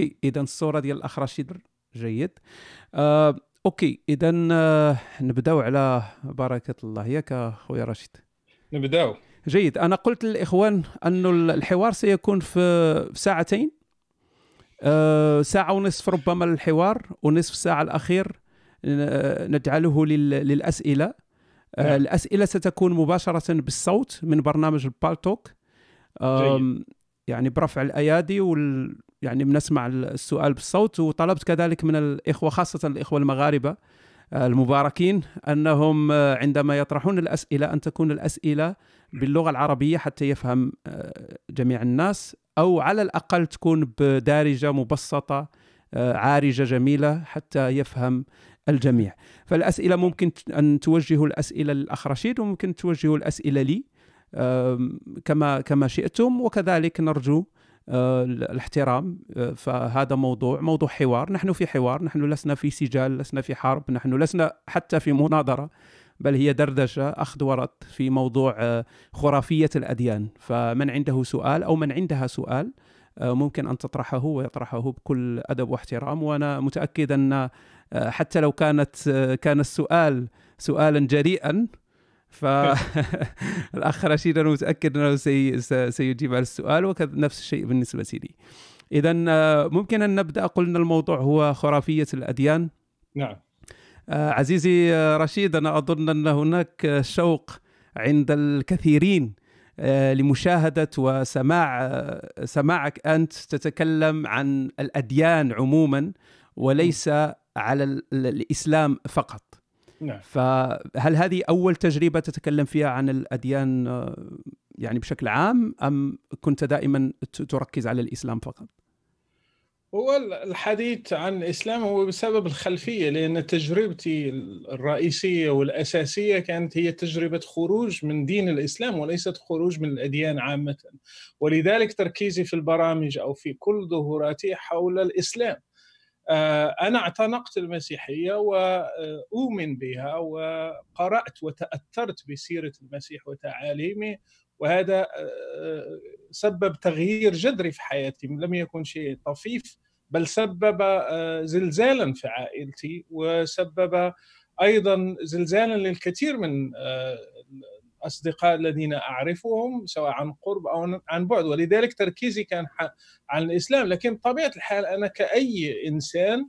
اذا الصورة ديال الأخ رشيد جيد. آه، okay اذا آه، نبدأو على بركة الله. ياك أخويا رشيد. نبدأو. جيد. أنا قلت للإخوان انه الحوار سيكون في ساعتين. آه، ساعة ونصف ربما للحوار ونصف ساعة الأخير آه، نجعله للأسئلة. نعم. الأسئلة ستكون مباشرة بالصوت من برنامج البالتوك يعني برفع الأيادي وال يعني بنسمع السؤال بالصوت وطلبت كذلك من الإخوة خاصة الإخوة المغاربة آه، المباركين أنهم آه، عندما يطرحون الأسئلة أن تكون الأسئلة باللغة العربية حتى يفهم آه، جميع الناس أو على الأقل تكون بدارجة مبسطة عارجة جميلة حتى يفهم الجميع. فالأسئلة ممكن أن توجهوا الأسئلة للاخ رشيد وممكن توجهوا الأسئلة لي كما كما شئتم وكذلك نرجو الاحترام آه، فهذا موضوع موضوع حوار. نحن في حوار نحن لسنا في سجال لسنا في حرب نحن لسنا حتى في مناظرة بل هي دردشة أخذ ورد في موضوع آه، خرافية الأديان. فمن عنده سؤال أو من عندها سؤال ممكن أن تطرحه ويطرحه بكل أدب واحترام. وأنا متأكد أن حتى لو كانت كان السؤال سؤالا جريئا فالاخ رشيد أنا متأكد أنه سي... سيجيب على السؤال وكذا نفس الشيء بالنسبة لي اذا ممكن أن نبدأ؟ قلنا الموضوع هو خرافية الأديان. نعم. آه، عزيزي رشيد أنا أظن أن هناك شوق عند الكثيرين آه، لمشاهدة وسماع آه، سماعك أنت تتكلم عن الأديان عموما وليس على الإسلام فقط. نعم. فهل هذه أول تجربة تتكلم فيها عن الأديان آه، يعني بشكل عام أم كنت دائما تركز على الإسلام فقط؟ هو الحديث عن الإسلام هو بسبب الخلفية لأن تجربتي الرئيسية والأساسية كانت هي تجربة خروج من دين الإسلام وليست خروج من الأديان عامة. ولذلك تركيزي في البرامج أو في كل ظهوراتي حول الإسلام. آه، أنا اعتنقت المسيحية وأؤمن بها وقرأت وتأثرت بسيرة المسيح وتعاليمه وهذا آه، سبب تغيير جذري في حياتي لم يكن شيء طفيف بل سبب آه، زلزالا في عائلتي وسبب أيضا زلزالا للكثير من الاصدقاء الذين أعرفهم سواء عن قرب أو عن بعد. ولذلك تركيزي كان عن الإسلام. لكن بطبيعة الحال أنا كأي إنسان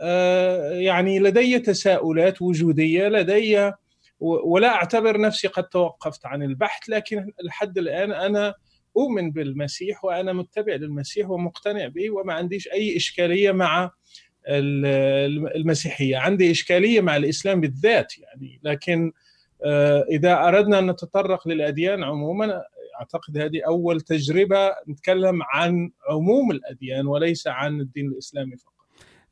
آه، يعني لدي تساؤلات وجودية لدي ولا أعتبر نفسي قد توقفت عن البحث. لكن لحد الآن أنا أؤمن بالمسيح وأنا متبع للمسيح ومقتنع به وما عنديش أي إشكالية مع المسيحية. عندي إشكالية مع الإسلام بالذات يعني. لكن إذا أردنا أن نتطرق للأديان عموما أعتقد هذه أول تجربة نتكلم عن عموم الأديان وليس عن الدين الإسلامي فقط.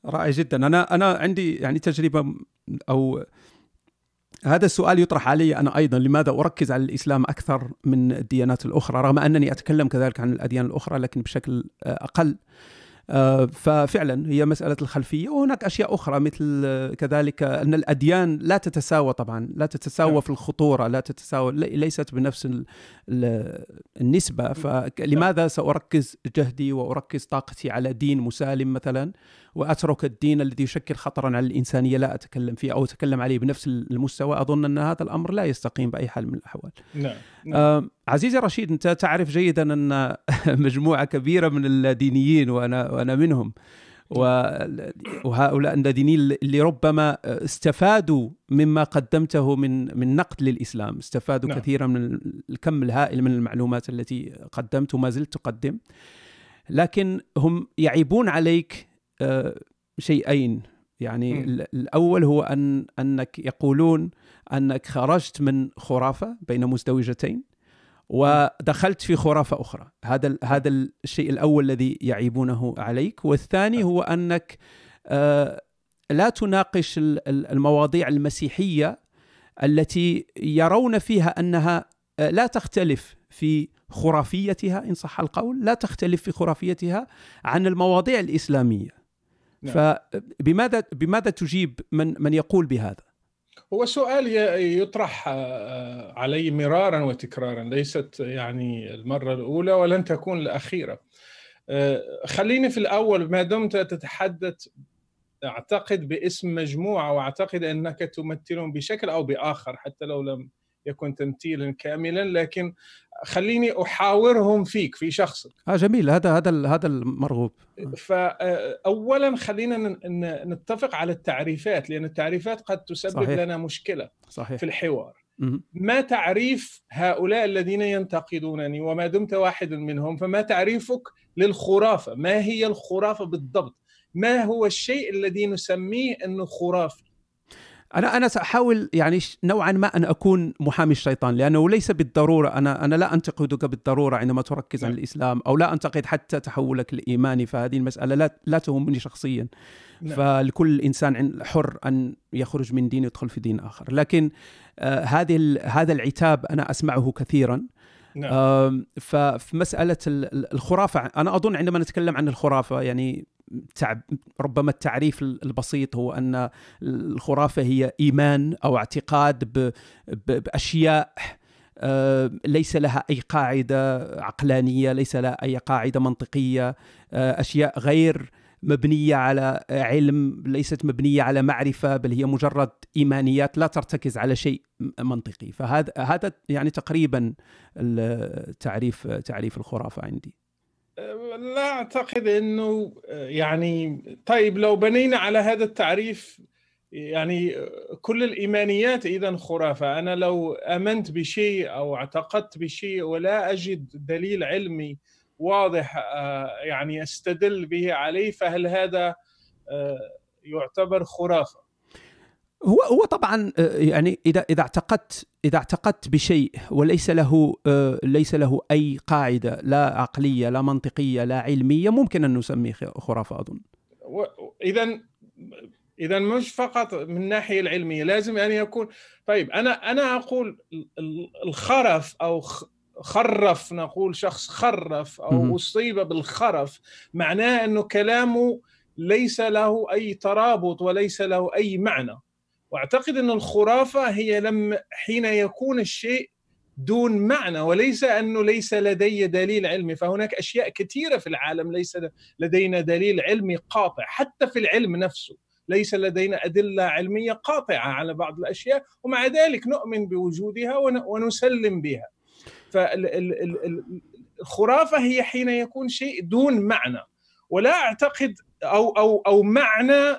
رائع جدا. أنا أنا عندي يعني تجربة أو هذا السؤال يطرح علي أنا أيضا لماذا أركز على الإسلام أكثر من الديانات الأخرى؟ رغم أنني أتكلم كذلك عن الأديان الأخرى لكن بشكل أقل. آه، ففعلا هي مسألة الخلفية وهناك أشياء أخرى مثل كذلك أن الأديان لا تتساوى طبعا لا تتساوى نعم. في الخطورة لا تتساوى ليست بنفس النسبة. فلماذا سأركز جهدي وأركز طاقتي على دين مسالم مثلا؟ وأترك الدين الذي يشكل خطرا على الإنسانية لا أتكلم فيه أو أتكلم عليه بنفس المستوى أظن أن هذا الأمر لا يستقيم بأي حال من الأحوال. نعم. نعم. آه عزيزي رشيد أنت تعرف جيدا أن مجموعة كبيرة من الدينيين وأنا وأنا منهم وهؤلاء الدينيين اللي ربما استفادوا مما قدمته من من نقد للإسلام، استفادوا نعم. كثيرا من الكم الهائل من المعلومات التي قدمت وما زلت تقدم. لكن هم يعيبون عليك شيئين. يعني م. الأول هو ان أنك يقولون أنك خرجت من خرافة بين مزدوجتين ودخلت في خرافة أخرى. هذا هذا الشيء الأول الذي يعيبونه عليك. والثاني هو أنك آه، لا تناقش المواضيع المسيحية التي يرون فيها أنها آه، لا تختلف في خرافيتها إن صح القول لا تختلف في خرافيتها عن المواضيع الإسلامية. نعم. فبماذا بماذا تجيب من من يقول بهذا؟ هو سؤال يطرح آه، علي مرارا وتكرارا ليست يعني المرة الأولى ولن تكون الأخيرة خليني في الأول ما دمت تتحدث أعتقد باسم مجموعة وأعتقد أنك تمثلهم بشكل أو بآخر حتى لو لم يكن تمثيلا كاملا لكن خليني أحاورهم فيك في شخصك آه جميل. هذا هذا هذا المرغوب. فاولا خلينا نتفق على التعريفات لأن التعريفات قد تسبب صحيح. لنا مشكلة صحيح. في الحوار. ما تعريف هؤلاء الذين ينتقدونني وما دمت واحد منهم فما تعريفك للخرافة؟ ما هي الخرافة بالضبط؟ ما هو الشيء الذي نسميه إنه خرافي؟ أنا أنا سأحاول يعني نوعا ما أن أكون محامي الشيطان لأنه ليس بالضرورة أنا أنا لا أنتقدك بالضرورة عندما تركز عن نعم. الإسلام أو لا أنتقد حتى تحولك الايماني فهذه المسألة لا لا تهمني شخصيا نعم. فلكل إنسان حر أن يخرج من دين يدخل في دين آخر لكن آه هذه هذا العتاب أنا أسمعه كثيرا نعم. ففي مسألة الخرافة أنا أظن عندما نتكلم عن الخرافة يعني ربما التعريف البسيط هو أن الخرافة هي إيمان أو اعتقاد بأشياء آه، ليس لها أي قاعدة عقلانية ليس لها أي قاعدة منطقية آه، أشياء غير مبنية على علم ليست مبنية على معرفة بل هي مجرد إيمانيات لا ترتكز على شيء منطقي. فهذا هذا يعني تقريبا تعريف تعريف الخرافة عندي. لا أعتقد إنه يعني طيب لو بنينا على هذا التعريف يعني كل الإيمانيات إذا خرافة. أنا لو آمنت بشيء أو اعتقدت بشيء ولا أجد دليل علمي واضح يعني أستدل به عليه فهل هذا يعتبر خرافة؟ هو هو طبعا آه، يعني إذا إذا اعتقدت إذا اعتقدت بشيء وليس له آه، ليس له أي قاعدة لا عقلية لا منطقية لا علمية ممكن أن نسميه خرافة أظن. اذا اذا مش فقط من الناحية العلمية لازم أن يكون. طيب أنا أنا أقول الخرف أو خرف نقول شخص خرف أو أصيب بالخرف معناه أنه كلامه ليس له أي ترابط وليس له أي معنى. واعتقد إن الخرافة هي لما حين يكون الشيء دون معنى وليس أنه ليس لدي دليل علمي. فهناك أشياء كثيرة في العالم ليس لدينا دليل علمي قاطع. حتى في العلم نفسه ليس لدينا أدلة علمية قاطعة على بعض الأشياء ومع ذلك نؤمن بوجودها ونسلم بها. فالخرافه هي حين يكون شيء دون معنى. ولا أعتقد أو أو أو معنى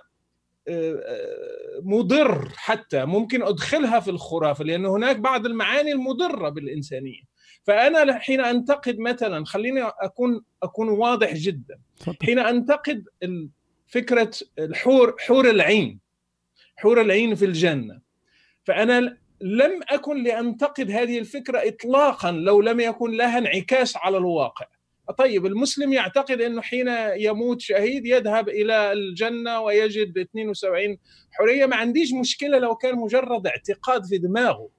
مضر حتى ممكن أدخلها في الخرافة لأن هناك بعض المعاني المضرة بالإنسانية. فأنا حين أنتقد مثلا خليني أكون أكون واضح جدا. حين أنتقد فكرة الحور حور العين حور العين في الجنة فأنا لم أكن لأنتقد هذه الفكرة اطلاقا لو لم يكن لها انعكاس على الواقع. طيب المسلم يعتقد إنه حين يموت شهيد يذهب إلى الجنة ويجد 72 حرية. ما عنديش مشكلة لو كان مجرد اعتقاد في دماغه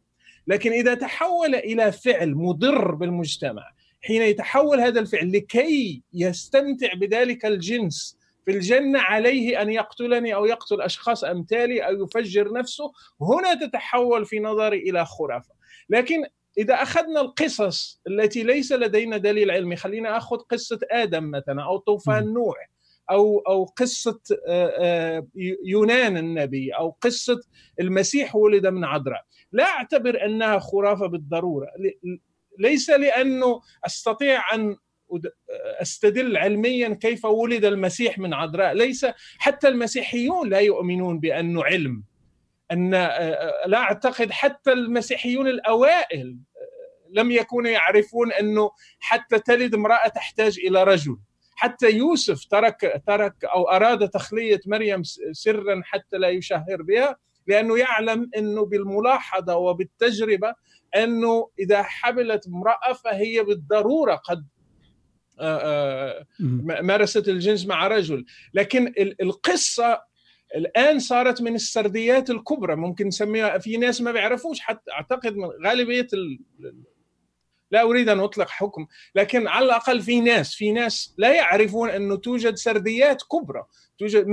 لكن إذا تحول إلى فعل مضر بالمجتمع حين يتحول هذا الفعل لكي يستمتع بذلك الجنس في الجنة عليه أن يقتلني أو يقتل أشخاص أمثالي أو يفجر نفسه هنا تتحول في نظري إلى خرافة. لكن إذا أخذنا القصص التي ليس لدينا دليل علمي خلينا آخذ قصة آدم مثلا أو طوفان نوح أو أو قصة يونان النبي أو قصة المسيح ولد من عذراء. لا أعتبر أنها خرافة بالضرورة ليس لأنه أستطيع أن أستدل علميا كيف ولد المسيح من عذراء ليس حتى المسيحيون لا يؤمنون بأنه علم. أن آه، آه، لا أعتقد حتى المسيحيون الأوائل آه، لم يكونوا يعرفون أنه حتى تلد امرأة تحتاج إلى رجل. حتى يوسف ترك ترك أو أراد تخلية مريم سرا حتى لا يشهر بها لأنه يعلم أنه بالملاحظة وبالتجربة أنه إذا حملت امرأة فهي بالضرورة قد مارست الجنس مع رجل. لكن القصة الآن صارت من السرديات الكبرى ممكن نسميها في ناس ما بيعرفوش حتى أعتقد من غالبية ال... لا أريد أن أطلق حكم لكن على الأقل في ناس في ناس لا يعرفون انه توجد سرديات كبرى توجد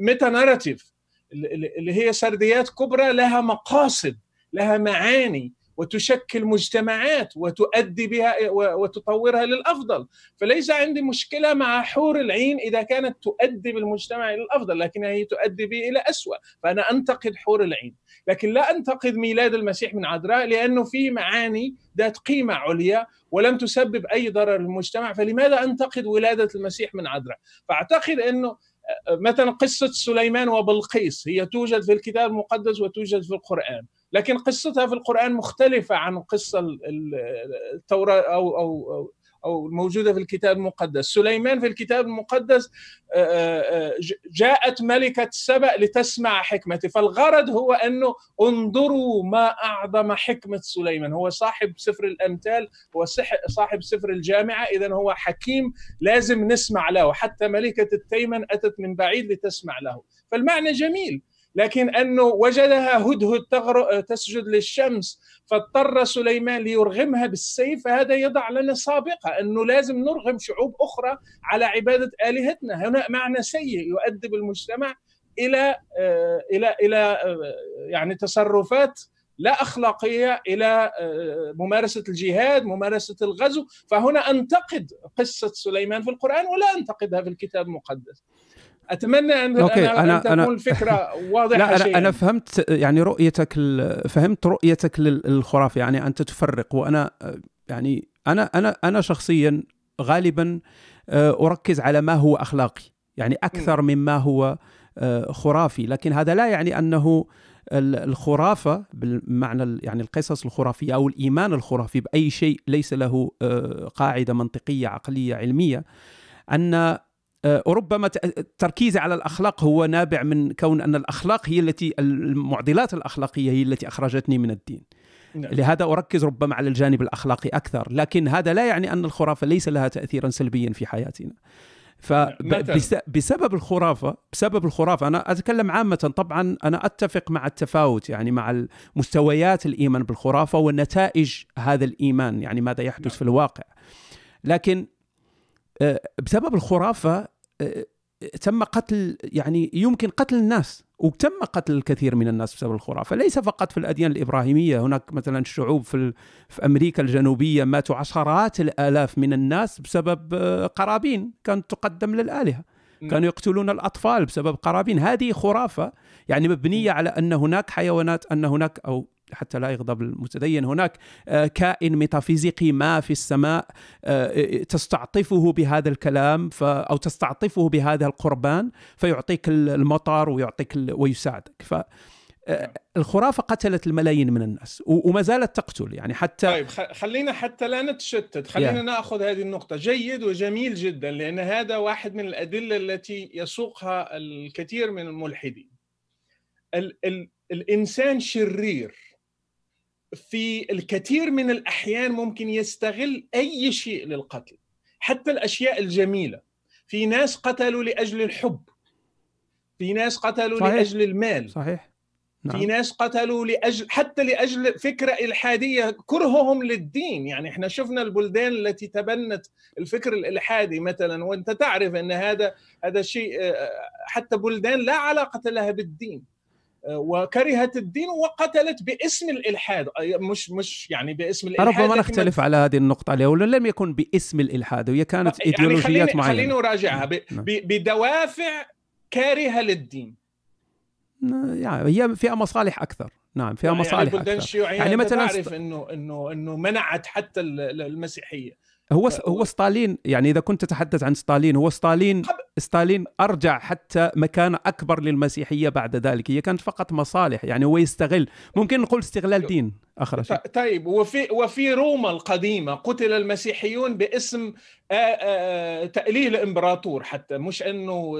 ميتا ناراتيف اللي هي سرديات كبرى لها مقاصد لها معاني. وتشكل مجتمعات وتؤدي بها وتطورها للأفضل. فليس عندي مشكلة مع حور العين إذا كانت تؤدي بالمجتمع إلى الافضل لكنها هي تؤدي به إلى أسوأ فأنا أنتقد حور العين. لكن لا أنتقد ميلاد المسيح من عذراء لأنه فيه معاني ذات قيمة عليا ولم تسبب أي ضرر للمجتمع فلماذا أنتقد ولادة المسيح من عذراء؟ فأعتقد أنه مثلا قصة سليمان وبلقيس هي توجد في الكتاب المقدس وتوجد في القرآن. لكن قصتها في القرآن مختلفة عن قصة التوراة أو أو أو الموجوده في الكتاب المقدس. سليمان في الكتاب المقدس آه، آه، آه، جاءت ملكة سبأ لتسمع حكمته فالغرض هو أنه انظروا ما أعظم حكمة سليمان. هو صاحب سفر الأمثال هو صاحب سفر الجامعة اذا هو حكيم لازم نسمع له. حتى ملكة التيمن أتت من بعيد لتسمع له. فالمعنى جميل. لكن أنه وجدها هدهد تسجد للشمس فاضطر سليمان ليرغمها بالسيف فهذا يضع لنا سابقة أنه لازم نرغم شعوب أخرى على عبادة آلهتنا هنا معنى سيء يؤدي بالمجتمع إلى آه، إلى إلى آه، يعني تصرفات لا أخلاقية إلى آه، ممارسة الجهاد، ممارسة الغزو، فهنا أنتقد قصة سليمان في القرآن ولا أنتقدها في الكتاب المقدس. أتمنى أن أوكي. أنا, أنا, أن تكون الفكرة واضحه لا أنا, أنا فهمت يعني رؤيتك فهمت رؤيتك للخرافة يعني أنت تفرق وأنا يعني أنا أنا أنا شخصيا غالبا آه، أركز على ما هو أخلاقي يعني أكثر مما هو آه، خرافي لكن هذا لا يعني أنه الخرافة بالمعنى يعني القصص الخرافية أو الإيمان الخرافي بأي شيء ليس له آه، قاعدة منطقية عقلية علمية أن وربما تركيزي على الأخلاق هو نابع من كون أن الأخلاق هي التي المعضلات الأخلاقية هي التي أخرجتني من الدين. نعم. لهذا أركز ربما على الجانب الأخلاقي أكثر، لكن هذا لا يعني أن الخرافة ليس لها تاثيرا سلبيا في حياتنا. فبسبب الخرافة بسبب الخرافة أنا أتكلم عامة طبعا أنا أتفق مع التفاوت يعني مع مستويات الإيمان بالخرافة ونتائج هذا الإيمان يعني ماذا يحدث نعم. في الواقع لكن آه، بسبب الخرافة آه، تم قتل يعني يمكن قتل الناس وتم قتل الكثير من الناس بسبب الخرافة، ليس فقط في الأديان الإبراهيمية، هناك مثلا شعوب في في أمريكا الجنوبية ماتوا عشرات الآلاف من الناس بسبب آه، قرابين كانت تقدم للآلهة. نعم. كانوا يقتلون الأطفال بسبب قرابين، هذه خرافة يعني مبنية على أن هناك حيوانات أن هناك أو حتى لا يغضب المتدين. هناك آه، كائن ميتافيزيقي ما في السماء آه، تستعطفه بهذا الكلام أو تستعطفه بهذا القربان فيعطيك المطر ويعطيك ويساعدك. ف آه، الخرافة قتلت الملايين من الناس وما زالت تقتل. يعني حتى طيب خلينا حتى لا نتشتت. خلينا yeah. نأخذ هذه النقطة. جيد وجميل جدا لأن هذا واحد من الأدلة التي يسوقها الكثير من الملحدين. ال ال الإنسان شرير. في الكثير من الأحيان ممكن يستغل أي شيء للقتل حتى الأشياء الجميلة. في ناس قتلوا لأجل الحب. في ناس قتلوا صحيح. لأجل المال. صحيح. نعم. في ناس قتلوا لأجل حتى لأجل فكرة إلحادية. كرههم للدين. يعني إحنا شفنا البلدان التي تبنت الفكر الإلحادي مثلا وأنت تعرف إن هذا هذا شيء آه، حتى بلدان لا علاقة لها بالدين. وكرهت الدين وقتلت باسم الإلحاد. مش مش يعني باسم الإلحاد ربما نختلف على هذه النقطة عليها ولا لم يكن باسم الإلحاد؟ وهي كانت يعني إيديولوجيات خليني معينة. خليني اراجعها نعم. بدوافع كارهة للدين. يعني هي فيها مصالح أكثر. نعم فيها يعني مصالح البلدان الشيوعية يعني مثلا تعرف إنه إنه إنه منعت حتى المسيحية. هو هو ستالين يعني إذا كنت تتحدث عن ستالين هو ستالين ستالين أرجع حتى مكانه أكبر للمسيحية بعد ذلك هي كانت فقط مصالح يعني هو يستغل ممكن نقول استغلال دين. آخر شيء. طيب وفي وفي روما القديمة قتل المسيحيون باسم تأليه الإمبراطور حتى مش إنه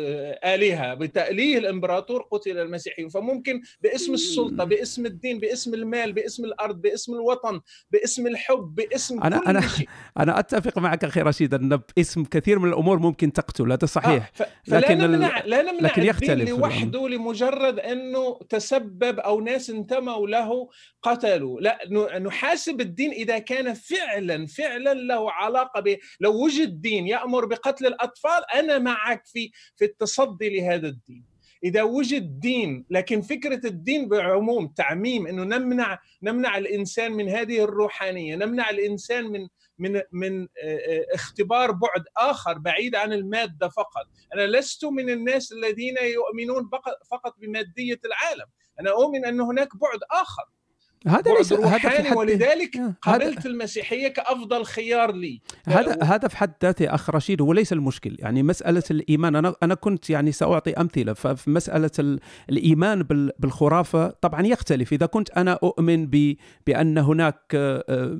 آلهة بتأليه الإمبراطور قتل المسيحيون. فممكن باسم السلطة باسم الدين باسم المال باسم الأرض باسم الوطن باسم الحب باسم أنا كل أنا شيء. أنا أتفق معك أخي رشيد أن باسم كثير من الأمور ممكن تقتل هذا صحيح. آه لكن لا نمنع لا نمنع لكن يختلف لوحده لمجرد إنه تسبب أو ناس انتموا له قتلوا. لا نحاسب الدين إذا كان فعلا فعلا له علاقة ب لو وجد دين يأمر بقتل الأطفال أنا معك في في التصدي لهذا الدين. إذا وجد دين لكن فكرة الدين بعموم تعميم إنه نمنع نمنع الإنسان من هذه الروحانية نمنع الإنسان من من من اختبار بعد آخر بعيد عن المادة فقط. أنا لست من الناس الذين يؤمنون فقط بمادية العالم. أنا أؤمن أن هناك بعد آخر. هذا ليس روحاني هذا ولذلك آه، قبلت المسيحية كأفضل خيار لي. هذا هذا في حد ذاته أخ رشيد هو ليس المشكل. يعني مسألة الإيمان أنا أنا كنت يعني سأعطي أمثلة. ففي مسألة الإيمان بالخرافة طبعا يختلف. إذا كنت أنا أؤمن بأن هناك آه،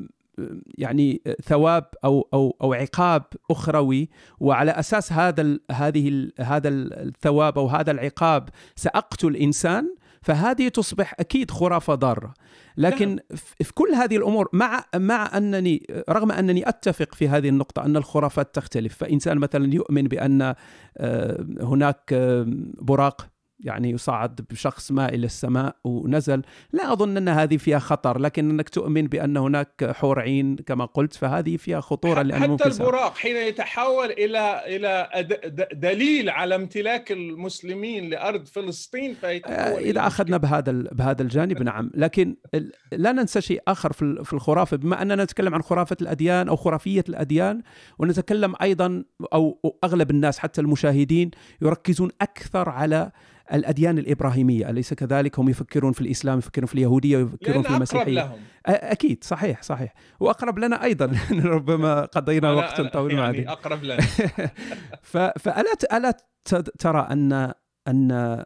يعني ثواب أو أو أو عقاب أخروي وعلى أساس هذا هذه هذا الثواب أو هذا العقاب سأقتل إنسان فهذه تصبح أكيد خرافة ضارة لكن نعم. في كل هذه الأمور مع مع أنني رغم أنني أتفق في هذه النقطة أن الخرافات تختلف فإنسان مثلا يؤمن بأن آه، هناك آه، براق يعني يصعد بشخص ما إلى السماء ونزل. لا أظن أن هذه فيها خطر لكن أنك تؤمن بأن هناك حور عين كما قلت فهذه فيها خطورة لأن حتى البراق حين يتحول إلى إلى دليل على امتلاك المسلمين لأرض فلسطين فيتحول آه، إذا أخذنا بهذا بهذا الجانب نعم. لكن لا ننسى شيء آخر في الخرافة. بما أننا نتكلم عن خرافة الأديان أو خرافية الأديان ونتكلم أيضا أو أغلب الناس حتى المشاهدين يركزون أكثر على الأديان الإبراهيمية أليس كذلك؟ هم يفكرون في الإسلام يفكرون في اليهودية ويفكرون في المسيحية. أقرب لهم. أكيد صحيح صحيح. وأقرب لنا أيضا ربما قضينا وقت طويل يعني مع أقرب لنا. فألا ألا ترى ان أن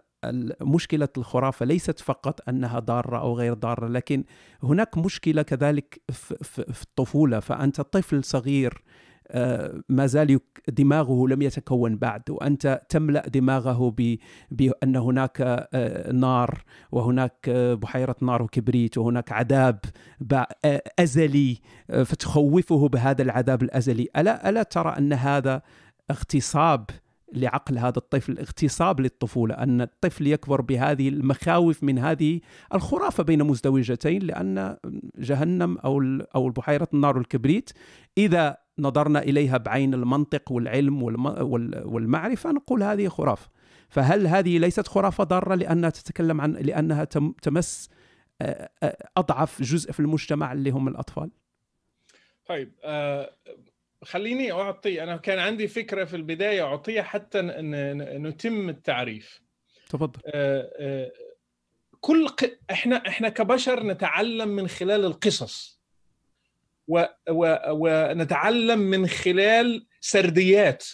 مشكلة الخرافة ليست فقط أنها ضارة أو غير ضارة لكن هناك مشكلة كذلك في الطفولة. فأنت طفل صغير ما زال دماغه لم يتكون بعد وأنت تملأ دماغه بأن هناك آه، نار وهناك آه، بحيرة نار وكبريت وهناك عذاب أزلي فتخوفه بهذا العذاب الأزلي. ألا ألا ترى أن هذا اغتصاب لعقل هذا الطفل اغتصاب للطفولة أن الطفل يكبر بهذه المخاوف من هذه الخرافة بين مزدوجتين لأن جهنم أو أو البحيرة النار والكبريت إذا نظرنا إليها بعين المنطق والعلم والمعرفة نقول هذه خرافة. فهل هذه ليست خرافة ضارة لأنها تتكلم عن لأنها تمس أضعف جزء في المجتمع اللي هم الأطفال؟ طيب آه خليني أعطي أنا كان عندي فكرة في البداية أعطيها حتى نتم التعريف. تفضل. آه آه كل ق... إحنا إحنا كبشر نتعلم من خلال القصص. و و ونتعلم من خلال سرديات.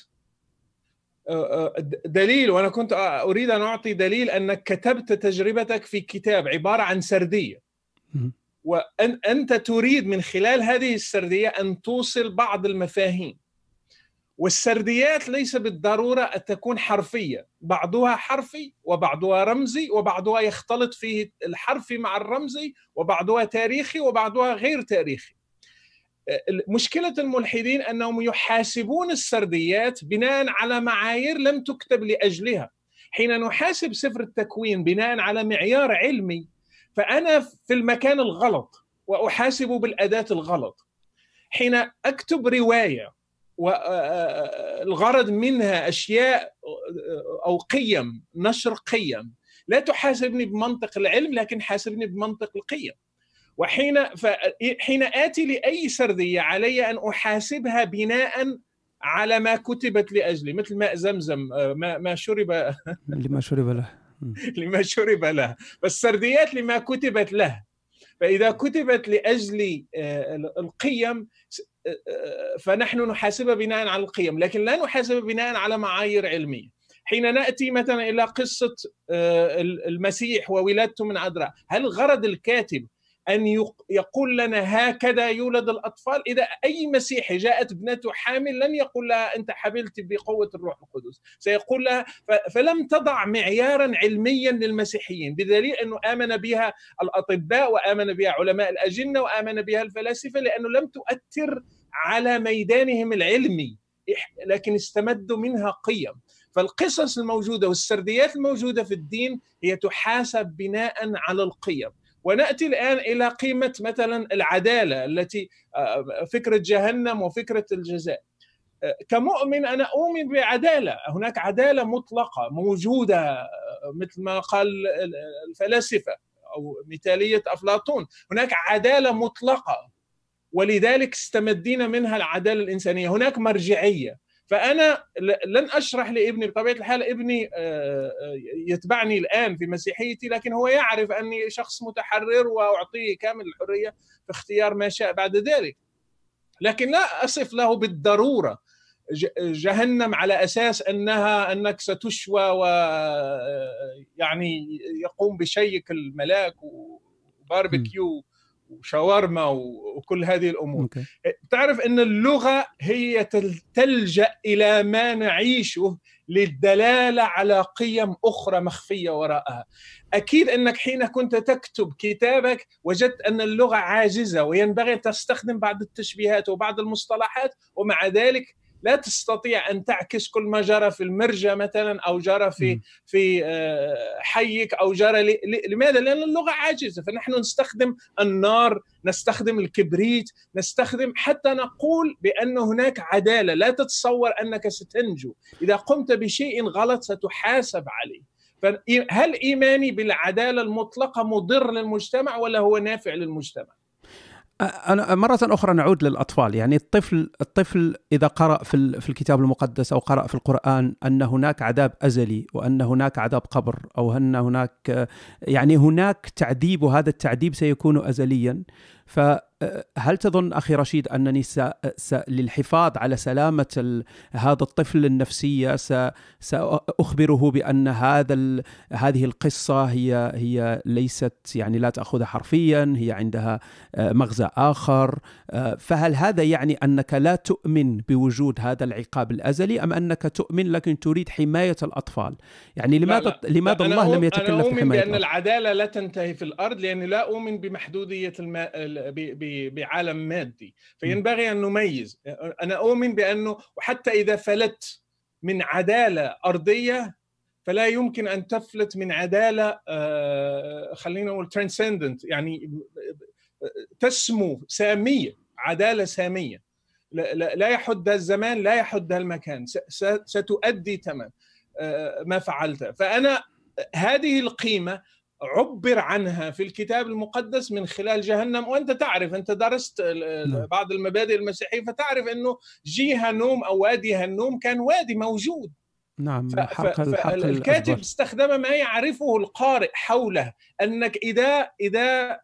دليل وأنا كنت أريد أن أعطي دليل أنك كتبت تجربتك في كتاب عبارة عن سردية. وانت تريد من خلال هذه السردية أن توصل بعض المفاهيم. والسرديات ليس بالضرورة أن تكون حرفية. بعضها حرفي وبعضها رمزي وبعضها يختلط فيه الحرفي مع الرمزي وبعضها تاريخي وبعضها غير تاريخي. مشكلة الملحدين أنهم يحاسبون السرديات بناء على معايير لم تكتب لأجلها. حين نحاسب سفر التكوين بناء على معيار علمي فأنا في المكان الغلط وأحاسب بالأداة الغلط. حين أكتب رواية والغرض منها أشياء أو قيم نشر قيم لا تحاسبني بمنطق العلم لكن حاسبني بمنطق القيم. وحين حين آتي لأي سردية علي أن أحاسبها بناء على ما كتبت لأجلي مثل ماء زمزم آه، ما ما شرب لما شرب له. لما شرب له. فالسرديات لما كتبت له. فإذا كتبت لاجل آه، القيم آه، فنحن نحاسبها بناء على القيم لكن لا نحاسبها بناء على معايير علمية. حين نأتي مثلا إلى قصة المسيح وولادته من عذراء هل غرض الكاتب أن يقول لنا هكذا يولد الأطفال. إذا أي مسيحي جاءت ابنته حامل لن يقول لها أنت حبلت بقوة الروح القدس. سيقول لها فلم تضع معيارا علميا للمسيحيين بدليل أنه آمن بها الأطباء وآمن بها علماء الأجنة وآمن بها الفلاسفة لأنه لم تؤثر على ميدانهم العلمي. لكن استمدوا منها قيم. فالقصص الموجودة والسرديات الموجودة في الدين هي تحاسب بناء على القيم. ونأتي الآن إلى قيمة مثلا العدالة التي آه، فكرة جهنم وفكرة الجزاء. آه، كمؤمن أنا أؤمن بعدالة. هناك عدالة مطلقة موجودة مثل ما قال الفلاسفة أو مثالية أفلاطون. هناك عدالة مطلقة ولذلك استمدينا منها العدالة الإنسانية. هناك مرجعية. فأنا لن أشرح لابني بطبيعة الحال ابني يتبعني الآن في مسيحيتي لكن هو يعرف أني شخص متحرر وأعطيه كامل الحرية في اختيار ما شاء بعد ذلك. لكن لا أصف له بالضرورة جهنم على أساس أنها أنك ستشوى و يعني يقوم بشيك الملاك وباربيكيو وشاورما وكل هذه الأمور okay. تعرف أن اللغة هي تلجأ إلى ما نعيشه للدلالة على قيم أخرى مخفية وراءها أكيد أنك حين كنت تكتب كتابك وجدت أن اللغة عاجزة وينبغي أن تستخدم بعض التشبيهات وبعض المصطلحات ومع ذلك لا تستطيع أن تعكس كل ما جرى في المرجى مثلا أو جرى في في آه، حيك أو جرى لماذا؟ لأن اللغة عاجزة. فنحن نستخدم النار نستخدم الكبريت نستخدم حتى نقول بأن هناك عدالة. لا تتصور أنك ستنجو. إذا قمت بشيء غلط ستحاسب عليه. فهل إيماني بالعدالة المطلقة مضر للمجتمع ولا هو نافع للمجتمع؟ أنا مرة أخرى نعود للأطفال. يعني الطفل الطفل إذا قرأ في في الكتاب المقدس أو قرأ في القرآن أن هناك عذاب أزلي وأن هناك عذاب قبر أو أن هناك يعني هناك تعذيب وهذا التعذيب سيكون أزليا. ف هل تظن أخي رشيد أنني س... س... للحفاظ على سلامة ال... هذا الطفل النفسية س... ساخبره بأن هذا ال... هذه القصة هي هي ليست يعني لا تأخذها حرفيا هي عندها مغزى آخر فهل هذا يعني أنك لا تؤمن بوجود هذا العقاب الأزلي أم أنك تؤمن لكن تريد حماية الأطفال يعني لماذا لا لا. لماذا الله لم يتكلم أنا أؤمن في حمايه بان العدالة لا تنتهي في الأرض لأني لا أؤمن بمحدودية الم... ب... بعالم مادي. فينبغي أن نميز. أنا أؤمن بأنه وحتى إذا فلت من عدالة أرضية فلا يمكن أن تفلت من عدالة آه، خلينا نقول transcendent يعني تسمو سامية عدالة سامية. لا يحدها الزمان لا يحدها المكان. ستؤدي ثمن آه، ما فعلته فأنا هذه القيمة عبر عنها في الكتاب المقدس من خلال جهنم. وأنت تعرف أنت درست نعم. بعض المبادئ المسيحية فتعرف أنه جيهنوم أو وادي هنوم كان وادي موجود. نعم الكاتب استخدم ما يعرفه القارئ حوله أنك إذا إذا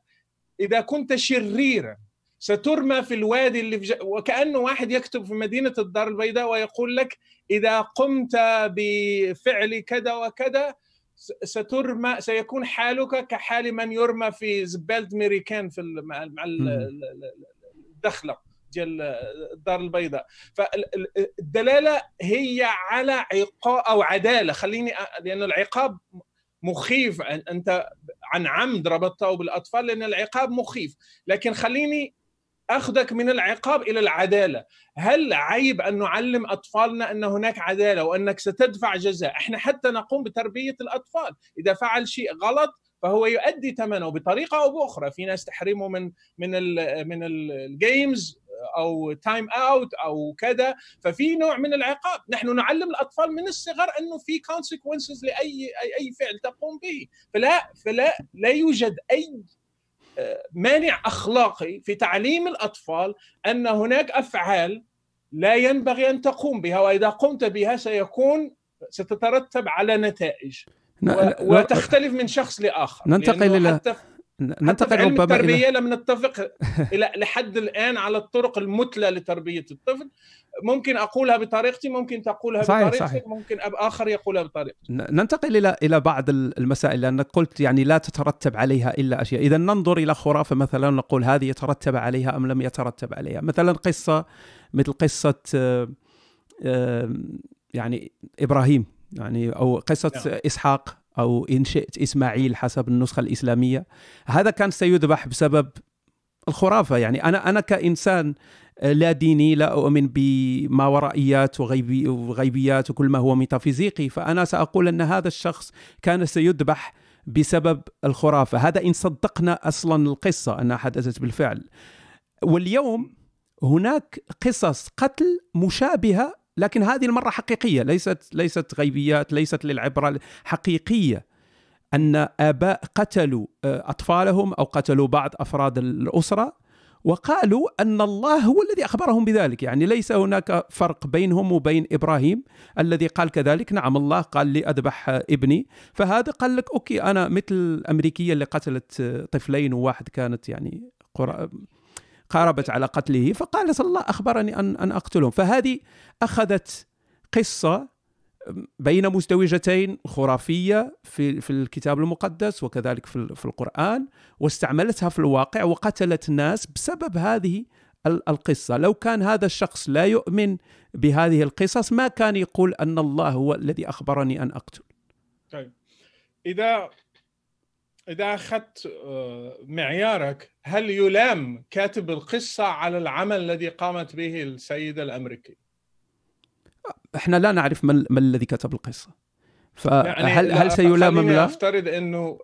إذا كنت شريرا سترمى في الوادي اللي في ج... وكانه واحد يكتب في مدينة الدار البيضاء ويقول لك إذا قمت بفعل كذا وكذا سترمى سيكون حالك كحال من يرمى في زبالة ميريكان في مع الدخلة ديال الدار البيضاء. فالدلاله هي على عقاب أو عدالة. خليني لأن العقاب مخيف. أنت عن عمد ربطته بالأطفال لأن العقاب مخيف. لكن خليني أخذك من العقاب إلى العدالة. هل عيب أن نعلم أطفالنا أن هناك عدالة وأنك ستدفع جزاء؟ إحنا حتى نقوم بتربية الأطفال. إذا فعل شيء غلط فهو يؤدي ثمنه بطريقة أو بأخرى. في ناس تحرمه من من ال من ال games أو time out أو كذا. ففي نوع من العقاب. نحن نعلم الأطفال من الصغر أنه في كونسيكونسز لأي أي فعل تقوم به. فلا فلا لا يوجد أي مانع أخلاقي في تعليم الأطفال أن هناك أفعال لا ينبغي أن تقوم بها وإذا قمت بها سيكون ستترتب على نتائج وتختلف من شخص لآخر. ننتقل إلى ننتقل علم ربما التربية لم نتفق إلى لحد الآن على الطرق المثلى لتربية الطفل. ممكن أقولها بطريقتي ممكن تقولها صحيح بطريقتك صحيح. ممكن أب آخر يقولها بطريقته ننتقل إلى إلى بعض المسائل لأنك قلت يعني لا تترتب عليها إلا أشياء. إذا ننظر إلى خرافة مثلا نقول هذه يترتب عليها أم لم يترتب عليها. مثلا قصة مثل قصة يعني إبراهيم يعني أو قصة نعم. إسحاق. أو إن شئت إسماعيل حسب النسخة الإسلامية. هذا كان سيذبح بسبب الخرافة. يعني أنا أنا كإنسان لا ديني لا أؤمن بما ورائيات وغيبي وغيبيات وكل ما هو ميتافيزيقي. فأنا سأقول أن هذا الشخص كان سيذبح بسبب الخرافة. هذا إن صدقنا أصلا القصة أنها حدثت بالفعل. واليوم هناك قصص قتل مشابهة لكن هذه المرة حقيقية ليست ليست غيبيات ليست للعبرة حقيقية أن آباء قتلوا آه، أطفالهم أو قتلوا بعض أفراد الأسرة وقالوا أن الله هو الذي أخبرهم بذلك. يعني ليس هناك فرق بينهم وبين إبراهيم الذي قال كذلك نعم الله قال لي أذبح ابني. فهذا قال لك أوكي أنا مثل الأمريكية اللي قتلت طفلين وواحد كانت يعني قاربت على قتله فقالت الله أخبرني أن أن أقتلهم. فهذه أخذت قصة بين مزدوجتين خرافية في في الكتاب المقدس وكذلك في في القرآن واستعملتها في الواقع وقتلت ناس بسبب هذه القصة، لو كان هذا الشخص لا يؤمن بهذه القصص ما كان يقول أن الله هو الذي أخبرني أن أقتل. طيب. إذا إذا أخذت آه، معيارك هل يلام كاتب القصة على العمل الذي قامت به السيدة الأمريكية؟ إحنا لا نعرف ما, ما الذي كتب القصة فهل يعني هل سيلام أم لا؟ أفترض إنه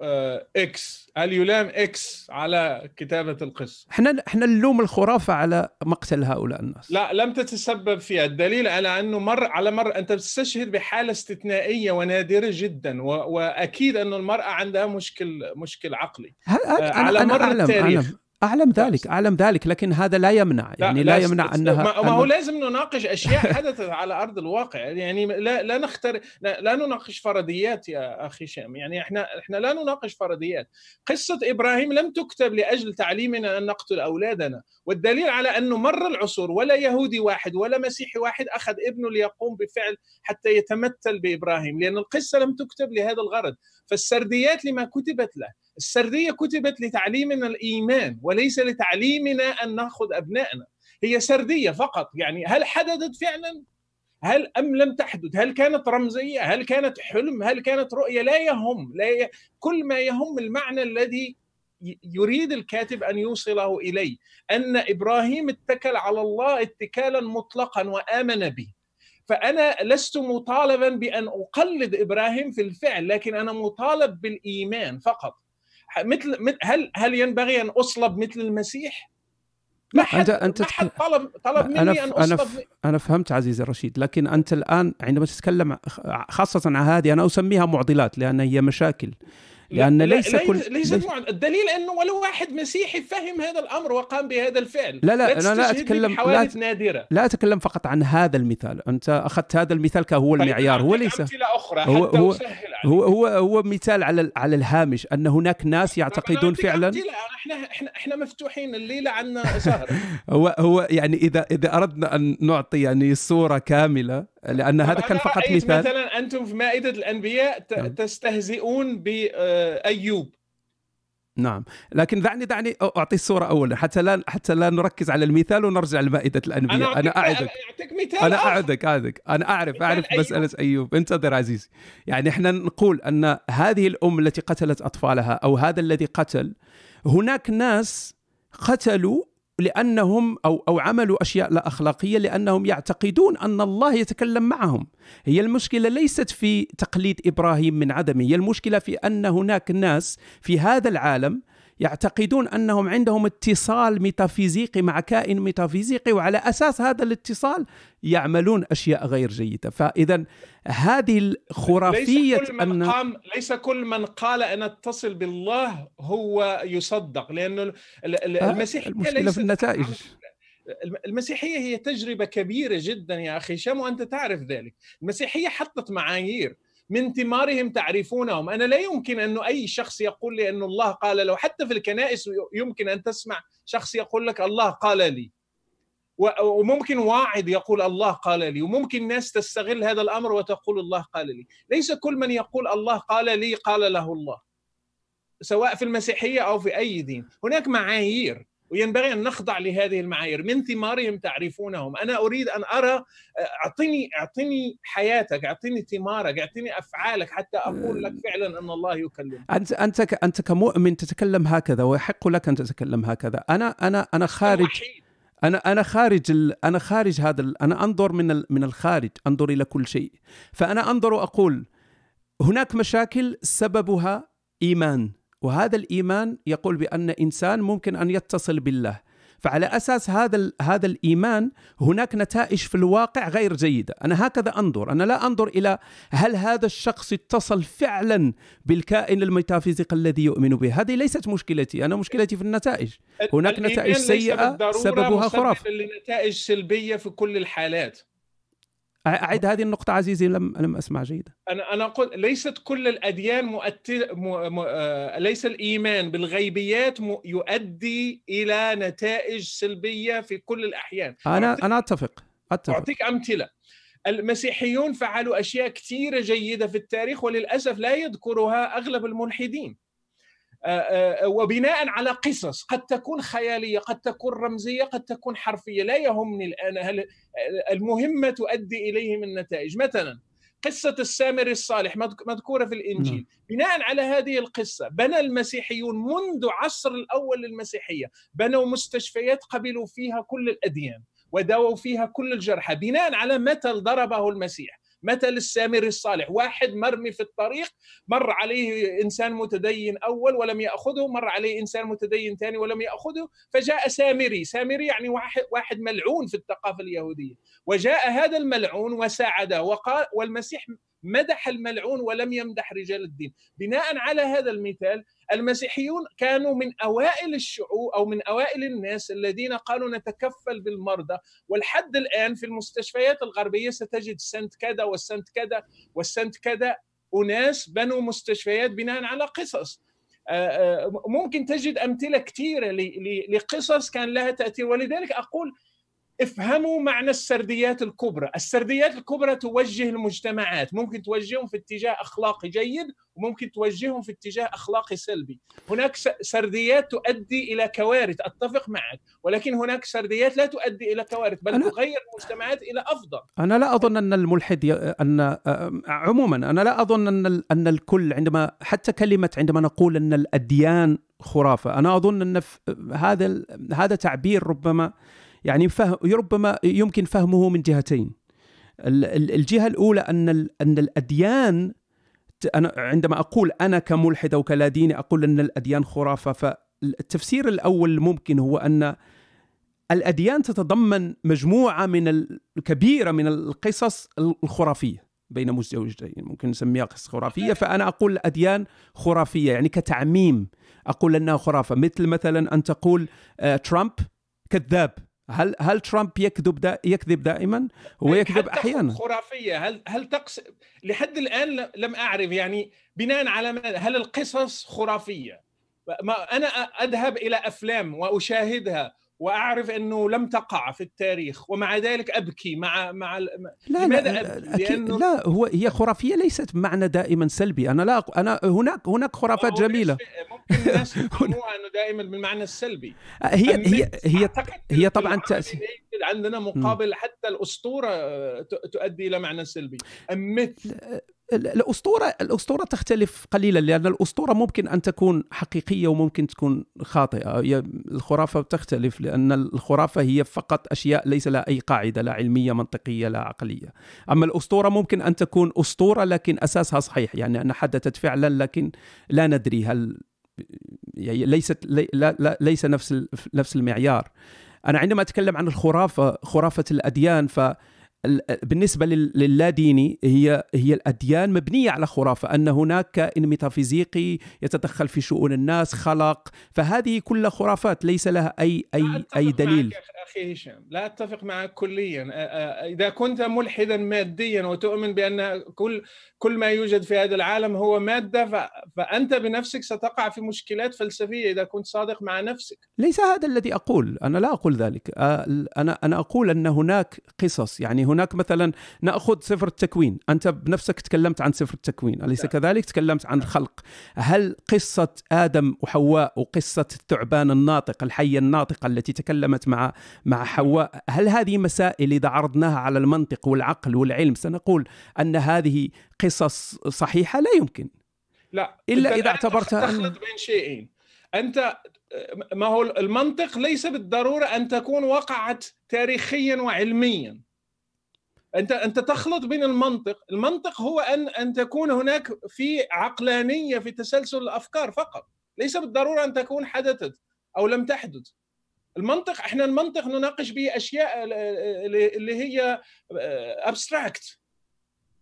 X هل يلام X على كتابة القصة؟ إحنا إحنا نلوم الخرافة على مقتل هؤلاء الناس لا لم تتسبب فيها، الدليل على أنه مر على مر أنت تستشهد بحالة استثنائية ونادرة جدا و... وأكيد أنه المرأة عندها مشكل مشكل عقلي هل... آه على مر أعلم التاريخ أعلم. أعلم ذلك أعلم ذلك لكن هذا لا يمنع. يعني لا, لا يمنع أنها ما هو لازم نناقش أشياء حدثت على أرض الواقع. يعني لا لا نختار لا, لا نناقش فرضيات يا أخي شام يعني إحنا إحنا لا نناقش فرضيات. قصة إبراهيم لم تكتب لأجل تعليمنا أن نقتل أولادنا. والدليل على انه مر العصور ولا يهودي واحد ولا مسيحي واحد أخذ ابنه ليقوم بفعل حتى يتمثل بإبراهيم لأن القصة لم تكتب لهذا الغرض. فالسرديات لما كتبت له السردية كتبت لتعليمنا الإيمان وليس لتعليمنا أن نأخذ أبنائنا. هي سردية فقط يعني هل حدثت فعلا؟ هل أم لم تحدث هل كانت رمزية؟ هل كانت حلم؟ هل كانت رؤية؟ لا يهم لا ي... كل ما يهم المعنى الذي يريد الكاتب أن يوصله إليه أن إبراهيم اتكل على الله اتكالا مطلقا وآمن به. فأنا لست مطالبا بأن أقلد إبراهيم في الفعل لكن أنا مطالب بالإيمان فقط. مثل هل هل ينبغي أن أصلب مثل المسيح؟ ما حد انت أنت ما حد طلب طلب مني أنا أن أصلب أنا, أنا فهمت عزيزي الرشيد لكن أنت الآن عندما تتكلم خاصة عن هذه أنا أسميها معضلات لأن هي مشاكل لأن لا ليس كل ليست معد... الدليل أنه ولا واحد مسيحي فهم هذا الأمر وقام بهذا الفعل. لا لا أنا لا اتكلم لا نادرة. لا أتكلم فقط عن هذا المثال. أنت أخذت هذا المثال كهو طيب، المعيار. هو ليس أخرى حتى هو هو, هو هو هو مثال على على الهامش أن هناك ناس يعتقدون فعلا. إحنا إحنا إحنا مفتوحين الليلة عندنا سهر هو هو يعني اذا إذا أردنا أن نعطي يعني صورة كاملة لأن هذا كان فقط مثال. مثلا أنتم في مائدة الأنبياء نعم. تستهزئون بايوب نعم. لكن دعني دعني أعطي الصورة اولا. حتى لا حتى لا نركز على المثال ونرجع لمائدة الأنبياء. أنا, أنا أعدك. مثال أنا أعدك أعدك. أنا اعرف أعرف أيوب. مسألة أيوب. انتظر عزيزي. يعني إحنا نقول أن هذه الأم التي قتلت أطفالها أو هذا الذي قتل هناك ناس قتلوا لأنهم أو أو عملوا أشياء لا أخلاقية لأنهم يعتقدون أن الله يتكلم معهم. هي المشكلة ليست في تقليد إبراهيم من عدمه هي المشكلة في أن هناك ناس في هذا العالم يعتقدون أنهم عندهم اتصال ميتافيزيقي مع كائن ميتافيزيقي وعلى أساس هذا الاتصال يعملون أشياء غير جيدة، فاذا هذه الخرافية ليس كل من أن قام ليس كل من قال أن اتصل بالله هو يصدق لأنه آه، المسيحية المشكلة في النتائج. المسيحية هي تجربة كبيرة جدا يا أخي. شام وانت تعرف ذلك، المسيحية حطت معايير. من ثمارهم تعرفونهم. أنا لا يمكن أنه أي شخص يقول لي أن الله قال له حتى في الكنائس يمكن أن تسمع شخص يقول لك الله قال لي. وممكن واعد يقول الله قال لي وممكن ناس تستغل هذا الأمر وتقول الله قال لي. ليس كل من يقول الله قال لي قال له الله سواء في المسيحية أو في أي دين. هناك معايير. وينبغي أن نخضع لهذه المعايير. من ثمارهم تعرفونهم. أنا أريد أن أرى أعطني أعطني حياتك أعطني ثمارك أعطني أفعالك حتى أقول لك فعلا أن الله يكلم أنت أنت أنت كمؤمن تتكلم هكذا ويحق لك أن تتكلم هكذا. أنا أنا أنا خارج أنا أنا خارج ال... أنا خارج هذا ال... أنا أنظر من ال... من الخارج أنظر إلى كل شيء. فأنا أنظر وأقول هناك مشاكل سببها إيمان. وهذا الإيمان يقول بأن إنسان ممكن أن يتصل بالله. فعلى أساس هذا هذا الإيمان هناك نتائج في الواقع غير جيدة. أنا هكذا أنظر. أنا لا أنظر إلى هل هذا الشخص اتصل فعلا بالكائن الميتافيزيقي الذي يؤمن به. هذه ليست مشكلتي. أنا مشكلتي في النتائج. هناك نتائج سيئة سببها خرافة. لنتائج سلبية في كل الحالات. أعيد هذه النقطة عزيزي لم لم أسمع جيدا. أنا أنا أقول ليست كل الأديان مؤثر م... م... آه، ليس الإيمان بالغيبيات م... يؤدي إلى نتائج سلبية في كل الأحيان. أنا أعطيك... أنا أتفق أتفق. أعطيك أمثلة. المسيحيون فعلوا أشياء كثيرة جيدة في التاريخ وللأسف لا يذكرها أغلب الملحدين. آه، آه، وبناء على قصص قد تكون خيالية قد تكون رمزية قد تكون حرفية لا يهمني الآن هل المهمة تؤدي اليهم النتائج مثلا قصة السامري الصالح مذكورة في الإنجيل. نعم. بناء على هذه القصة بنى المسيحيون منذ عصر الأول للمسيحية بنوا مستشفيات قبلوا فيها كل الأديان وداووا فيها كل الجرحى. بناء على مثل ضربه المسيح. مثل السامري الصالح. واحد مرمي في الطريق مر عليه إنسان متدين أول ولم يأخذه مر عليه إنسان متدين ثاني ولم يأخذه فجاء سامري. سامري يعني واحد, واحد ملعون في الثقافة اليهودية. وجاء هذا الملعون وساعده وقال والمسيح مدح الملعون ولم يمدح رجال الدين. بناء على هذا المثال المسيحيون كانوا من أوائل الشعوب أو من أوائل الناس الذين قالوا نتكفل بالمرضى. والحد الآن في المستشفيات الغربية ستجد سنت كذا والسنت كذا والسنت كذا أناس بنوا مستشفيات بناء على قصص. آه، آه، ممكن تجد أمثلة كثيرة لقصص كان لها تأثير. ولذلك أقول افهموا معنى السرديات الكبرى. السرديات الكبرى توجه المجتمعات. ممكن توجههم في اتجاه أخلاقي جيد وممكن توجههم في اتجاه أخلاقي سلبي. هناك سرديات تؤدي إلى كوارث. أتفق معك. ولكن هناك سرديات لا تؤدي إلى كوارث بل أنا تغير المجتمعات إلى أفضل. أنا لا أظن أن الملحد ي... أن عموما أنا لا أظن أن أن الكل عندما حتى كلمة عندما نقول أن الأديان خرافة أنا أظن أن هذا هذا تعبير ربما يعني فهم ربما يمكن فهمه من جهتين. الجهة الأولى أن أن الأديان أنا عندما أقول أنا كملحد أو كلا ديني أقول أن الأديان خرافة فالتفسير الأول ممكن هو أن الأديان تتضمن مجموعة من الكبيره من القصص الخرافية بين مزدوجتين. ممكن نسميها قصص خرافية فأنا أقول الاديان خرافية يعني كتعميم. أقول أنها خرافة. مثل مثلا أن تقول آه، ترامب كذاب. هل هل ترامب يكذب دا يكذب دائما؟ هو يكذب أحيانا. خرافية؟ هل هل تقص لحد الآن لم أعرف يعني بناء على هل القصص خرافية؟ ما أنا أذهب إلى أفلام وأشاهدها وأعرف إنه لم تقع في التاريخ ومع ذلك أبكي مع مع لا لماذا لا أبكي؟ لأنه لا هو هي خرافية ليست بمعنى دائما سلبي. أنا لا أنا هناك هناك خرافات جميلة. ممكن الناس يفهموها إنه دائما بالمعنى السلبي. هي هي هي هي طبعا تأثير عندنا مقابل حتى الأسطورة تؤدي إلى معنى سلبي. المثل الأسطورة الأسطورة تختلف قليلا لأن الأسطورة ممكن أن تكون حقيقية وممكن تكون خاطئة. هي الخرافة تختلف لأن الخرافة هي فقط أشياء ليس لها أي قاعدة لا علمية منطقية لا عقلية. أما الأسطورة ممكن أن تكون أسطورة لكن أساسها صحيح يعني أنها حدثت فعلا لكن لا ندري هل يعني ليست لي لا, لا ليس نفس نفس المعيار. أنا عندما أتكلم عن الخرافة خرافة الأديان ف بالنسبة للاديني هي هي الأديان مبنية على خرافة أن هناك كائن ميتافيزيقي يتدخل في شؤون الناس خلق فهذه كلها خرافات ليس لها أي أي أي دليل. أخي هشام لا أتفق معك كليا. إذا كنت ملحدا ماديا وتؤمن بأن كل كل ما يوجد في هذا العالم هو مادة فأنت بنفسك ستقع في مشكلات فلسفية إذا كنت صادق مع نفسك. ليس هذا الذي أقول أنا لا أقول ذلك. أنا أنا أقول أن هناك قصص يعني هناك مثلا نأخذ سفر التكوين. أنت بنفسك تكلمت عن سفر التكوين أليس كذلك؟ تكلمت عن الخلق. هل قصة آدم وحواء وقصة الثعبان الناطق الحيه الناطقه التي تكلمت مع مع حواء هل هذه مسائل إذا عرضناها على المنطق والعقل والعلم سنقول أن هذه قصص صحيحة لا يمكن. لا إلا إذا اعتبرتها تخلط بين شيئين. أنت ما هو المنطق ليس بالضرورة أن تكون وقعت تاريخيا وعلميا. أنت أنت تخلط بين المنطق، المنطق هو أن أن تكون هناك في عقلانية في تسلسل الأفكار فقط، ليس بالضرورة أن تكون حدثت أو لم تحدث. المنطق إحنا المنطق نناقش به أشياء اللي هي ابستراكت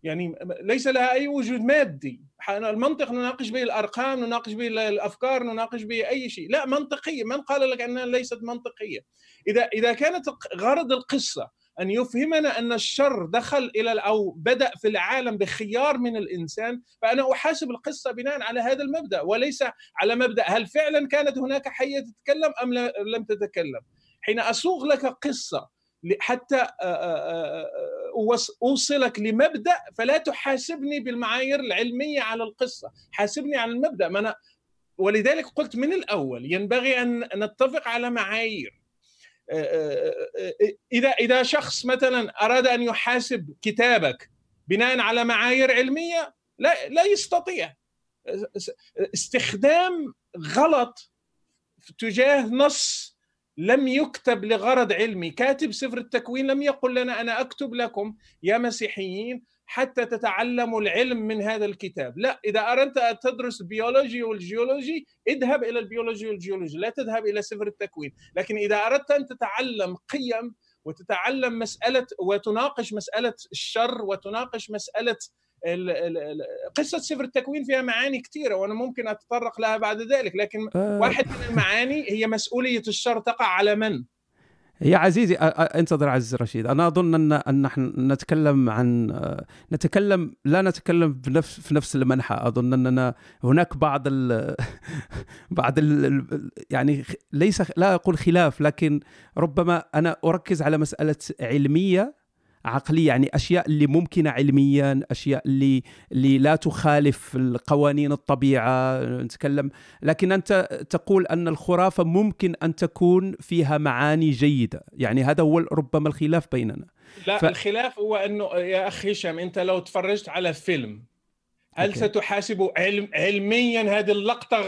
يعني ليس لها أي وجود مادي. المنطق نناقش به الأرقام نناقش به الأفكار نناقش به أي شيء. لا منطقية. من قال لك أنها ليست منطقية؟ إذا إذا كانت غرض القصة أن يفهمنا أن الشر دخل إلى أو بدأ في العالم بخيار من الإنسان فأنا أحاسب القصة بناء على هذا المبدأ وليس على مبدأ هل فعلا كانت هناك حية تتكلم أم لم تتكلم. حين اصوغ لك قصة حتى أوصلك لمبدأ فلا تحاسبني بالمعايير العلمية على القصة. حاسبني على المبدأ. ما أنا ولذلك قلت من الأول ينبغي أن نتفق على معايير. إذا إذا شخص مثلا أراد أن يحاسب كتابك بناء على معايير علمية لا لا يستطيع. استخدام غلط تجاه نص لم يكتب لغرض علمي. كاتب سفر التكوين لم يقل لنا أنا أكتب لكم يا مسيحيين حتى تتعلموا العلم من هذا الكتاب. لا إذا أردت أن تدرس البيولوجي والجيولوجي اذهب إلى البيولوجي والجيولوجي لا تذهب إلى سفر التكوين. لكن إذا أردت أن تتعلم قيم وتتعلم مسألة وتناقش مسألة الشر وتناقش مسألة قصة سفر التكوين فيها معاني كثيرة وأنا ممكن أتطرق لها بعد ذلك لكن آه. واحد من المعاني هي مسؤولية الشر تقع على من؟ يا عزيزي انتظر عزيز رشيد أنا أظن ان أن نحن نتكلم عن نتكلم لا نتكلم بنفس في نفس المنحى أظن أننا هناك بعض ال بعض ال يعني ليس لا أقول خلاف لكن ربما أنا أركز على مسألة علمية عقلية يعني أشياء اللي ممكنة علميا أشياء اللي اللي لا تخالف قوانين الطبيعة نتكلم لكن أنت تقول أن الخرافة ممكن أن تكون فيها معاني جيدة يعني هذا هو ربما الخلاف بيننا لا ف... الخلاف هو أنه يا أخي هشام أنت لو تفرجت على فيلم هل أوكي. ستحاسب علم علميا هذه اللقطة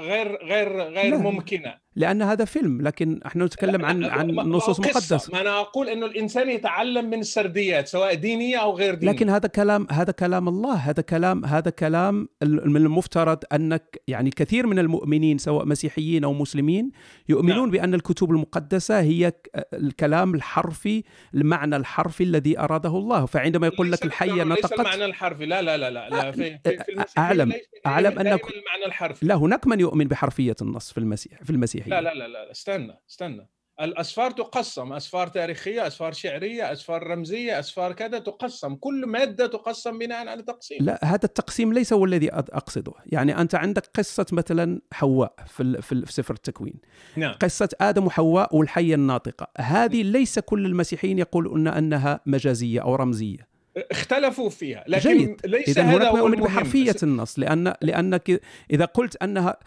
غير غير غير لا. ممكنة لأن هذا فيلم لكن إحنا نتكلم عن عن نصوص مقدسه ما أنا أقول انه الانسان يتعلم من السرديات سواء دينيه أو غير دينيه لكن هذا كلام هذا كلام الله هذا كلام هذا كلام من المفترض انك يعني كثير من المؤمنين سواء مسيحيين أو مسلمين يؤمنون نعم. بان الكتب المقدسه هي الكلام الحرفي المعنى الحرفي الذي اراده الله فعندما يقول لك الحيه نطقت ليس المعنى الحرفي لا لا لا لا, لا في, في اعلم اعلم ان المعنى الحرفي لا هناك من يؤمن بحرفيه النص في المسيح في المسيح المسيحيه لا لا لا لا استنى استنى. الأسفار تقسم أسفار تاريخية أسفار شعرية أسفار رمزية أسفار كذا تقسم. كل مادة تقسم بناء على تقسيم. لا هذا التقسيم ليس هو الذي أقصده. يعني أنت عندك قصة مثلا حواء في في سفر التكوين. نعم. قصة آدم وحواء والحية الناطقة. هذه ليس كل المسيحيين يقولون أنها مجازية أو رمزية. اختلفوا فيها لكن جيد. ليس إذا هذا هو المهم. بحرفية النص لأن لأنك إذا قلت أنها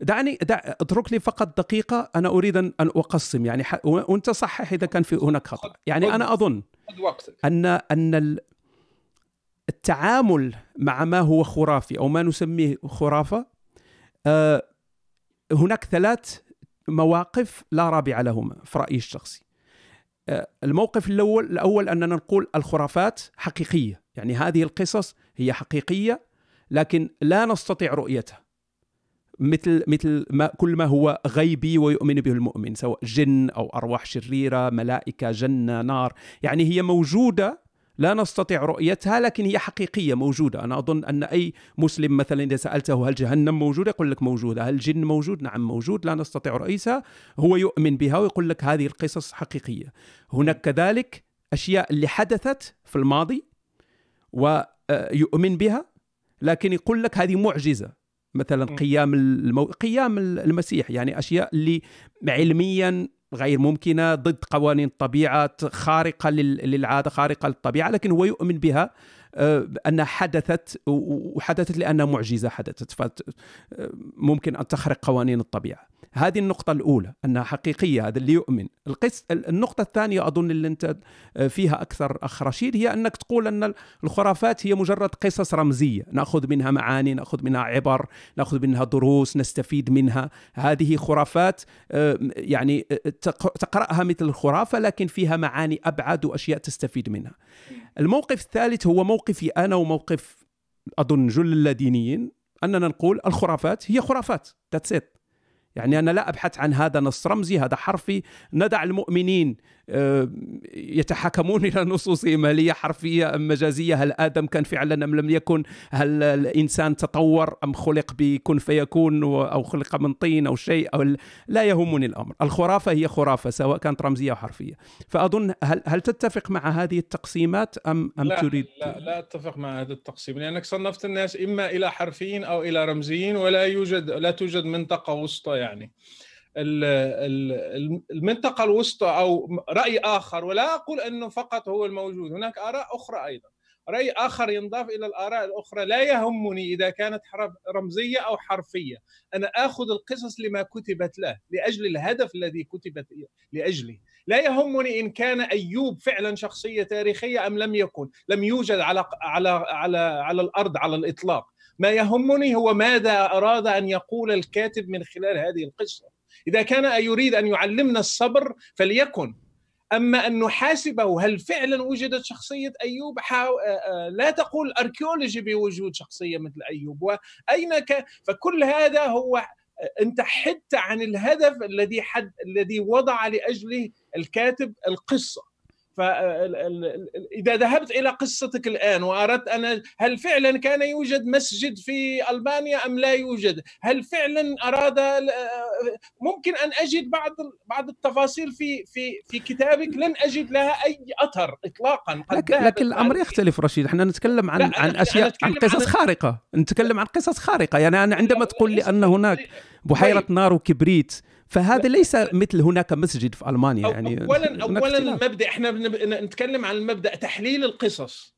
دعني دع اترك لي فقط دقيقة أنا أريد أن أقسم يعني ح... وأنت صحح إذا كان في هناك خطأ. يعني أنا أظن أن أن التعامل مع ما هو خرافي أو ما نسميه خرافة آه، هناك ثلاث مواقف لا رابع لهما في رأيي الشخصي. الموقف الأول الأول أننا نقول الخرافات حقيقية. يعني هذه القصص هي حقيقية لكن لا نستطيع رؤيتها. مثل مثل ما كل ما هو غيبي ويؤمن به المؤمن سواء جن أو أرواح شريرة ملائكة جنة نار. يعني هي موجودة لا نستطيع رؤيتها لكن هي حقيقية موجودة. أنا أظن أن أي مسلم مثلا إذا سألته هل جهنم موجودة يقول لك موجودة. هل الجن موجود؟ نعم موجود لا نستطيع رؤيتها هو يؤمن بها ويقول لك هذه القصص حقيقية. هناك كذلك أشياء اللي حدثت في الماضي ويؤمن بها لكن يقول لك هذه معجزة. مثلا قيام المو... قيام المسيح يعني أشياء اللي علميا غير ممكنة ضد قوانين الطبيعة خارقة للعادة خارقة للطبيعة لكن هو يؤمن بها. آه، أنها حدثت وحدثت لأنها معجزة حدثت فممكن أن تخرق قوانين الطبيعة. هذه النقطة الأولى أنها حقيقية هذا اللي يؤمن. القس النقطة الثانية أظن اللي أنت آه، فيها أكثر أخ رشيد هي أنك تقول أن الخرافات هي مجرد قصص رمزية. نأخذ منها معاني نأخذ منها عبر نأخذ منها دروس نستفيد منها. هذه خرافات يعني تقرأها مثل الخرافة لكن فيها معاني أبعد وأشياء تستفيد منها. الموقف الثالث هو موقفي أنا وموقف أظن جل اللادينيين أننا نقول الخرافات هي خرافات. It. يعني أنا لا أبحث عن هذا نص رمزي هذا حرفي. ندع المؤمنين آه، يتحكمون إلى نصوصهم. هل هي حرفية أم مجازية؟ هل آدم كان فعلا أم لم يكن؟ هل الإنسان تطور أم خلق بكن فيكون أو خلق من طين أو شيء؟ أو لا يهمني الأمر. الخرافة هي خرافة سواء كانت رمزية أو حرفية. فأظن هل, هل تتفق مع هذه التقسيمات أم, أم لا تريد؟ لا لا أتفق مع هذا التقسيم لأنك صنفت الناس إما إلى حرفيين أو إلى رمزيين ولا يوجد لا توجد منطقة وسطى يعني. المنطقة الوسطى أو رأي آخر ولا أقول أنه فقط هو الموجود. هناك آراء أخرى أيضا. رأي آخر ينضاف إلى الآراء الأخرى. لا يهمني إذا كانت رمزية أو حرفية. أنا آخذ القصص لما كتبت له لأجل الهدف الذي كتبت لأجله. لا يهمني إن كان أيوب فعلا شخصية تاريخية أم لم يكن. لم يوجد على على على على الأرض على الإطلاق. ما يهمني هو ماذا أراد أن يقول الكاتب من خلال هذه القصة. إذا كان يريد أن يعلمنا الصبر فليكن. أما أن نحاسبه هل فعلا وجدت شخصية أيوب؟ لا تقول أركيولوجي بوجود شخصية مثل أيوب. وأين ك... فكل هذا هو أنت حدت عن الهدف الذي حد الذي وضع لأجله الكاتب القصة. فإذا ذهبت إلى قصتك الآن وأردت أن هل فعلا كان يوجد مسجد في ألبانيا أم لا يوجد؟ هل فعلا أراد ممكن أن أجد بعض بعض التفاصيل في في في كتابك؟ لن أجد لها أي أثر إطلاقا. لكن, لكن الأمر يختلف رشيد. إحنا نتكلم عن عن أشياء عن قصص خارقة. نتكلم عن قصص خارقة. يعني أنا عندما تقول لي أن هناك بحيرة. نار وكبريت فهذا ليس مثل هناك مسجد في ألمانيا يعني اولا اولا المبدأ إحنا نتكلم عن المبدأ تحليل القصص.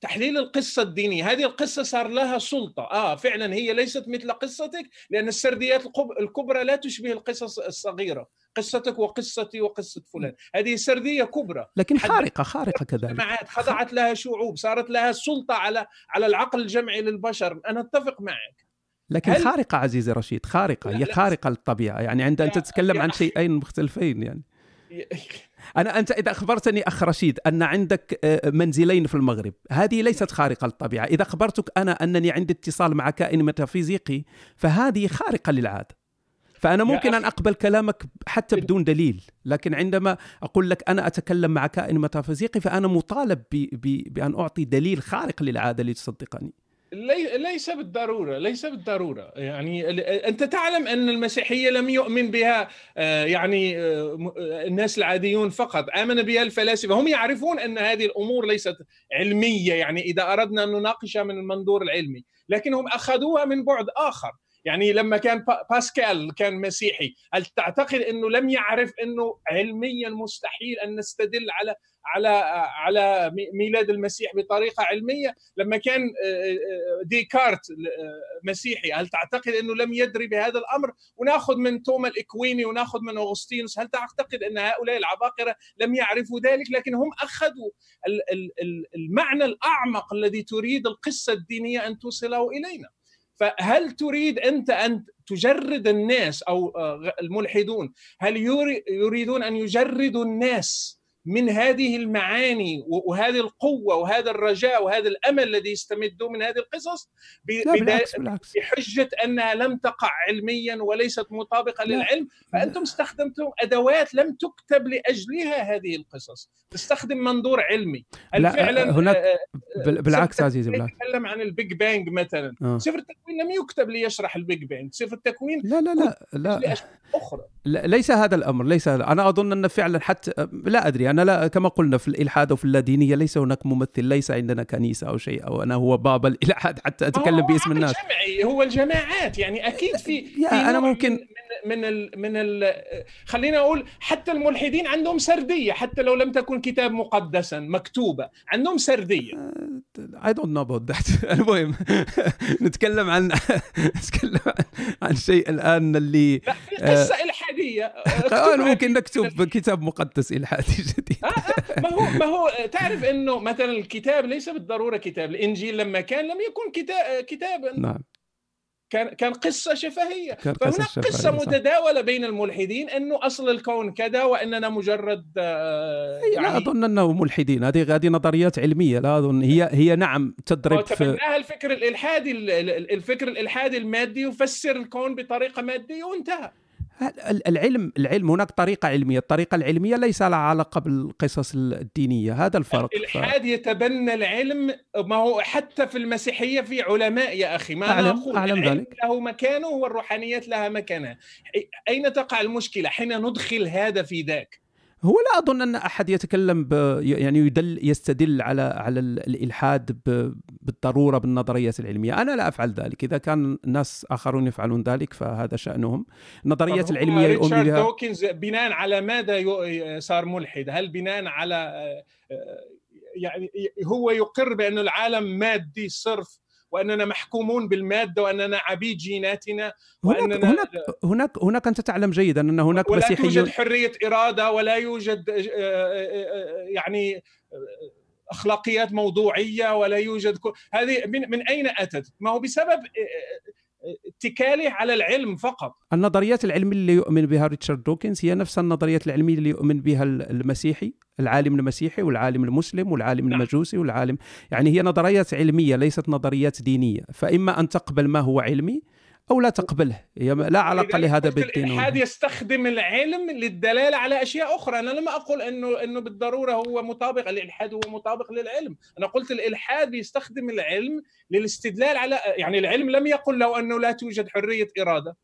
تحليل القصة الدينية. هذه القصة صار لها سلطة. آه فعلا هي ليست مثل قصتك لأن السرديات الكبرى لا تشبه القصص الصغيرة. قصتك وقصتي وقصة فلان. هذه سردية كبرى. لكن خارقة خارقة كذلك. خضعت لها شعوب صارت لها سلطة على على العقل الجمعي للبشر. أنا أتفق معك. لكن هل... خارقة عزيزي رشيد خارقة هي خارقة للطبيعة. يعني عند أن تتكلم عن شيئين مختلفين يعني. أنا أنت إذا أخبرتني أخ رشيد أن عندك آه، منزلين في المغرب هذه ليست خارقة للطبيعة. إذا أخبرتك أنا أنني عندي اتصال مع كائن ميتافيزيقي فهذه خارقة للعادة. فأنا ممكن أن أقبل كلامك حتى بدون دليل لكن عندما أقول لك أنا أتكلم مع كائن ميتافيزيقي فأنا مطالب بأن أعطي دليل خارق للعادة لتصدقني. ليس بالضرورة ليس بالضرورة. يعني أنت تعلم أن المسيحية لم يؤمن بها آه، يعني آه، الناس العاديون فقط. آمن بها الفلاسفة. هم يعرفون أن هذه الأمور ليست علمية. يعني إذا أردنا أن نناقشها من المنظور العلمي لكنهم أخذوها من بعد آخر. يعني لما كان باسكال كان مسيحي هل تعتقد أنه لم يعرف أنه علميا مستحيل أن نستدل على على على ميلاد المسيح بطريقة علمية. لما كان آه، آه، ديكارت آه، مسيحي هل تعتقد إنه لم يدري بهذا الأمر؟ ونأخذ من توما الإكويني ونأخذ من أغسطينوس. هل تعتقد إن هؤلاء العباقرة لم يعرفوا ذلك؟ لكن هم أخذوا المعنى الأعمق الذي تريد القصة الدينية أن توصله إلينا. فهل تريد أنت أن تجرد الناس أو الملحدون هل يريدون أن يجردوا الناس من هذه المعاني وهذه القوة وهذا الرجاء وهذا الأمل الذي يستمدون من هذه القصص بالعكس بالعكس. بحجة أنها لم تقع علميا وليست مطابقة لا. للعلم فأنتم استخدمتم أدوات لم تكتب لأجلها هذه القصص. تستخدم منظور علمي. لا فعلا هناك آه، آه، بالعكس عزيزي بالعكس. نتكلم عن ال Big Bang مثلا. آه. سفر التكوين لم يكتب ليشرح ال Big Bang. سفر التكوين لا لا لا لا. أخرى. لا ليس هذا الأمر ليس هذا. أنا أظن أن فعلا حتى لا أدري. أنا لا كما قلنا في الإلحاد وفي اللادينية ليس هناك ممثل ليس عندنا كنيسة أو شيء أو أنا هو بابا الإلحاد حتى أتكلم باسم الناس. جمعي هو الجماعات يعني أكيد في, في أنا ممكن من ال من ال خلينا أقول حتى الملحدين عندهم سردية حتى لو لم تكن كتاب مقدسا مكتوبة عندهم سردية. I don't know about that المهم نتكلم عن نتكلم عن شيء الآن اللي لا في قصة آه الحاديه آه ممكن نكتب كتاب مقدس إلحادي جديد. آه آه ما هو ما هو تعرف إنه مثلا الكتاب ليس بالضرورة كتاب الإنجيل لما كان لم يكن كتاب كتابا. نعم. كان كان قصة شفهية. كان فهناك قصة, قصة متداولة بين الملحدين إنه أصل الكون كذا وإننا مجرد آه، يعني لا أظن أنه ملحدين. هذه هذه نظريات علمية لا أظن. هي هي نعم تضرب في الفكر الإلحادي الفكر الإلحادي المادي يفسر الكون بطريقة مادية وانتهى. العلم العلم هناك طريقة علمية. الطريقة العلمية ليس لها علاقة بالقصص الدينية. هذا الفرق. الإلحاد ف... يتبنى العلم. ما هو حتى في المسيحية في علماء يا أخي ما أعلم, أقول أعلم ذلك. له مكانه والروحانيات لها مكانها. أين تقع المشكلة؟ حين ندخل هذا في ذاك. هو لا أظن أن أحد يتكلم ب يعني يدل يستدل على على الإلحاد بالضرورة بالنظريات العلمية، أنا لا أفعل ذلك، إذا كان ناس آخرون يفعلون ذلك فهذا شأنهم. النظريات العلمية يؤمن بها دوكنز بناء على ماذا صار ملحد؟ هل بناء على يعني هو يقر بأن العالم مادي صرف وأننا محكومون بالمادة وأننا عبيد جيناتنا وأننا هناك هناك هناك أنت تعلم جيدا أن هناك ولا مسيحيون توجد حرية إرادة ولا يوجد آه، آه، آه، يعني أخلاقيات موضوعية ولا يوجد هذه من من أين أتت؟ ما هو بسبب اتكاله على العلم فقط النظريات العلمية اللي يؤمن بها ريتشارد دوكنز هي نفس النظريات العلمية اللي يؤمن بها المسيحي العالم المسيحي والعالم المسلم والعالم نعم. المجوسي والعالم يعني هي نظريات علمية ليست نظريات دينية. فإما أن تقبل ما هو علمي أو لا تقبله. هي لا علاقة لهذا بالدين الإلحاد يستخدم العلم للدلالة على أشياء أخرى. أنا لم أقل انه أنه بالضرورة هو مطابق. الإلحاد هو مطابق للعلم. أنا قلت الإلحاد يستخدم العلم للاستدلال على يعني العلم لم يقل له أنه لا توجد حرية إرادة.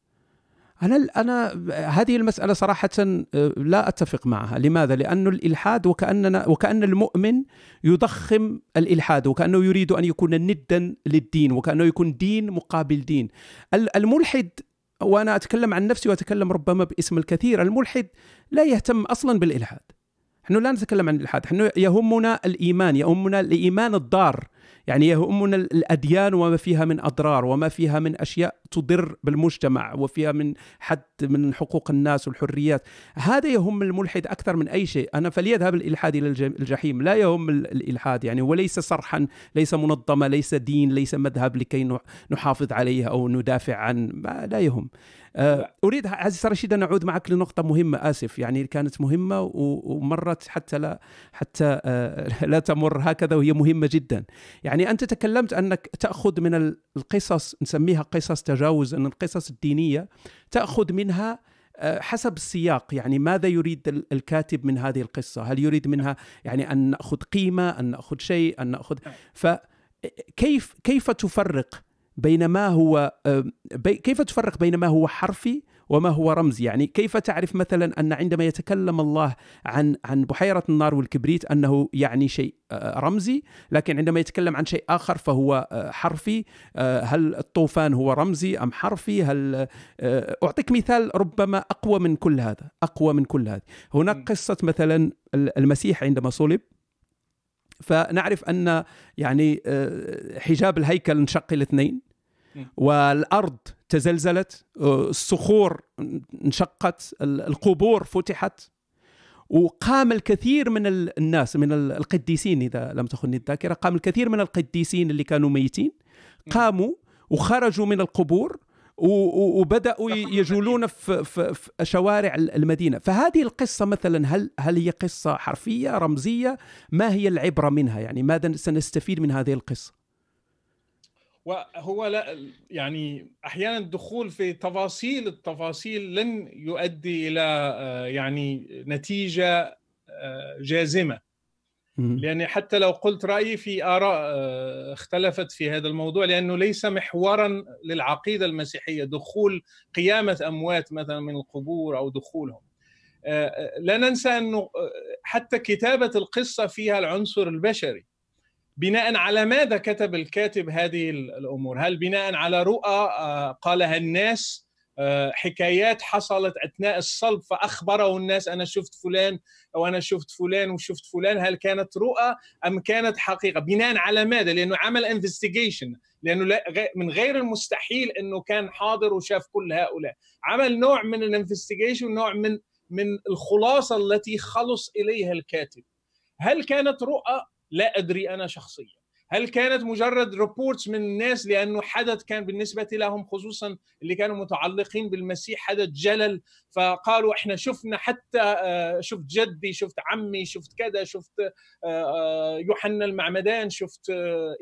أنا أنا هذه المسألة صراحة آه، لا أتفق معها، لماذا؟ لأنه الإلحاد وكاننا وكأن المؤمن يضخم الإلحاد وكأنه يريد أن يكون ندا للدين وكأنه يكون دين مقابل دين. الملحد وأنا أتكلم عن نفسي وأتكلم ربما باسم الكثير، الملحد لا يهتم أصلا بالإلحاد. نحن لا نتكلم عن الإلحاد، نحن يهمنا الإيمان، يهمنا الإيمان الضار يعني يهمنا الأديان وما فيها من أضرار وما فيها من أشياء تضر بالمجتمع وفيها من حد من حقوق الناس والحريات. هذا يهم الملحد أكثر من أي شيء. أنا فليذهب الإلحاد إلى الجحيم. لا يهم الإلحاد يعني وليس صرحا ليس منظمة ليس دين ليس مذهب لكي نحافظ عليه أو ندافع عن لا يهم. آه، أريد عزيز رشيد أن أعود معك لنقطة مهمة آسف يعني كانت مهمة ومرت حتى لا حتى آه، لا تمر. هكذا وهي مهمة جدا. يعني أنت تكلمت أنك تأخذ من القصص نسميها قصص تجاوز أن القصص الدينية تأخذ منها آه، حسب السياق. يعني ماذا يريد الكاتب من هذه القصة؟ هل يريد منها يعني أن نأخذ قيمة أن نأخذ شيء أن نأخذ؟ فكيف كيف تفرق بين ما هو بي كيف تفرق بين ما هو حرفي وما هو رمزي يعني. كيف تعرف مثلا أن عندما يتكلم الله عن عن بحيرة النار والكبريت أنه يعني شيء رمزي؟ لكن عندما يتكلم عن شيء آخر فهو حرفي. هل الطوفان هو رمزي أم حرفي؟ هل أعطيك مثال ربما أقوى من كل هذا أقوى من كل هذا هناك قصة مثلا المسيح عندما صلب. فنعرف أن يعني حجاب الهيكل انشق إلى اثنين. والأرض تزلزلت الصخور انشقت القبور فتحت. وقام الكثير من الناس من القديسين إذا لم تخني الذاكرة قام الكثير من القديسين اللي كانوا ميتين قاموا وخرجوا من القبور وبدأوا يجولون في, في, في شوارع المدينة. فهذه القصة مثلا هل هل هي قصة حرفية رمزية؟ ما هي العبرة منها؟ يعني ماذا سنستفيد من هذه القصة؟ وهو لا يعني أحيانا الدخول في تفاصيل التفاصيل لن يؤدي إلى آه، يعني نتيجة آه، جازمة. لأن حتى لو قلت رأيي في آراء آه، اختلفت في هذا الموضوع لأنه ليس محورا للعقيدة المسيحية دخول قيامة أموات مثلا من القبور أو دخولهم. لا ننسى أنه حتى كتابة القصة فيها العنصر البشري. بناء على ماذا كتب الكاتب هذه الأمور؟ هل بناء على رؤى آه، قالها الناس آه، حكايات حصلت أثناء الصلب فأخبره الناس أنا شفت فلان أو أنا شفت فلان وشفت فلان هل كانت رؤى أم كانت حقيقة؟ بناء على ماذا؟ لأنه عمل انفستيجيشن لأنه من غير المستحيل إنه كان حاضر وشاف كل هؤلاء. عمل نوع من ال investigation نوع من من الخلاصة التي خلص إليها الكاتب. هل كانت رؤى لا أدري أنا شخصيا. هل كانت مجرد reports من الناس لأنه حدث كان بالنسبة لهم خصوصا اللي كانوا متعلقين بالمسيح حدث جلل فقالوا إحنا شفنا حتى آه، شفت جدي شفت عمي شفت كذا شفت آه، آه، يوحنا المعمدان شفت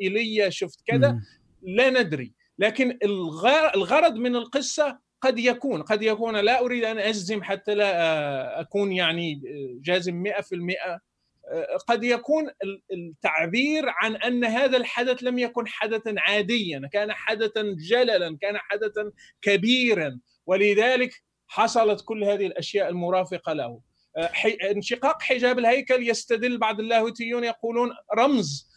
إيليا شفت كذا. لا ندري. لكن الغرض من القصة قد يكون قد يكون لا أريد أن أجزم حتى لا أكون يعني جازم 100% قد يكون التعبير عن أن هذا الحدث لم يكن حدثا عاديا كان حدثا جللا كان حدثا كبيرا. ولذلك حصلت كل هذه الأشياء المرافقة له. انشقاق حجاب الهيكل يستدل بعض اللاهوتيون يقولون رمز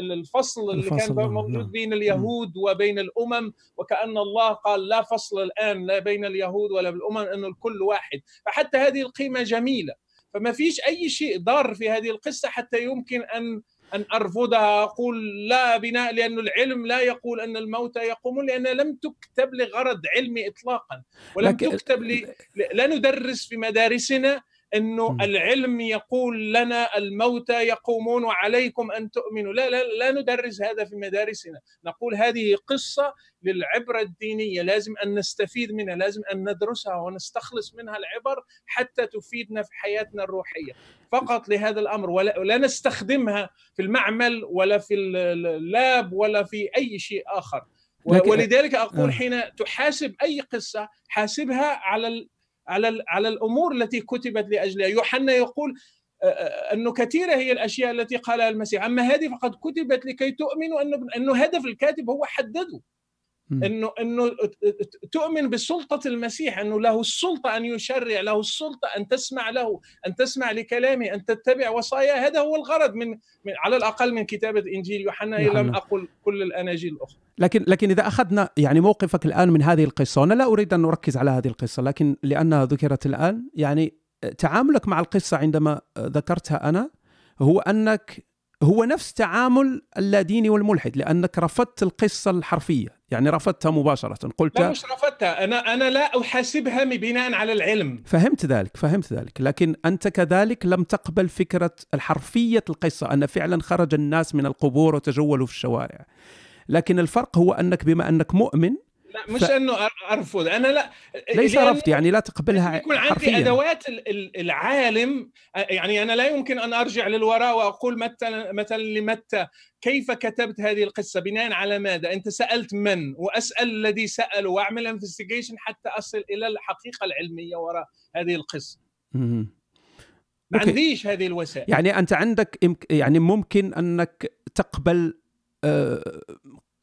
للفصل اللي كان موجود بين اليهود وبين الأمم. وكأن الله قال لا فصل الآن لا بين اليهود ولا بالأمم إنه الكل واحد. فحتى هذه القيمة جميلة. فما فيش أي شيء ضار في هذه القصة حتى يمكن ان أن أرفضها. أقول لا بناء لأن العلم لا يقول أن الموتى يقومون لانها لم تكتب لغرض علمي اطلاقا. ولم تكتب ل... لا ندرس في مدارسنا إنه م. العلم يقول لنا الموتى يقومون وعليكم أن تؤمنوا. لا لا لا ندرس هذا في مدارسنا. نقول هذه قصة للعبرة الدينية. لازم أن نستفيد منها لازم أن ندرسها ونستخلص منها العبر حتى تفيدنا في حياتنا الروحية. فقط لهذا الأمر ولا, ولا نستخدمها في المعمل ولا في اللاب ولا في أي شيء آخر. ولذلك أقول آه. حين تحاسب أي قصة حاسبها على على على الأمور التي كتبت لأجلها. يوحنا يقول انه كثيرة هي الأشياء التي قالها المسيح. أما هذه فقد كتبت لكي تؤمنوا انه انه هدف الكاتب هو حدده. انه إنه تؤمن بسلطة المسيح إنه له السلطة أن يشرع له السلطة أن تسمع له أن تسمع لكلامه أن تتبع وصاياه. هذا هو الغرض من, من على الأقل من كتابة إنجيل يوحنا. لم أقل كل الأناجيل الأخرى. لكن لكن إذا أخذنا يعني موقفك الآن من هذه القصة وأنا لا أريد أن نركز على هذه القصة لكن لأنها ذكرت الآن يعني تعاملك مع القصة عندما ذكرتها أنا هو أنك هو نفس تعامل اللاديني والملحد لأنك رفضت القصة الحرفية يعني رفضتها مباشرة قلت لا مش رفضتها. أنا أنا لا أحاسبها بناء على العلم. فهمت ذلك فهمت ذلك لكن أنت كذلك لم تقبل فكرة الحرفية القصة أن فعلا خرج الناس من القبور وتجولوا في الشوارع. لكن الفرق هو أنك بما أنك مؤمن لا مش ف... إنه أرفض أنا لا ليس رفض يعني لا تقبلها يكون عندي حرفياً. أدوات العالم يعني أنا لا يمكن أن أرجع للوراء وأقول متى مثلا لمتى كيف كتبت هذه القصة؟ بناء على ماذا؟ أنت سألت من؟ وأسأل الذي سأل وأعمل انفستيجيشن حتى أصل إلى الحقيقة العلمية وراء هذه القصة. ما عنديش هذه الوسائل. يعني أنت عندك يعني ممكن أنك تقبل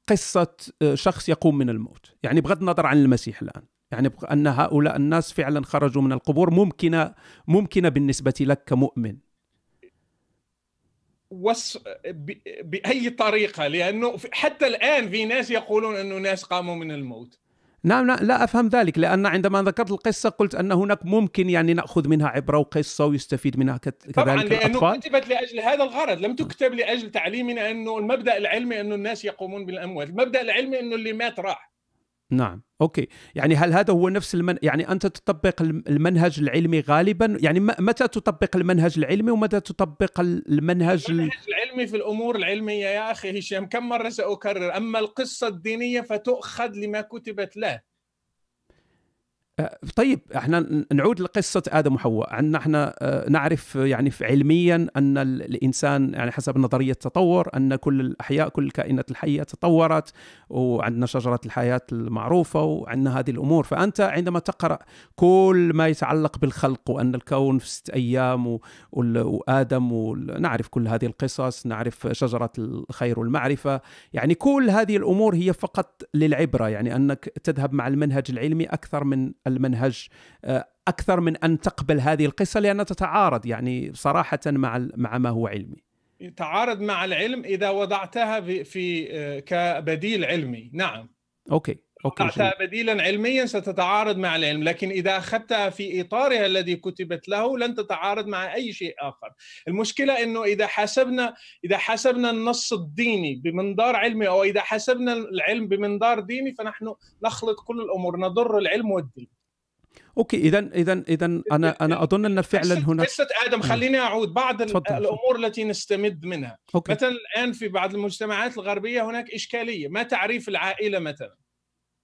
قصة آه، شخص يقوم من الموت. يعني بغض النظر عن المسيح الآن. يعني أن هؤلاء الناس فعلا خرجوا من القبور ممكنة ممكنة بالنسبة لك كمؤمن. وص... بأي طريقة؟ لأنه حتى الآن في ناس يقولون أنه ناس قاموا من الموت. نعم لا أفهم ذلك لأن عندما ذكرت القصة قلت أن هناك ممكن يعني نأخذ منها عبرة وقصة ويستفيد منها كذلك طبعا لأنه الأطفال. كتبت لأجل هذا الغرض لم تكتب لأجل تعليمنا أنه المبدأ العلمي أنه الناس يقومون بالأموات المبدأ العلمي أنه اللي مات راح نعم أوكي. يعني هل هذا هو نفس المن... يعني أنت تطبق المنهج العلمي غالبا؟ يعني متى تطبق المنهج العلمي ومتى تطبق المنهج المنهج العلمي في الأمور العلمية يا أخي هشام كم مرة سأكرر؟ أما القصة الدينية فتؤخذ لما كتبت له. طيب إحنا نعود لقصة آدم وحواء. عندنا إحنا آه، نعرف يعني علميا أن الإنسان يعني حسب نظرية التطور أن كل الأحياء كل الكائنات الحية تطورت وعندنا شجرة الحياة المعروفة وعندنا هذه الأمور. فأنت عندما تقرأ كل ما يتعلق بالخلق وأن الكون في ست أيام وآدم ونعرف كل هذه القصص نعرف شجرة الخير والمعرفة. يعني كل هذه الأمور هي فقط للعبرة. يعني أنك تذهب مع المنهج العلمي أكثر من المنهج آه، أكثر من أن تقبل هذه القصة لانها تتعارض يعني صراحة مع مع ما هو علمي. تعارض مع العلم إذا وضعتها في, آه، كبديل علمي، نعم. okay. okay وضعتها بديلا علميا ستتعارض مع العلم. لكن إذا أخذتها في إطارها الذي كتبت له لن تتعارض مع أي شيء آخر. المشكلة أنه إذا حسبنا إذا حسبنا النص الديني بمنظار علمي أو إذا حسبنا العلم بمنظار ديني فنحن نخلط كل الأمور نضر العلم والدين. okay اذا اذا اذا أنا أنا أظن أن فعلا هناك قصه آدم خليني أعود بعض تفضل. الأمور التي نستمد منها. okay. مثلا الآن في بعض المجتمعات الغربية هناك إشكالية. ما تعريف العائلة مثلا؟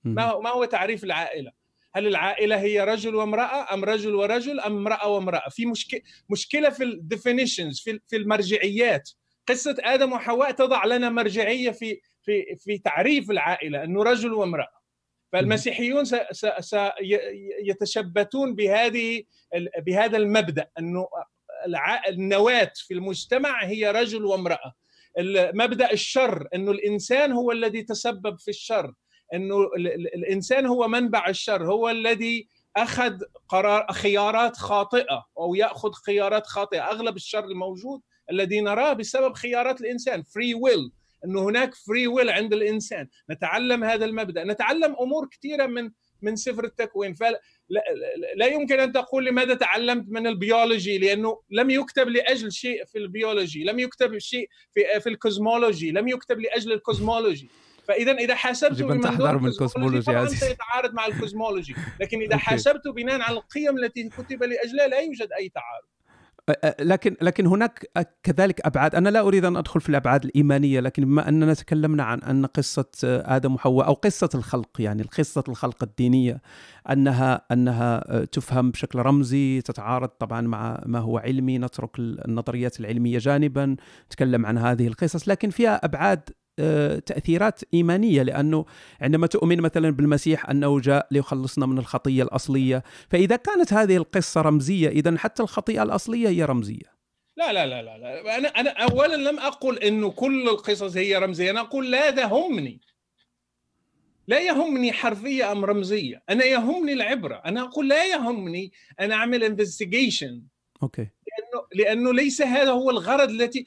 ما ما هو تعريف العائلة؟ هل العائلة هي رجل وامرأة أم رجل ورجل أم امرأة وامرأة؟ في مشكله مشكلة في ال definitions في في المرجعيات. قصة آدم وحواء تضع لنا مرجعية في في في تعريف العائلة إنه رجل وامرأة. فالمسيحيون سيتشبتون بهذه بهذا المبدأ إنه النواة في المجتمع هي رجل وامرأة. مبدا الشر إنه الإنسان هو الذي تسبب في الشر. إنه الإنسان هو منبع الشر هو الذي أخذ قرار خيارات خاطئة أو يأخذ خيارات خاطئة. أغلب الشر الموجود الذي نراه بسبب خيارات الإنسان فري ويل إنه هناك free will عند الإنسان. نتعلم هذا المبدأ. نتعلم أمور كثيرة من من سفر التكوين. فلا لا يمكن أن تقول لماذا تعلمت من البيولوجي؟ لأنه لم يكتب لأجل شيء في البيولوجي لم يكتب شيء في في ال cosmology لم يكتب لأجل ال cosmology. فاذا إذا حاسبته من تحضر من ال cosmology أنت يتعارض مع ال cosmology. لكن إذا حاسبته بناء على القيم التي كتب لأجلها لا يوجد أي تعارض. لكن لكن هناك كذلك أبعاد. أنا لا أريد أن أدخل في الأبعاد الإيمانية لكن بما أننا تكلمنا عن ان قصة آدم وحواء أو قصة الخلق يعني قصة الخلق الدينية أنها أنها تفهم بشكل رمزي تتعارض طبعا مع ما هو علمي نترك النظريات العلمية جانبا نتكلم عن هذه القصص لكن فيها أبعاد تأثيرات إيمانية لأنه عندما تؤمن مثلا بالمسيح أنه جاء ليخلصنا من الخطية الأصلية فإذا كانت هذه القصة رمزية اذا حتى الخطيئة الأصلية هي رمزية. لا لا لا لا, لا. أنا أنا اولا لم أقل إنه كل القصص هي رمزية. أنا أقول لا يهمني. لا يهمني حرفية أم رمزية. أنا يهمني العبرة. أنا أقول لا يهمني أن أعمل investigation okay. لأنه لأنه ليس هذا هو الغرض التي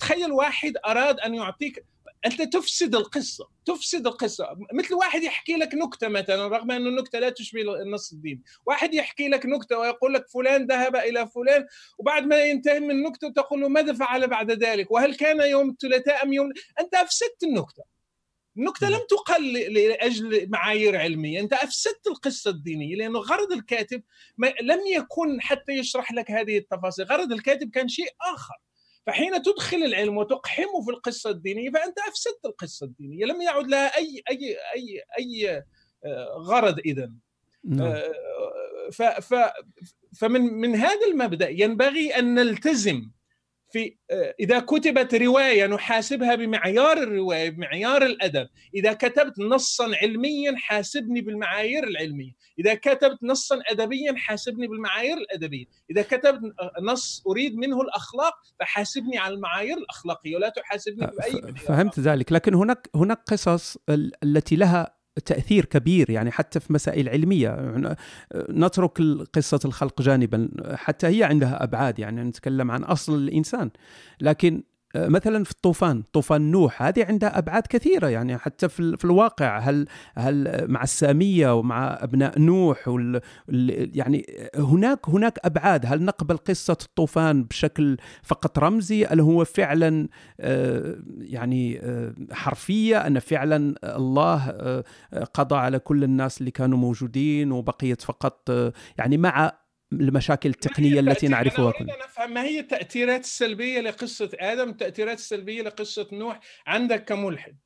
تخيل واحد أراد أن يعطيك أنت تفسد القصة تفسد القصة. مثل واحد يحكي لك نكتة مثلا رغم ان النكتة لا تشبه النص الديني واحد يحكي لك نكتة ويقول لك فلان ذهب إلى فلان وبعد ما ينتهي من النكتة تقول له ماذا فعل بعد ذلك؟ وهل كان يوم الثلاثاء أم يوم؟ أنت أفسدت النكتة. النكتة لم تقل لأجل معايير علمية. أنت أفسدت القصة الدينية لأنه غرض الكاتب لم يكن حتى يشرح لك هذه التفاصيل. غرض الكاتب كان شيء آخر. فحين تدخل العلم وتقحمه في القصة الدينية فأنت أفسدت القصة الدينية لم يعد لها أي أي أي أي آه، غرض اذا نعم. آه، فمن من هذا المبدأ ينبغي أن نلتزم في آه، إذا كتبت رواية نحاسبها بمعيار الرواية بمعيار الأدب. إذا كتبت نصا علميا حاسبني بالمعايير العلمية. إذا كتبت نصا ادبيا حاسبني بالمعايير الأدبية. إذا كتبت نص أريد منه الأخلاق فحاسبني على المعايير الأخلاقية ولا تحاسبني بأي فهمت ذلك. لكن هناك هناك قصص التي لها تأثير كبير يعني حتى في مسائل علمية. نترك قصة الخلق جانبا حتى هي عندها أبعاد يعني نتكلم عن أصل الإنسان. لكن مثلا في الطوفان طوفان نوح هذه عندها أبعاد كثيرة يعني حتى في, الواقع. هل هل مع السامية ومع أبناء نوح وال يعني هناك هناك أبعاد. هل نقبل قصة الطوفان بشكل فقط رمزي؟ هل هو فعلا آه، يعني آه، حرفية؟ أن فعلا الله آه، قضى على كل الناس اللي كانوا موجودين وبقيت فقط يعني مع المشاكل التقنية التي نعرفها كلنا. نفهم ما هي التأثيرات السلبية لقصة آدم؟ التاثيرات السلبية لقصة نوح عندك كملحد.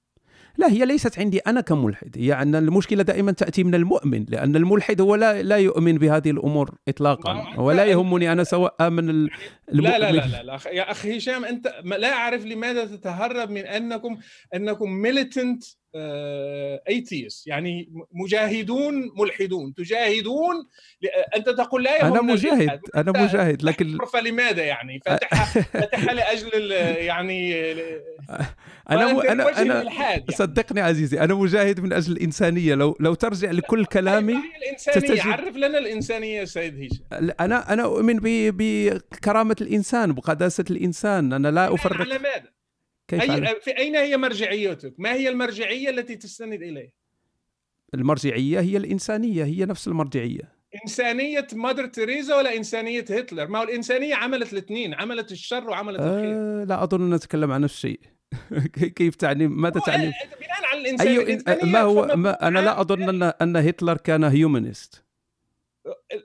لا هي ليست عندي أنا كملحد. هي أن المشكلة دائما تأتي من المؤمن لأن الملحد هو لا لا يؤمن بهذه الأمور اطلاقا. ولا يهمني أنا سواء آمن المؤمن لا لا لا, لا, لا يا أخي هشام أنت لا أعرف لماذا تتهرب من أنكم أنكم militant atheists آه، يعني مجاهدون ملحدون. تجاهدون أنت تقول لا أنا مجاهد أنا مجاهد لكن فلماذا يعني؟ فاتح فاتح لأجل يعني أنا أنا أنا يعني. صدقني عزيزي أنا مجاهد من أجل الإنسانية. لو لو ترجع لكل كلامي الإنسانية؟ تتجد... عرف لنا الإنسانية سيد هشام. أنا أنا أؤمن بكرامة الإنسان بقداسة الإنسان. أنا لا أفرق. على ماذا؟ كيف أي في أين هي مرجعيتك؟ ما هي المرجعية التي تستند إليها؟ المرجعية هي الإنسانية هي نفس المرجعية. إنسانية مادر تريزا ولا إنسانية هتلر؟ ما هو الإنسانية عملت الاثنين عملت الشر وعملت آه الخير لا أظن نتكلم عن نفس الشيء. كيف تعني؟ ماذا تعني؟ بناء على الإنسانية, أيوة الإنسانية ما هو ما أنا لا أظن أن أن هتلر كان هيومنست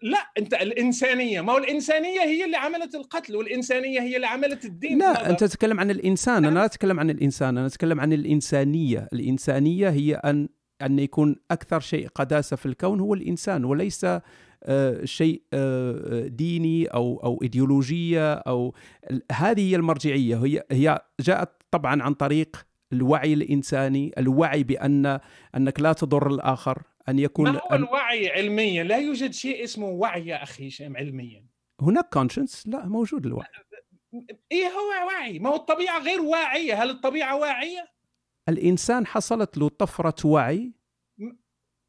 لا انت الإنسانية. ما هو الإنسانية هي اللي عملت القتل والإنسانية هي اللي عملت الدين. لا أنت تتكلم عن الإنسان. أنا لا أتكلم عن الإنسان أنا أتكلم عن الإنسانية. الإنسانية هي أن أن يكون أكثر شيء قداسة في الكون هو الإنسان وليس آه، شيء آه، ديني أو أو إيديولوجية أو هذه هي المرجعية. هي هي جاءت طبعا عن طريق الوعي الإنساني الوعي بأن أنك لا تضر الآخر. أن يكون ما هو الوعي علميا؟ لا يوجد شيء اسمه وعي يا أخي هشام علميا. هناك كونشنس لا موجود الوعي. إيه هو وعي؟ ما هو الطبيعة غير واعية؟ هل الطبيعة واعية؟ الإنسان حصلت له طفرة وعي.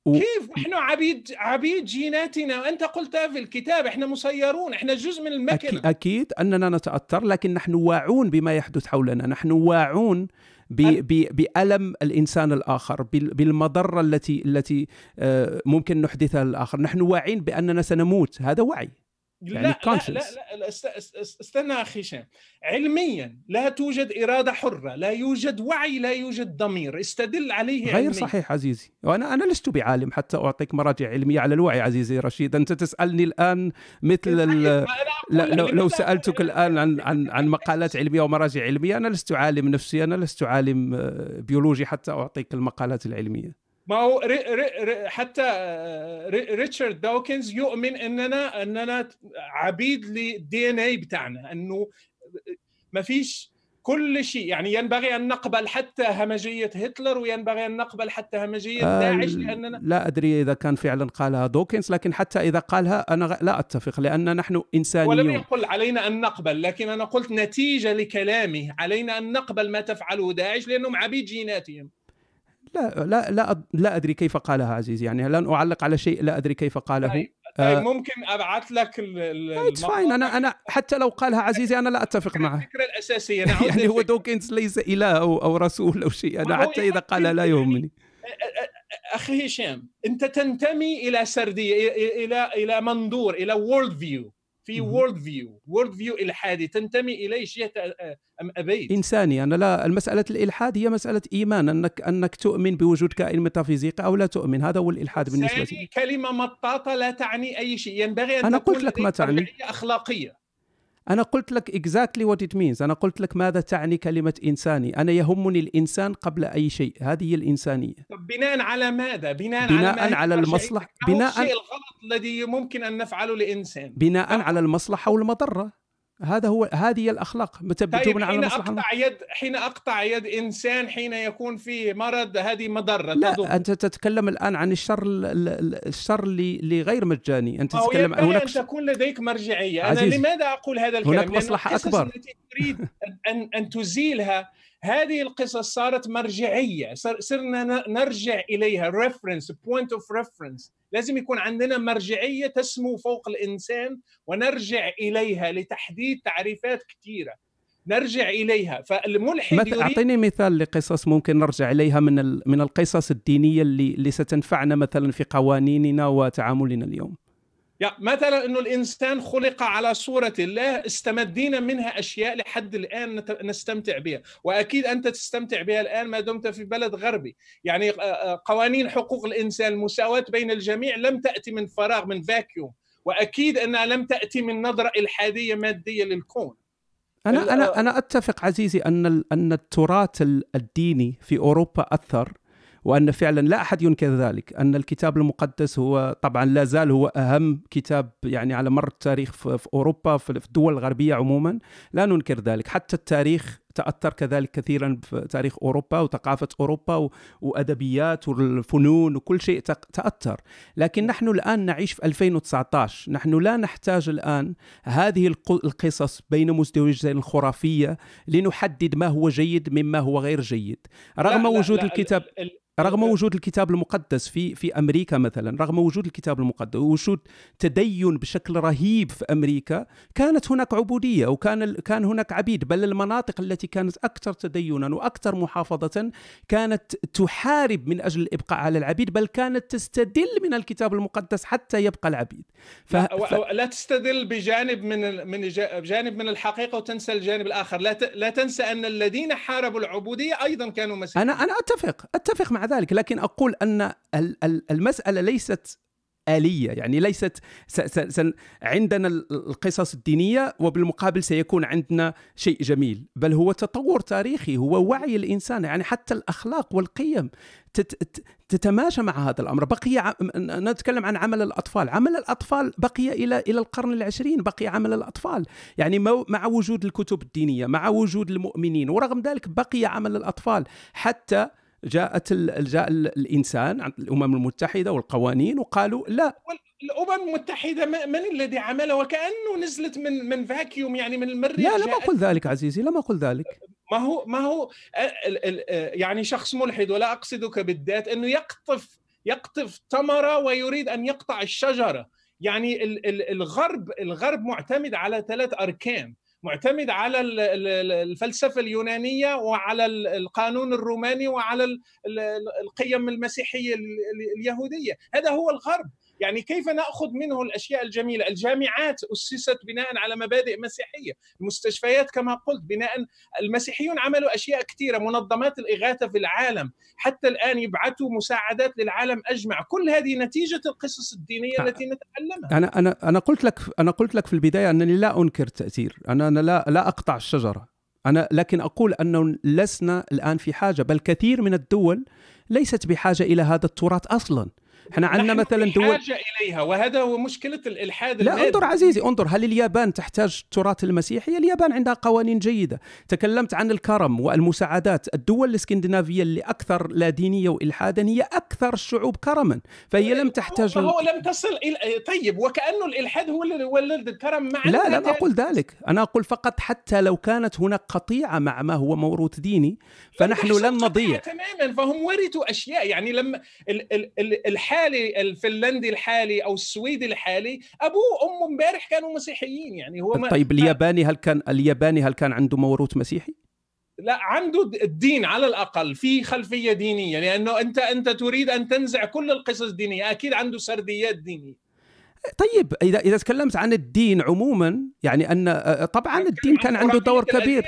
و... كيف؟ نحن عبيد عبيد جيناتنا. وانت قلتها في الكتاب إحنا مسيرون إحنا جزء من المكنة. أكيد أننا نتأثر لكن نحن واعون بما يحدث حولنا. نحن واعون بألم الإنسان الآخر بالمضرة التي التي آه، ممكن نحدثها للآخر. نحن واعين بأننا سنموت هذا وعي. يعني لا, لا, لا, لا استنى أخي هشام علميا لا توجد إرادة حرة لا يوجد وعي لا يوجد ضمير. استدل عليه غير علميا. صحيح عزيزي. وأنا أنا لست بعالم حتى أعطيك مراجع علمية على الوعي عزيزي رشيد. أنت تسألني الآن مثل لا لو, لو سألتك الآن عن عن عن مقالات علمية ومراجع علمية أنا لست عالم نفسي أنا لست عالم آه، بيولوجي حتى أعطيك المقالات العلمية. ما هو ري ري حتى ريتشارد دوكنز يؤمن إننا إننا عبيد للدي ان اي بتاعنا إنه ما فيش كل شيء. يعني ينبغي أن نقبل حتى همجية هتلر وينبغي أن نقبل حتى همجية آه داعش لأننا لا أدري إذا كان فعلا قالها دوكنز لكن حتى إذا قالها أنا لا أتفق لأن نحن إنسانيون. ولم يقل علينا أن نقبل لكن أنا قلت نتيجة لكلامه علينا أن نقبل ما تفعله داعش لأنهم عبيد جيناتهم. لا لا لا لا أدري كيف قالها عزيز يعني لن أعلق على شيء لا أدري كيف قاله. طيب, طيب آه ممكن أبعث لك فاين أنا أنا حتى لو قالها عزيزي أنا لا أتفق معه الفكرة الأساسية. نعود يعني هو دوكنز ليس إله أو, أو رسول أو شيء. أنا حتى إذا قالها لا يهمني. أخي هشام أنت تنتمي إلى سردية إلى إلى منظور إلى worldview في worldview worldview إلحادي تنتمي اليه شئت أم أبيت. إنساني. أنا لا المسألة الإلحاد هي مسألة إيمان انك أنك تؤمن بوجود كائن ميتافيزيقي أو لا تؤمن. هذا هو الإلحاد بالنسبة لي. كلمة مطاطة لا تعني أي شيء. ينبغي أن أنا قلت لك ما تعني. أخلاقية. أنا قلت لك exactly what it means. أنا قلت لك ماذا تعني كلمة إنساني. أنا يهمني الإنسان قبل أي شيء. هذه هي الإنسانية. طب بناء على ماذا؟ بناء, بناء على, على المصلحة. بناء الشيء الغلط الذي ممكن أن نفعله لإنسان. بناء على المصلحة والمضرة. هذا هو هذه هي الأخلاق. متبتون طيب على المصلحة أقطع يد حين أقطع يد إنسان حين يكون فيه مرض هذه مضرة لا تضر. أنت تتكلم الآن عن الشر الشر اللي غير مجاني. أنت تتكلم عن هناك أن تكون لديك مرجعية. أنا عزيز. لماذا أقول هذا الكلام؟ هناك مصلحة أكبر. التي تريد أن أن تزيلها هذه القصص صارت مرجعية صرنا نرجع إليها. reference point of reference لازم يكون عندنا مرجعية تسمو فوق الإنسان ونرجع إليها لتحديد تعريفات كثيرة. نرجع إليها. فالملحد مثل أعطيني مثال لقصص ممكن نرجع إليها من من القصص الدينية اللي اللي ستنفعنا مثلا في قوانيننا وتعاملنا اليوم. يعني مثلا إنه الإنسان خلق على صورة الله استمدينا منها أشياء لحد الآن نستمتع بها. وأكيد أنت تستمتع بها الآن ما دمت في بلد غربي. يعني قوانين حقوق الإنسان المساواة بين الجميع لم تأتي من فراغ من فاكيوم وأكيد أنها لم تأتي من نظرة إلحادية مادية للكون. أنا أنا أنا أتفق عزيزي أن أن التراث الديني في أوروبا أثر. وأن فعلا لا أحد ينكر ذلك أن الكتاب المقدس هو طبعا لا زال هو أهم كتاب يعني على مر التاريخ في أوروبا في الدول الغربية عموما. لا ننكر ذلك حتى التاريخ تأثر كذلك كثيرا في تاريخ أوروبا وثقافة أوروبا وأدبيات والفنون وكل شيء تأثر. لكن نحن الآن نعيش في 2019 نحن لا نحتاج الآن هذه القصص بين مزدوجين الخرافية لنحدد ما هو جيد مما هو غير جيد. رغم لا وجود لا لا الكتاب رغم وجود الكتاب المقدس في في أمريكا مثلا رغم وجود الكتاب المقدس ووجود تدين بشكل رهيب في أمريكا كانت هناك عبودية وكان كان هناك عبيد بل المناطق التي كانت أكثر تدينا وأكثر محافظة كانت تحارب من أجل الإبقاء على العبيد بل كانت تستدل من الكتاب المقدس حتى يبقى العبيد. ف... ف... لا تستدل بجانب من من جانب من الحقيقة وتنسى الجانب الآخر. لا ت... لا تنسى أن الذين حاربوا العبودية أيضا كانوا مسيحيين. أنا أنا أتفق أتفق مع ذلك لكن أقول أن المسألة ليست آلية. يعني ليست س س س عندنا القصص الدينية وبالمقابل سيكون عندنا شيء جميل بل هو تطور تاريخي هو وعي الإنسان. يعني حتى الأخلاق والقيم تتماشى مع هذا الأمر. بقي نتكلم عن عمل الأطفال. عمل الأطفال بقي إلى إلى القرن العشرين بقي عمل الأطفال. يعني مع وجود الكتب الدينية مع وجود المؤمنين ورغم ذلك بقي عمل الأطفال. حتى جاءت جاء الإنسان الأمم المتحدة والقوانين وقالوا لا. الأمم المتحدة من الذي عمل وكأنه نزلت من من فاكيوم يعني من المريخ لا لم أقل ذلك عزيزي لم أقل ذلك. ما هو ما هو يعني شخص ملحد ولا أقصدك بالذات أنه يقطف يقطف تمرة ويريد أن يقطع الشجرة. يعني الغرب الغرب معتمد على ثلاث أركان. معتمد على الفلسفة اليونانية وعلى القانون الروماني وعلى القيم المسيحية اليهودية. هذا هو الغرب. يعني كيف نأخذ منه الأشياء الجميلة؟ الجامعات أسست بناء على مبادئ مسيحية. المستشفيات كما قلت بناء المسيحيون عملوا أشياء كثيرة منظمات الإغاثة في العالم. حتى الآن يبعثوا مساعدات للعالم أجمع. كل هذه نتيجة القصص الدينية التي نتعلمها. أنا أنا أنا قلت لك أنا قلت لك في البداية أنني لا أنكر التاثير أنا أنا لا لا أقطع الشجرة. أنا لكن أقول انه لسنا الآن في حاجة بل كثير من الدول ليست بحاجة إلى هذا التراث أصلا. إحنا عندنا مثلا دول حاجة إليها وهذا هو مشكلة الالحاد لا المادي. انظر عزيزي انظر هل اليابان تحتاج التراث المسيحي؟ اليابان عندها قوانين جيدة. تكلمت عن الكرم والمساعدات. الدول الإسكندنافية اللي أكثر لا دينية والحادا هي أكثر الشعوب كرما فهي لم تحتاج هو لم تصل إلى طيب وكأنه الإلحاد هو اللي ولد الكرم مع لا لا أقول ذلك. أنا أقول فقط حتى لو كانت هناك قطيعة مع ما هو موروث ديني فنحن لن نضيع. تماما فهم ورثوا أشياء. يعني لما الحاد الحالي الفنلندي الحالي أو السويدي الحالي أبوه وأمه امبارح كانوا مسيحيين يعني هو ما طيب الياباني هل كان الياباني هل كان عنده موروث مسيحي؟ لا عنده الدين على الأقل في خلفية دينية لأنه انت أنت تريد أن تنزع كل القصص الدينيه أكيد عنده سرديات دينية. طيب اذا إذا تكلمت عن الدين عموما يعني ان طبعا الدين كان عنده دور كبير.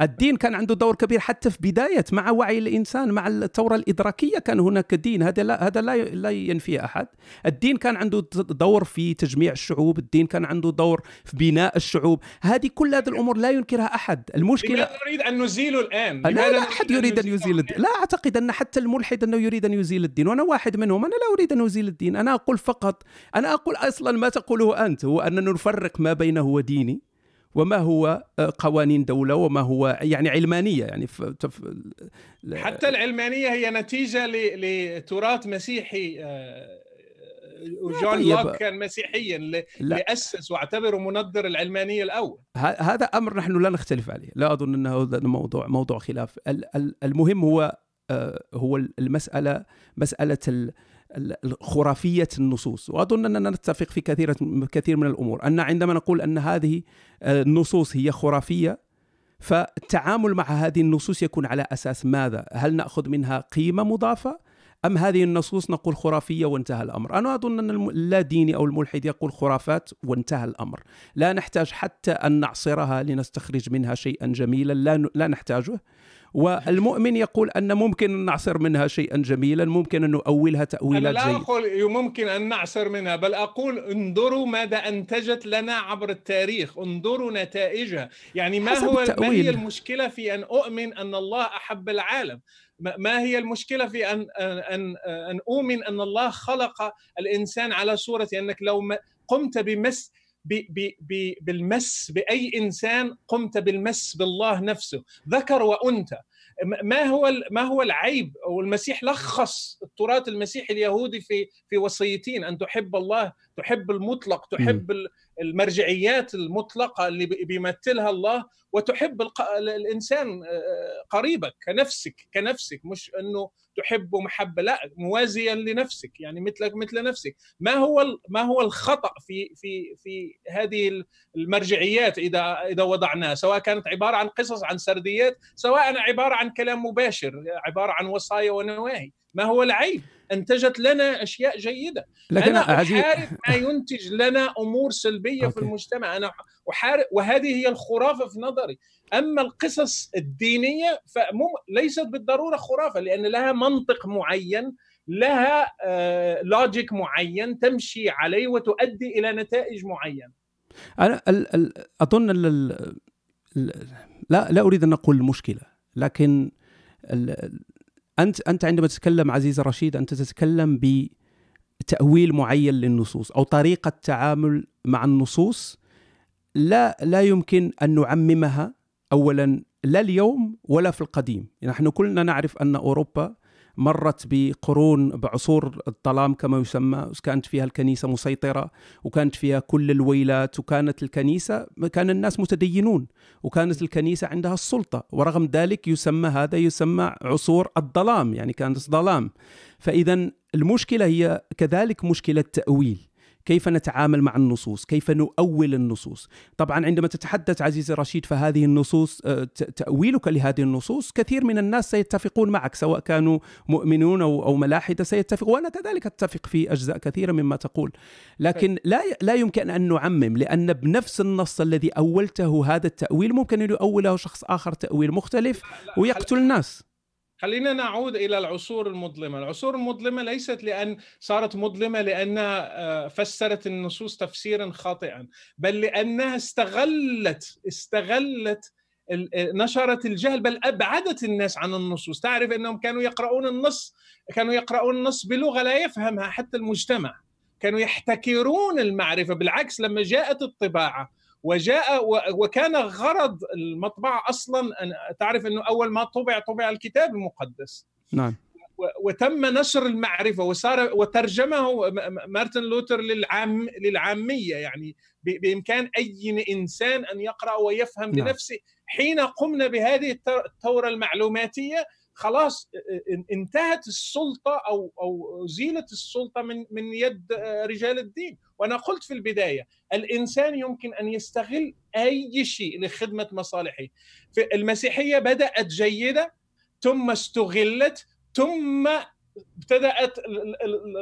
الدين كان عنده دور كبير حتى في بداية مع وعي الإنسان مع الثورة الإدراكية كان هناك دين. هذا لا هذا لا لا ينفي أحد. الدين كان عنده دور في تجميع الشعوب الدين كان عنده دور في بناء الشعوب. هذه كل هذه الأمور لا ينكرها أحد. المشكلة لماذا نريد أن نزيله الآن؟ لا لا أحد يريد أن يزيل الدين. لا أعتقد أن حتى الملحد أنه يريد أن يزيل الدين. وأنا واحد منهم. أنا لا أريد أن أزيل الدين. أنا أقول فقط أنا أقول أصلا ما تقوله أنت هو اننا نفرق ما بينه وديني. وما هو آه، قوانين دولة وما هو يعني علمانية يعني حتى العلمانية هي نتيجة لتراث مسيحي آه، وجون طيب. لوك كان مسيحيا اللي اسس واعتبره منظر العلمانية الأول. هذا أمر نحن لا نختلف عليه لا أظن انه هذا موضوع موضوع خلاف. المهم هو آه، هو المسألة مسألة خرافية النصوص. وأظن أننا نتفق في كثير كثير من الأمور. أن عندما نقول أن هذه آه، النصوص هي خرافية فالتعامل مع هذه النصوص يكون على أساس ماذا؟ هل نأخذ منها قيمة مضافة؟ أم هذه النصوص نقول خرافية وانتهى الأمر؟ أنا أظن أن اللاديني أو الملحد يقول خرافات وانتهى الأمر، لا نحتاج حتى أن نعصرها لنستخرج منها شيئا جميلا لا لا نحتاجه، والمؤمن يقول أن ممكن أن نعصر منها شيئا جميلا ممكن أن نؤولها تأويلات أنا لا أقول ممكن أن نعصر منها بل أقول انظروا ماذا أنتجت لنا عبر التاريخ انظروا نتائجها. يعني ما هو التأويل. ما هي المشكلة في أن أؤمن أن الله أحب العالم؟ ما هي المشكلة في أن أن أن أؤمن أن الله خلق الإنسان على صورة أنك لو قمت بمس بالمس بأي إنسان قمت بالمس بالله نفسه ذكر وأنثى ما هو ما هو العيب والمسيح لخص التراث المسيحي اليهودي في في وصيتين أن تحب الله تحب المطلق تحب م. المرجعيات المطلقة اللي بيمثلها الله وتحب الإنسان آه، قريبك كنفسك كنفسك مش إنه تحب محبه لا موازيا لنفسك يعني مثلك مثل نفسك. ما هو ما هو الخطأ في في في هذه المرجعيات إذا إذا وضعناها؟ سواء كانت عبارة عن قصص عن سرديات سواء عبارة عن كلام مباشر عبارة عن وصايا ونواهي. ما هو العيب؟ أنتجت لنا أشياء جيدة. لكن أنا أحارب ما ينتج لنا أمور سلبية أوكي. في المجتمع. أنا احارب وهذه هي الخرافة في نظري. أما القصص الدينية فليست بالضرورة خرافة لأن لها منطق معين لها لوجيك آه، معين تمشي عليه وتؤدي إلى نتائج معينة. أنا أظن لا لا أريد أن أقول المشكلة لكن أنت أنت عندما تتكلم عزيز رشيد أنت تتكلم بتأويل معين للنصوص أو طريقة تعامل مع النصوص. لا لا يمكن أن نعممها اولا لا اليوم ولا في القديم. نحن كلنا نعرف أن أوروبا مرت بقرون بعصور الظلام كما يسمى كانت فيها الكنيسة مسيطرة وكانت فيها كل الويلات وكانت الكنيسة كان الناس متدينون وكانت الكنيسة عندها السلطة ورغم ذلك يسمى هذا يسمى عصور الظلام يعني كانت ظلام. فإذا المشكلة هي كذلك مشكلة تأويل. كيف نتعامل مع النصوص؟ كيف نؤول النصوص؟ طبعا عندما تتحدث عزيزي رشيد فهذه النصوص آه، تأويلك لهذه النصوص كثير من الناس سيتفقون معك سواء كانوا مؤمنون أو ملاحدة سيتفقون وأنا كذلك أتفق في أجزاء كثيرة مما تقول. لكن لا لا يمكن أن نعمم لأن بنفس النص الذي أولته هذا التأويل ممكن أن يؤوله شخص آخر تأويل مختلف ويقتل الناس. خلينا نعود إلى العصور المظلمة، العصور المظلمة ليست لأن صارت مظلمة لانها آه، فسرت النصوص تفسيرا خاطئا، بل لأنها استغلت استغلت نشرت الجهل بل أبعدت الناس عن النصوص، تعرف إنهم كانوا يقرؤون النص كانوا يقرؤون النص بلغة لا يفهمها حتى المجتمع. كانوا يحتكرون المعرفة بالعكس لما جاءت الطباعة وجاء وكان غرض المطبعة أصلا أن تعرف أنه أول ما طبع طبع الكتاب المقدس. نعم. وتم نشر المعرفة وصار وترجمه مارتن لوثر للعام للعامية يعني بإمكان أي إنسان أن يقرأ ويفهم نعم. بنفسه. حين قمنا بهذه الثورة المعلوماتية خلاص انتهت السلطة أو أو زيلت السلطة من من يد رجال الدين. وأنا قلت في البداية الإنسان يمكن أن يستغل أي شيء لخدمة مصالحه. المسيحية بدأت جيدة ثم استغلت ثم ابتدأت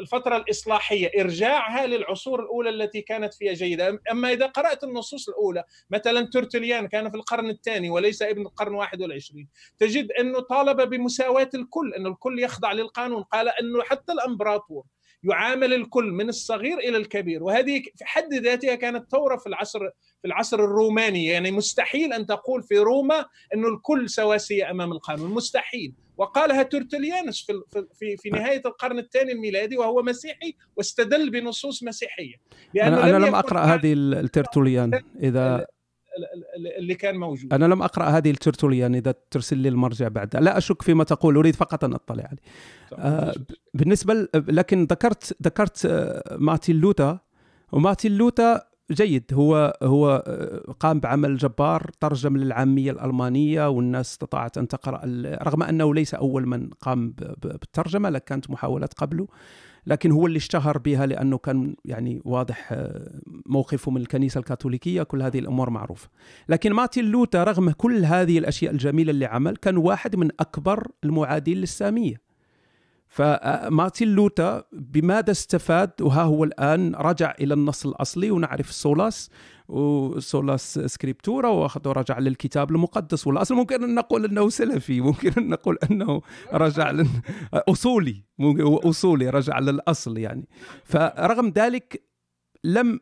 الفترة الإصلاحية إرجاعها للعصور الأولى التي كانت فيها جيدة. أما إذا قرأت النصوص الأولى مثلا تورتليان كان في القرن الثاني وليس ابن القرن 21 تجد أنه طالب بمساواة الكل انه الكل يخضع للقانون. قال أنه حتى الأمبراطور يعامل الكل من الصغير إلى الكبير وهذه في حد ذاتها كانت ثورة في العصر في العصر الروماني. يعني مستحيل أن تقول في روما انه الكل سواسية أمام القانون. مستحيل. وقالها تورتليانس في في في نهاية القرن الثاني الميلادي وهو مسيحي واستدل بنصوص مسيحية. لأنه أنا, أنا لم أقرأ هذه الترتوليان اذا اللي كان موجود. أنا لم أقرأ هذه الترتوليان إذا ترسل لي المرجع بعد. لا أشك فيما تقول أريد فقط أن أطلع عليه. آه بالنسبة لكن ذكرت ذكرت آه، مارتن لوتا ومارتن لوتا جيد. هو هو آه، قام بعمل جبار ترجم للعامية الألمانية والناس استطاعت أن تقرأ رغم أنه ليس أول من قام بالترجمة لكن كانت محاولات قبله. لكن هو اللي اشتهر بها لأنه كان يعني واضح آه، موقفه من الكنيسة الكاثوليكية كل هذه الأمور معروفة. لكن مارتن لوثر رغم كل هذه الأشياء الجميلة اللي عمل كان واحد من أكبر المعادين للسامية. فمارتن لوثر بماذا استفاد؟ وها هو الآن رجع إلى النص الأصلي ونعرف ال solas و sola scriptura واخذ رجع للكتاب المقدس. والأصل ممكن أن نقول أنه سلفي ممكن أن نقول أنه رجع أصولي أصولي رجع للأصل يعني. فرغم ذلك لم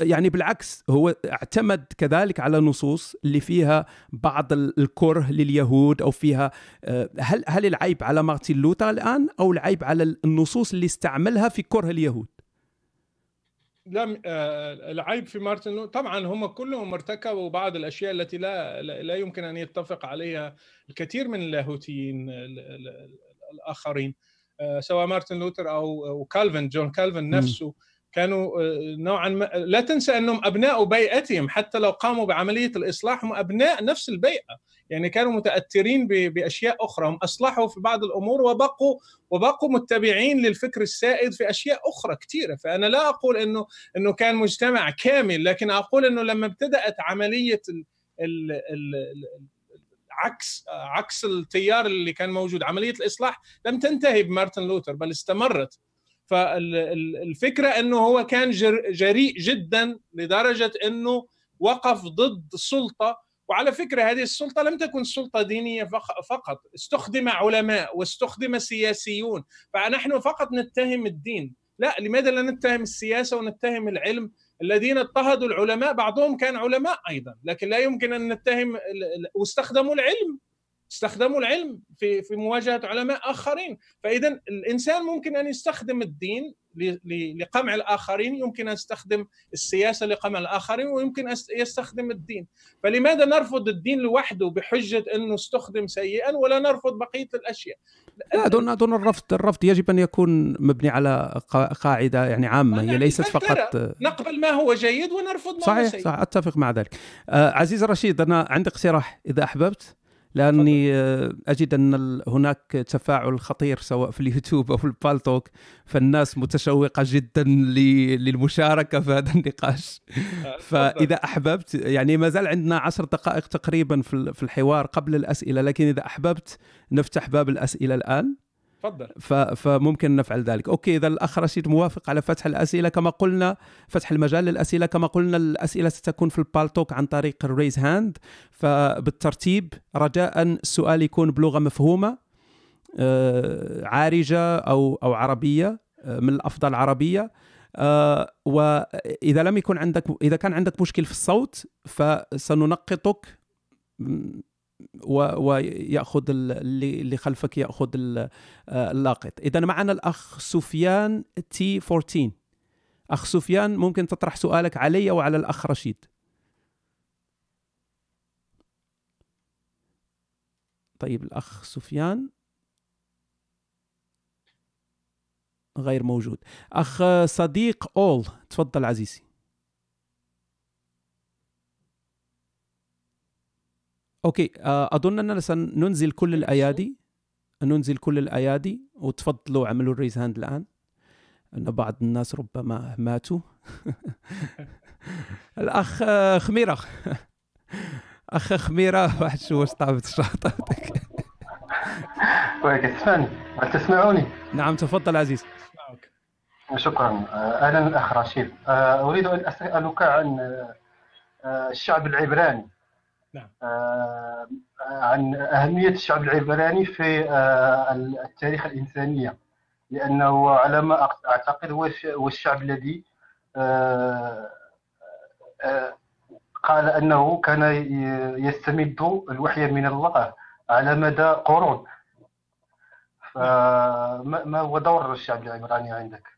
يعني بالعكس هو اعتمد كذلك على نصوص اللي فيها بعض الكره لليهود أو فيها آه، هل هل العيب على مارتن لوثر الآن أو العيب على النصوص اللي استعملها في كره اليهود؟ لم آه، العيب في مارتن طبعا هم كلهم ارتكبوا بعض الأشياء التي لا لا يمكن أن يتفق عليها الكثير من اللاهوتيين الآخرين آه، سواء مارتن لوثر أو كالفن جون كالفن نفسه م. كانوا آه، نوعا ما لا تنسى أنهم أبناء بيئتهم حتى لو قاموا بعملية الإصلاح هم أبناء نفس البيئة. يعني كانوا متأثرين بأشياء أخرى. هم أصلحوا في بعض الأمور وبقوا وبقوا متبعين للفكر السائد في أشياء أخرى كثيره فأنا لا أقول إنه إنه كان مجتمع كامل لكن أقول إنه لما ابتدأت عملية ال ال ال عكس عكس التيار اللي كان موجود عملية الإصلاح لم تنتهي بمارتن لوثر بل استمرت. فالفكرة إنه هو كان جريء جدا لدرجة إنه وقف ضد السلطة. وعلى فكرة هذه السلطة لم تكن سلطة دينية فقط استخدم علماء واستخدم سياسيون. فنحن فقط نتهم الدين. لا لماذا لا نتهم السياسة ونتهم العلم؟ الذين اضطهدوا العلماء بعضهم كان علماء أيضا لكن لا يمكن أن نتهم واستخدموا العلم. استخدموا العلم في في مواجهة علماء آخرين. فاذا الإنسان ممكن أن يستخدم الدين لقمع الآخرين يمكن أن استخدم السياسة لقمع الآخرين ويمكن أن يستخدم الدين. فلماذا نرفض الدين لوحده بحجة انه استخدم سيئا ولا نرفض بقية الأشياء؟ لا دون دون الرفض الرفض يجب أن يكون مبني على قاعدة يعني عامة هي ليست فقط نقبل ما هو جيد ونرفض ما صحيح هو سيء. صحيح. أتفق مع ذلك. آه عزيز رشيد أنا عندي اقتراح إذا أحببت؟ لأني آه، أجد أن هناك تفاعل خطير سواء في اليوتيوب أو في البالتوك فالناس متشوقة جدا للمشاركة في هذا النقاش. آه، فإذا أحببت يعني ما زال عندنا عشر دقائق تقريبا في الحوار قبل الأسئلة لكن إذا أحببت نفتح باب الأسئلة الآن. تفضل. فممكن نفعل ذلك. okay إذا الأخ رشيد موافق على فتح الأسئلة كما قلنا فتح المجال للأسئلة كما قلنا الأسئلة ستكون في ال Paltalk عن طريق ال raise hand. فبالترتيب رجاء السؤال يكون بلغة مفهومة آه، دارجة أو أو عربية آه، من الأفضل عربية. آه، وإذا لم يكن عندك إذا كان عندك مشكل في الصوت فسننقطك وياخذ اللي خلفك يأخذ آه، اللاقط. اذا معنا الأخ سفيان تي 14 أخ سفيان ممكن تطرح سؤالك علي وعلى الأخ رشيد؟ طيب الأخ سفيان غير موجود. أخ صديق أول تفضل عزيزي. okay آه، أظن أننا سننزل كل الأيادي. ننزل كل الأيادي. وتفضلوا اعملوا ال raise hand الآن. أن بعض الناس ربما ماتوا. الأخ خميرة. أخ خميرة واحد شو واش طابت شاطرتك؟ كويس تسمعني. هل تسمعوني؟ نعم تفضل عزيز. شكرا. آه، أهلا الأخ رشيد. آه، أريد أن أسألك عن الشعب العبراني. نعم. آه، عن أهمية الشعب العبراني في آه، التاريخ الإنسانية لأنه على ما أعتقد هو الشعب الذي آه، قال أنه كان يستمد الوحي من الله على مدى قرون فما هو دور الشعب العبراني عندك؟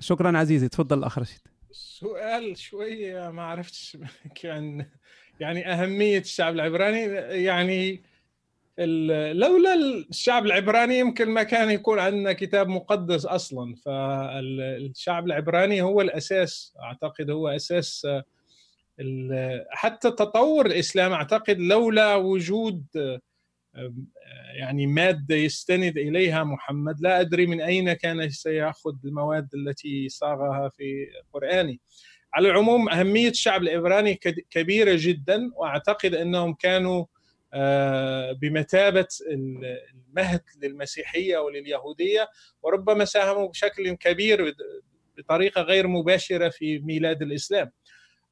شكرا عزيزي تفضل الأخ رشيد سؤال شوية ما عرفتش كان يعني أهمية الشعب العبراني يعني لولا الشعب العبراني يمكن ما كان يكون عندنا كتاب مقدس أصلا. فالشعب العبراني هو الأساس أعتقد هو أساس حتى تطور الإسلام أعتقد لولا وجود يعني مادة يستند إليها محمد لا أدري من أين كان سيأخذ المواد التي صاغها في قرانه على العموم أهمية الشعب العبراني كبيرة جدا وأعتقد أنهم كانوا آه، بمثابة المهد للمسيحية ولليهودية وربما ساهموا بشكل كبير بطريقة غير مباشرة في ميلاد الإسلام.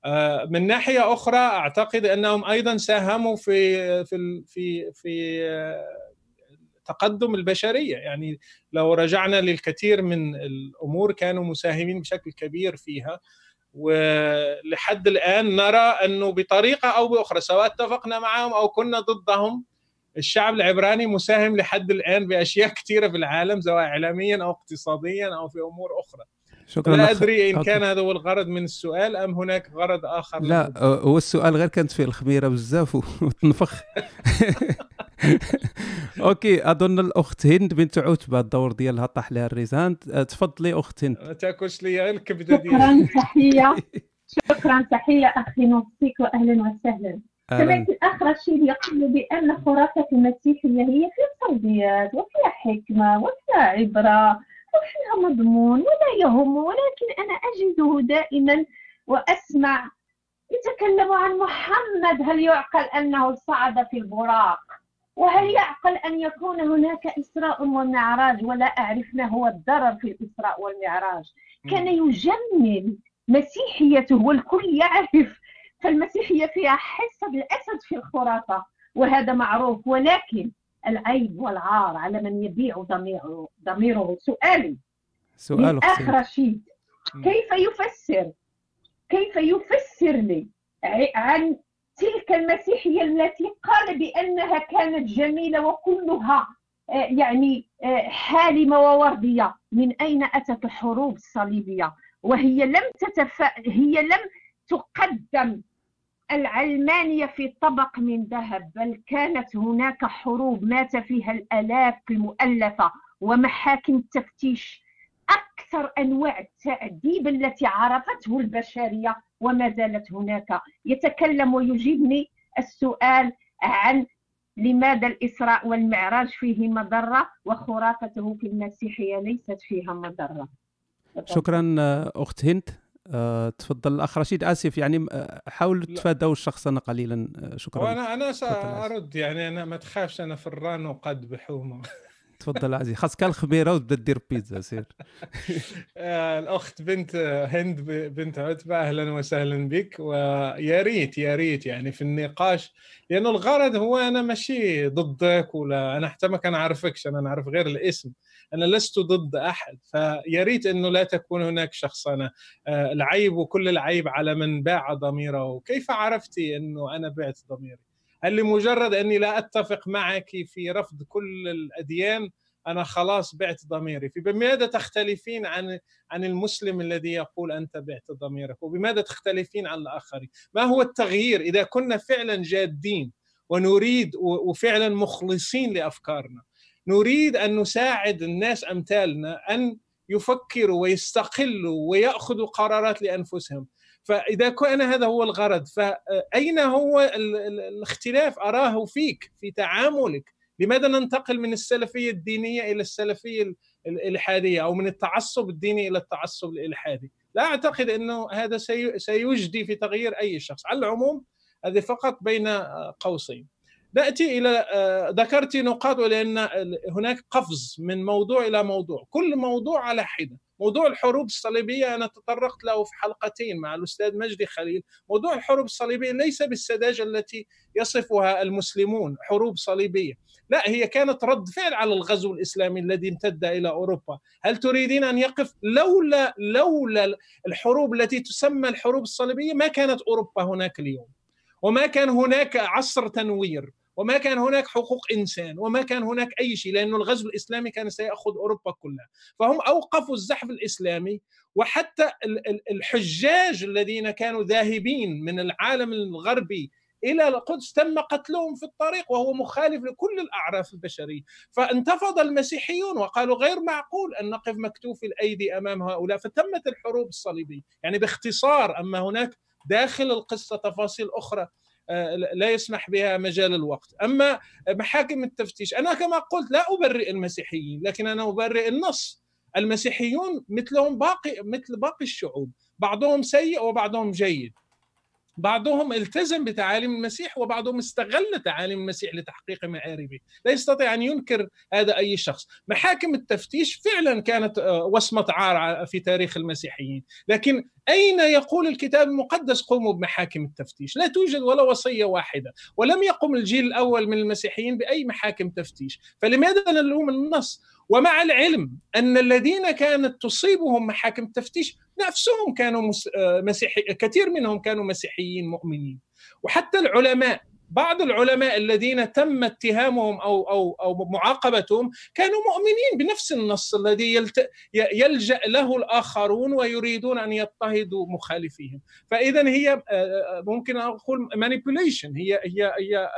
آه، من ناحية أخرى أعتقد أنهم أيضا ساهموا في في في في آه، تقدم البشرية. يعني لو رجعنا للكثير من الأمور كانوا مساهمين بشكل كبير فيها. ولحد الآن نرى أنه بطريقة أو بأخرى سواء اتفقنا معهم أو كنا ضدهم الشعب العبراني مساهم لحد الآن بأشياء كثيرة في العالم سواء اعلاميا أو اقتصاديا أو في أمور أخرى. شكرا لا أدري إن كان هذا هو الغرض من السؤال أم هناك غرض آخر لا هو السؤال غير كانت فيه الخميرة بزاف وتنفخ أوكي أظن الأخت هند بنت عتبة الدور ديالها طاح لها الريزان تفضلي أخت هند. ما تاكلش لي الكبدة شكرا تحية. شكرا تحية. أخي نوصيك واهلا وسهلا. سمعت الاخ رشيد يقول بأن خرافة المسيحيه هي فيها تربيات وفيها حكمة وفيها عبرة وفيها مضمون ولا يهم ولكن أنا أجده دائما وأسمع. يتكلم عن محمد هل يعقل أنه صعد في البراق؟ وهل يعقل أن يكون هناك إسراء ومعراج ولا أعرف ما هو الضرر في الإسراء والمعراج؟ كان يجمل مسيحيته والكل يعرف فالمسيحية فيها حصة الأسد في الخرافة وهذا معروف. ولكن العيب والعار على من يبيع ضميره ضميره. سؤالي سؤال أخ رشيد كيف يفسر؟ كيف يفسر لي عن تلك المسيحية التي قال بأنها كانت جميلة وكلها يعني حالمة ووردية من أين أتت الحروب الصليبية؟ وهي لم تتف... هي لم تقدم العلمانية في طبق من ذهب بل كانت هناك حروب مات فيها الآلاف المؤلفة ومحاكم التفتيش أكثر أنواع التأديب التي عرفته البشرية وما زالت هناك. يتكلم ويجيبني السؤال عن لماذا الإسراء والمعراج فيه مضرة وخرافته في المسيحية ليست فيها مضرة. شكرا أخت هند. أه تفضل. الأخ رشيد آسف يعني آه، حاولوا تتفادوا الشخصنه قليلا. آه، شكرا. وأنا أنا سأرد يعني أنا ما تخافش أنا فران وقد بحومة. تفضل عزيز خاصك الخبيره وتبدا دير بيتزا سير. آه، الأخت بنت هند بنت عتبة أهلا وسهلا بك. ويا ريت يا ريت يعني في النقاش لأنه الغرض هو أنا ماشي ضدك ولا أنا حتى ما كان اعرفكش أنا نعرف غير الاسم. أنا لست ضد أحد. فيا ريت أنه لا تكون هناك شخصنه آه، العيب وكل العيب على من باع ضميره. كيف عرفتي أنه أنا بعت ضميري؟ هل لمجرد أني لا أتفق معك في رفض كل الأديان أنا خلاص بعت ضميري. فبماذا تختلفين عن عن المسلم الذي يقول أنت بعت ضميرك؟ وبماذا تختلفين عن الآخرين؟ ما هو التغيير إذا كنا فعلا جادين ونريد وفعلا مخلصين لأفكارنا؟ نريد أن نساعد الناس أمثالنا أن يفكروا ويستقلوا ويأخذوا قرارات لأنفسهم. فإذا كان هذا هو الغرض فأين هو الاختلاف أراه فيك في تعاملك؟ لماذا ننتقل من السلفية الدينية إلى السلفية الإلحادية أو من التعصب الديني إلى التعصب الإلحادي؟ لا أعتقد أنه هذا سيجدي في تغيير أي شخص. على العموم هذه فقط بين قوسين. نأتي إلى ذكرت نقاط لأن هناك قفز من موضوع إلى موضوع. كل موضوع على حدة. موضوع الحروب الصليبية أنا تطرقت له في حلقتين مع الأستاذ مجدي خليل. موضوع الحروب الصليبية ليس بالسذاجة التي يصفها المسلمون حروب صليبية. لا هي كانت رد فعل على الغزو الإسلامي الذي امتد إلى أوروبا. هل تريدين أن يقف؟ لولا لولا الحروب التي تسمى الحروب الصليبية ما كانت أوروبا هناك اليوم. وما كان هناك عصر تنوير. وما كان هناك حقوق إنسان وما كان هناك أي شيء لأنه الغزو الإسلامي كان سيأخذ أوروبا كلها. فهم أوقفوا الزحف الإسلامي وحتى الحجاج الذين كانوا ذاهبين من العالم الغربي إلى القدس تم قتلهم في الطريق وهو مخالف لكل الأعراف البشرية. فانتفض المسيحيون وقالوا غير معقول أن نقف مكتوف الأيدي أمام هؤلاء. فتمت الحروب الصليبية. يعني باختصار أما هناك داخل القصة تفاصيل أخرى. لا يسمح بها مجال الوقت. أما محاكم التفتيش أنا كما قلت لا أبرئ المسيحيين لكن أنا أبرئ النص. المسيحيون مثلهم باقي مثل باقي الشعوب بعضهم سيء وبعضهم جيد. بعضهم التزم بتعاليم المسيح وبعضهم استغل تعاليم المسيح لتحقيق معاربه لا يستطيع أن ينكر هذا أي شخص. محاكم التفتيش فعلا كانت آه، وصمة عار في تاريخ المسيحيين. لكن أين يقول الكتاب المقدس قوموا بمحاكم التفتيش؟ لا توجد ولا وصية واحدة. ولم يقم الجيل الأول من المسيحيين بأي محاكم تفتيش. فلماذا نلوم النص؟ ومع العلم أن الذين كانت تصيبهم محاكم التفتيش نفسهم كانوا آه، مسيحي كثير منهم كانوا مسيحيين مؤمنين. وحتى العلماء بعض العلماء الذين تم اتهامهم أو أو أو معاقبتهم كانوا مؤمنين بنفس النص الذي يلت... يلجأ له الآخرون ويريدون أن يضطهدوا مخالفيهم. فاذا هي آه، آه، ممكن أقول مانيبيوليشن هي هي هي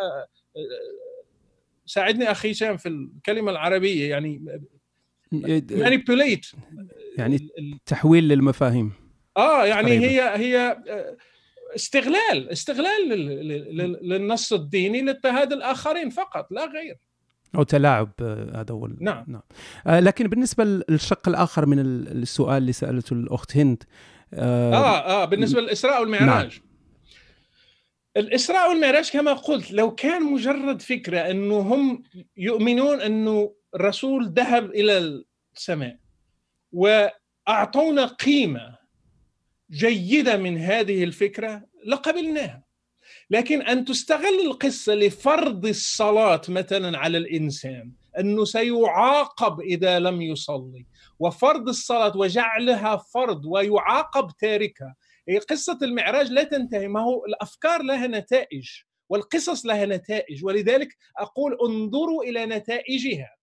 ساعدني أخي هشام في الكلمة العربية يعني مانيبيوليت يعني تحويل للمفاهيم. آه يعني قريبا. هي هي استغلال استغلال للنص الديني لاضطهاد الآخرين فقط لا غير. أو تلاعب آه، هذا هو نعم, نعم. آه لكن بالنسبة للشق الآخر من السؤال اللي سألته الأخت هند آه آه, آه بالنسبة للإسراء والمعراج. الإسراء والمعراج كما قلت لو كان مجرد فكرة أنه هم يؤمنون أنه الرسول ذهب إلى السماء وأعطونا قيمة جيدة من هذه الفكرة لقبلناها. لكن أن تستغل القصة لفرض الصلاة مثلا على الإنسان أنه سيعاقب إذا لم يصلي وفرض الصلاة وجعلها فرض ويعاقب تاركها قصة المعراج لا تنتهي ما هو الأفكار لها نتائج والقصص لها نتائج ولذلك أقول انظروا إلى نتائجها.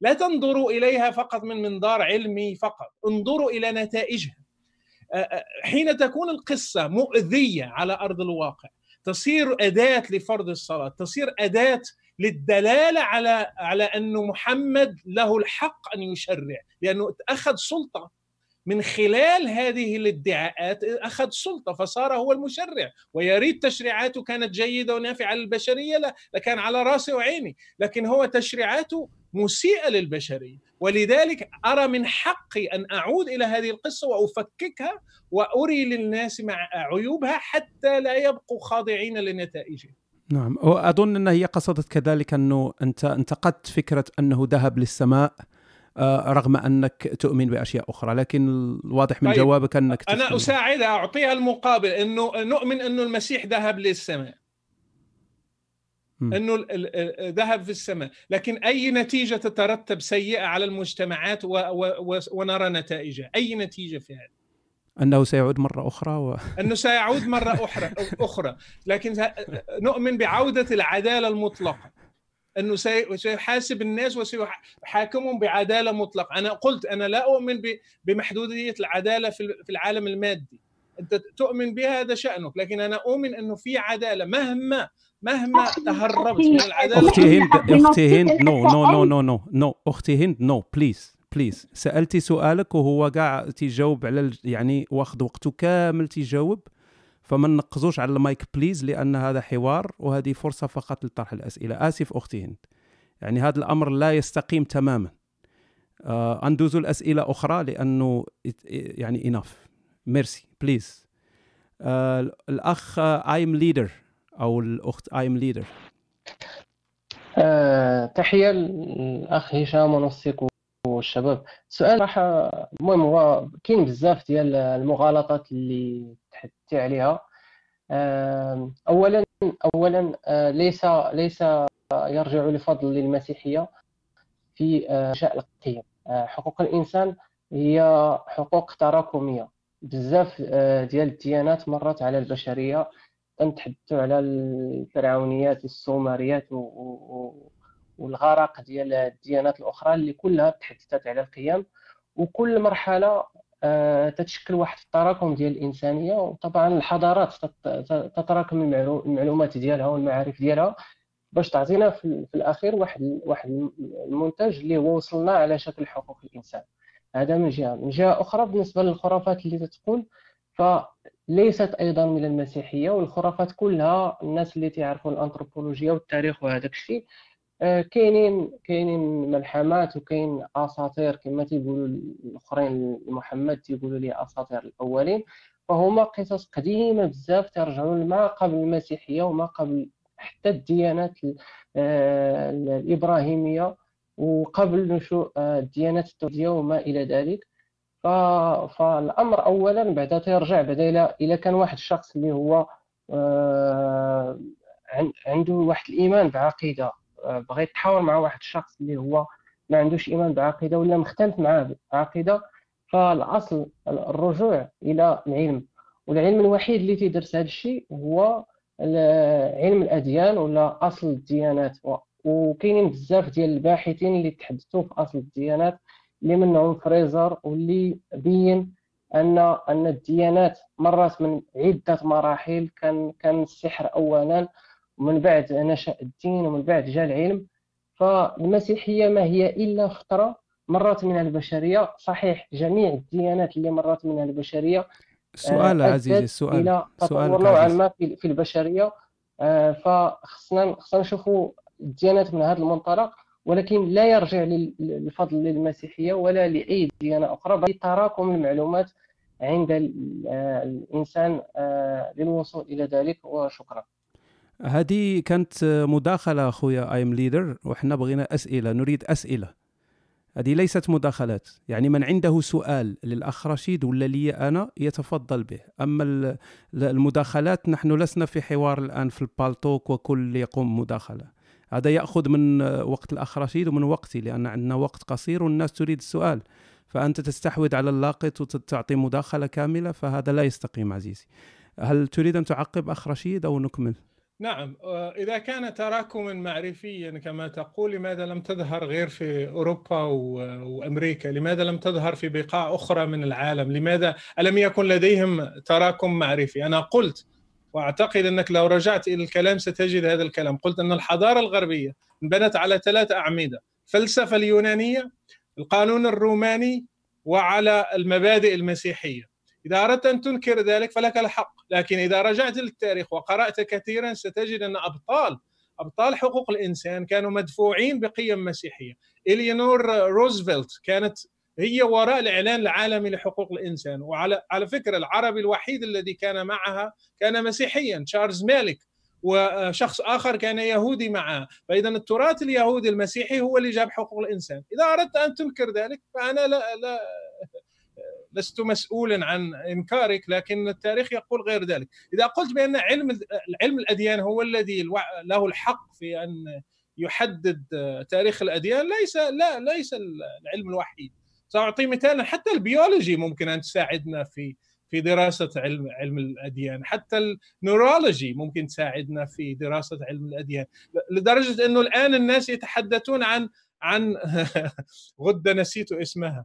لا تنظروا إليها فقط من منظار علمي فقط انظروا إلى نتائجها. حين تكون القصة مؤذية على أرض الواقع تصير أداة لفرض الصلاة تصير أداة للدلالة على على انه محمد له الحق أن يشرع لأنه اخذ سلطة من خلال هذه الادعاءات أخذ سلطة فصار هو المشرع. ويا ريت تشريعاته كانت جيدة ونافعة للبشرية لا لكان على راسي وعيني. لكن هو تشريعاته مسيئة للبشرية. ولذلك أرى من حقي أن أعود إلى هذه القصة وأفككها وأري للناس مع عيوبها حتى لا يبقوا خاضعين لنتائجها. نعم. وأظن إن هي قصدت كذلك أنه أنت انتقدت فكرة أنه ذهب للسماء. رغم أنك تؤمن بأشياء أخرى لكن الواضح من طيب جوابك أنك أنا اساعدها أعطيها المقابل إنه نؤمن أنه المسيح ذهب للسماء. أنه ذهب في السماء. لكن أي نتيجة تترتب سيئة على المجتمعات و و ونرى نتائجها؟ أي نتيجة في هذا؟ أنه سيعود مرة أخرى و... أنه سيعود مرة أخرى أخرى. لكن نؤمن بعودة العدالة المطلقة. إنه سيحاسب الناس وسيحاكمهم بعدالة مطلقة. أنا قلت أنا لا أؤمن بمحدودية العدالة في العالم المادي. أنت تؤمن بها هذا شأنك. لكن أنا أؤمن إنه في عدالة. مهما مهما تهربت من العدالة. أختي هند أختي هند نو نو نو نو نو نو أختي هند نو بليز بليز سالتي سؤالك وهو قاع تيجاوب على يعني واخذ وقته كامل تيجاوب فما نقزوش على ال mic please لأن هذا حوار وهذه فرصة فقط لطرح الأسئلة. آسف أختي هند. يعني هذا الأمر لا يستقيم تماما. آه ندوزوا لأسئلة أخرى لأنه يعني enough merci please. آه الأخ ايم ليدر أو الأخت ايم ليدر آه تحية للأخ هشام ونصيك والشباب. السؤال راح المهم هو كاين بزاف ديال المغالطات اللي تحدثتي عليها. اولا اولا آه، ليس ليس يرجع لفضل للمسيحيه في انشاء القيم. آه، حقوق الإنسان هي حقوق تراكمية. بزاف آه، ديال الديانات مرت على البشرية. تنتحدثوا على الفرعونيات السومريات والغرق ديال الديانات الأخرى اللي كلها تحدثت على القيم وكل مرحلة آه، تتشكل واحد التراكم ديال الإنسانية. وطبعا الحضارات تتراكم المعلومات ديالها والمعارف ديالها باش تعطينا في الأخير واحد واحد المنتج اللي هو وصلنا على شكل حقوق الإنسان. هذا من جهة. من جهة أخرى بالنسبة للخرافات اللي تتقول فليست أيضا من المسيحية والخرافات كلها الناس اللي تعرفوا الانثروبولوجيا والتاريخ وهذاك الشيء كاينين كاينين ملحمات وكاين أساطير كما تيقولوا الأخرين محمد تيقولوا لي أساطير الأولين. فهما قصص قديمة بزاف ترجعوا لما قبل المسيحية وما قبل حتى الديانات آه، الإبراهيمية وقبل نشوء آه، الديانات التوحيديه وما إلى ذلك. فالأمر اولا بعدا تيرجع بعدا إلى كان واحد الشخص اللي هو عنده واحد الإيمان بعقيدة. بغى يتحاور مع واحد الشخص اللي هو ما عندوش إيمان بعقيدة ولا مختلف معاه بعقيدة فالأصل الرجوع إلى العلم والعلم الوحيد اللي تيدرس هذا الشيء هو علم الأديان ولا أصل الديانات. وكاينين بزاف ديال الباحثين اللي تحدثوا في أصل الديانات اللي منهم فريزر واللي بين ان أن الديانات مرت من عدة مراحل كان كان السحر اولا ومن بعد نشأ الدين ومن بعد جاء العلم فالمسيحية ما هي إلا فترة مرت منها البشرية. صحيح جميع الديانات اللي مرت منها البشرية سؤال آه، عزيزي السؤال تطور نوعا ما في البشرية. آه، فخصنا خصنا نشوفوا الديانات من هذا المنطلق ولكن لا يرجع للفضل للمسيحية ولا لأي ديانة أخرى بل تراكم المعلومات عند آه، الإنسان للوصول إلى ذلك وشكرا. هذه كانت مداخلة أخويا ايم ليدر وحنا بغينا أسئلة نريد أسئلة. هذه ليست مداخلات. يعني من عنده سؤال للاخ رشيد ولا لي أنا يتفضل به. أما المداخلات نحن لسنا في حوار الآن في ال Paltalk وكل يقوم مداخلة. هذا يأخذ من وقت الاخ رشيد ومن وقتي لأن عندنا وقت قصير والناس تريد السؤال. فأنت تستحوذ على اللاقط وتعطي مداخلة كاملة فهذا لا يستقيم عزيزي. هل تريد أن تعقب اخ رشيد أو نكمل؟ نعم إذا كان تراكما معرفيا كما تقول لماذا لم تظهر غير في أوروبا وأمريكا؟ لماذا لم تظهر في بقاع أخرى من العالم؟ لماذا ألم يكن لديهم تراكم معرفي؟ أنا قلت وأعتقد أنك لو رجعت إلى الكلام ستجد هذا الكلام، قلت أن الحضارة الغربية انبنت على ثلاث أعمدة، الفلسفه اليونانية، القانون الروماني، وعلى المبادئ المسيحية. إذا أردت أن تنكر ذلك فلك الحق، لكن إذا رجعت للتاريخ وقرأت كثيرا ستجد أن أبطال أبطال حقوق الإنسان كانوا مدفوعين بقيم مسيحية. إلينور روزفلت كانت هي وراء الإعلان العالمي لحقوق الإنسان. وعلى على فكرة العربي الوحيد الذي كان معها كان مسيحيا تشارلز مالك وشخص آخر كان يهودي معها فاذا التراث اليهودي المسيحي هو اللي جاب حقوق الإنسان. إذا أردت أن تنكر ذلك فأنا لا, لا لست مسؤولا عن إنكارك لكن التاريخ يقول غير ذلك. إذا قلت بأن علم علم الأديان هو الذي له الحق في أن يحدد تاريخ الأديان ليس لا ليس العلم الوحيد. سأعطي مثالا حتى البيولوجي ممكن أن تساعدنا في في دراسة علم علم الأديان. حتى ال neurology ممكن تساعدنا في دراسة علم الأديان. لدرجة أنه الآن الناس يتحدثون عن عن غدة نسيت اسمها.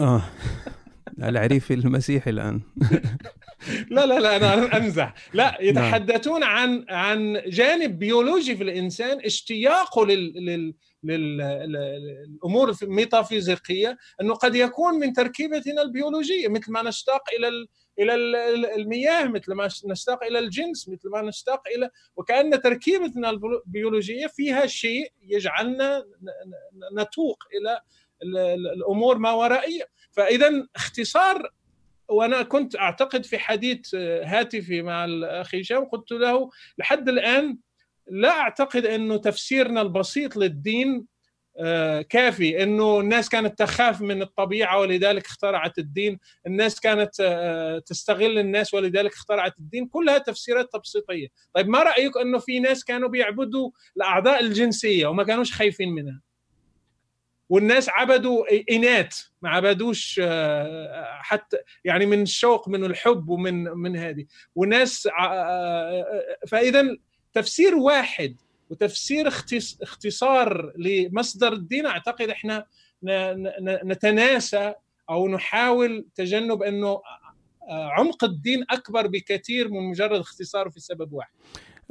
آه. العريفي المسيحي الآن لا لا لا أنا أمزح لا نعم. يتحدثون عن عن جانب بيولوجي في الإنسان اشتياقه لل, لل للامور الميتافيزيقية أنه قد يكون من تركيبتنا البيولوجية مثل ما نشتاق إلى إلى المياه مثل ما نشتاق إلى الجنس مثل ما نشتاق إلى وكأن تركيبتنا البيولوجية فيها شيء يجعلنا نتوق إلى الأمور ما ورائية. فاذا اختصار وأنا كنت أعتقد في حديث هاتفي مع الأخ هشام قلت له لحد الآن لا أعتقد انه تفسيرنا البسيط للدين آه، كافي. أنه الناس كانت تخاف من الطبيعة ولذلك اخترعت الدين، الناس كانت آه، تستغل الناس ولذلك اخترعت الدين، كلها تفسيرات تبسيطية، طيب ما رأيك أنه في ناس كانوا بيعبدوا الأعضاء الجنسية وما كانوش خايفين منها؟ والناس عبدوا انات ما عبدوش آه، حتى يعني من الشوق من الحب ومن من هذه وناس فإذا تفسير واحد وتفسير اختصار لمصدر الدين أعتقد إحنا نتناسى أو نحاول تجنب أنه عمق الدين أكبر بكثير من مجرد اختصاره في سبب واحد.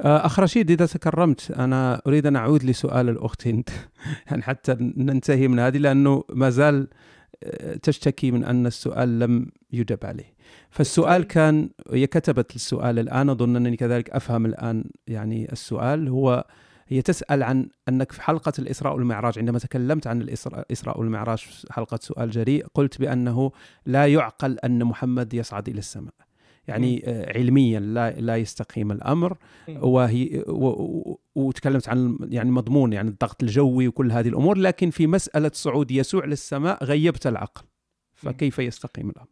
أخ رشيد إذا تكرمت أنا أريد أن أعود لسؤال الأخت هند يعني حتى ننتهي من هذه لأنه ما زال تشتكي من أن السؤال لم يجب عليه. فالسؤال كان هي كتبت السؤال الآن أظن أنني كذلك أفهم الآن يعني السؤال هو هي تسأل عن أنك في حلقة الإسراء والمعراج عندما تكلمت عن الإسراء والمعراج في حلقة سؤال جريء قلت بأنه لا يعقل أن محمد يصعد إلى السماء. يعني آه، علميا لا لا يستقيم الأمر. وهي وتكلمت عن يعني مضمون يعني الضغط الجوي وكل هذه الأمور لكن في مسألة صعود يسوع للسماء غيبت العقل. فكيف يستقيم الأمر؟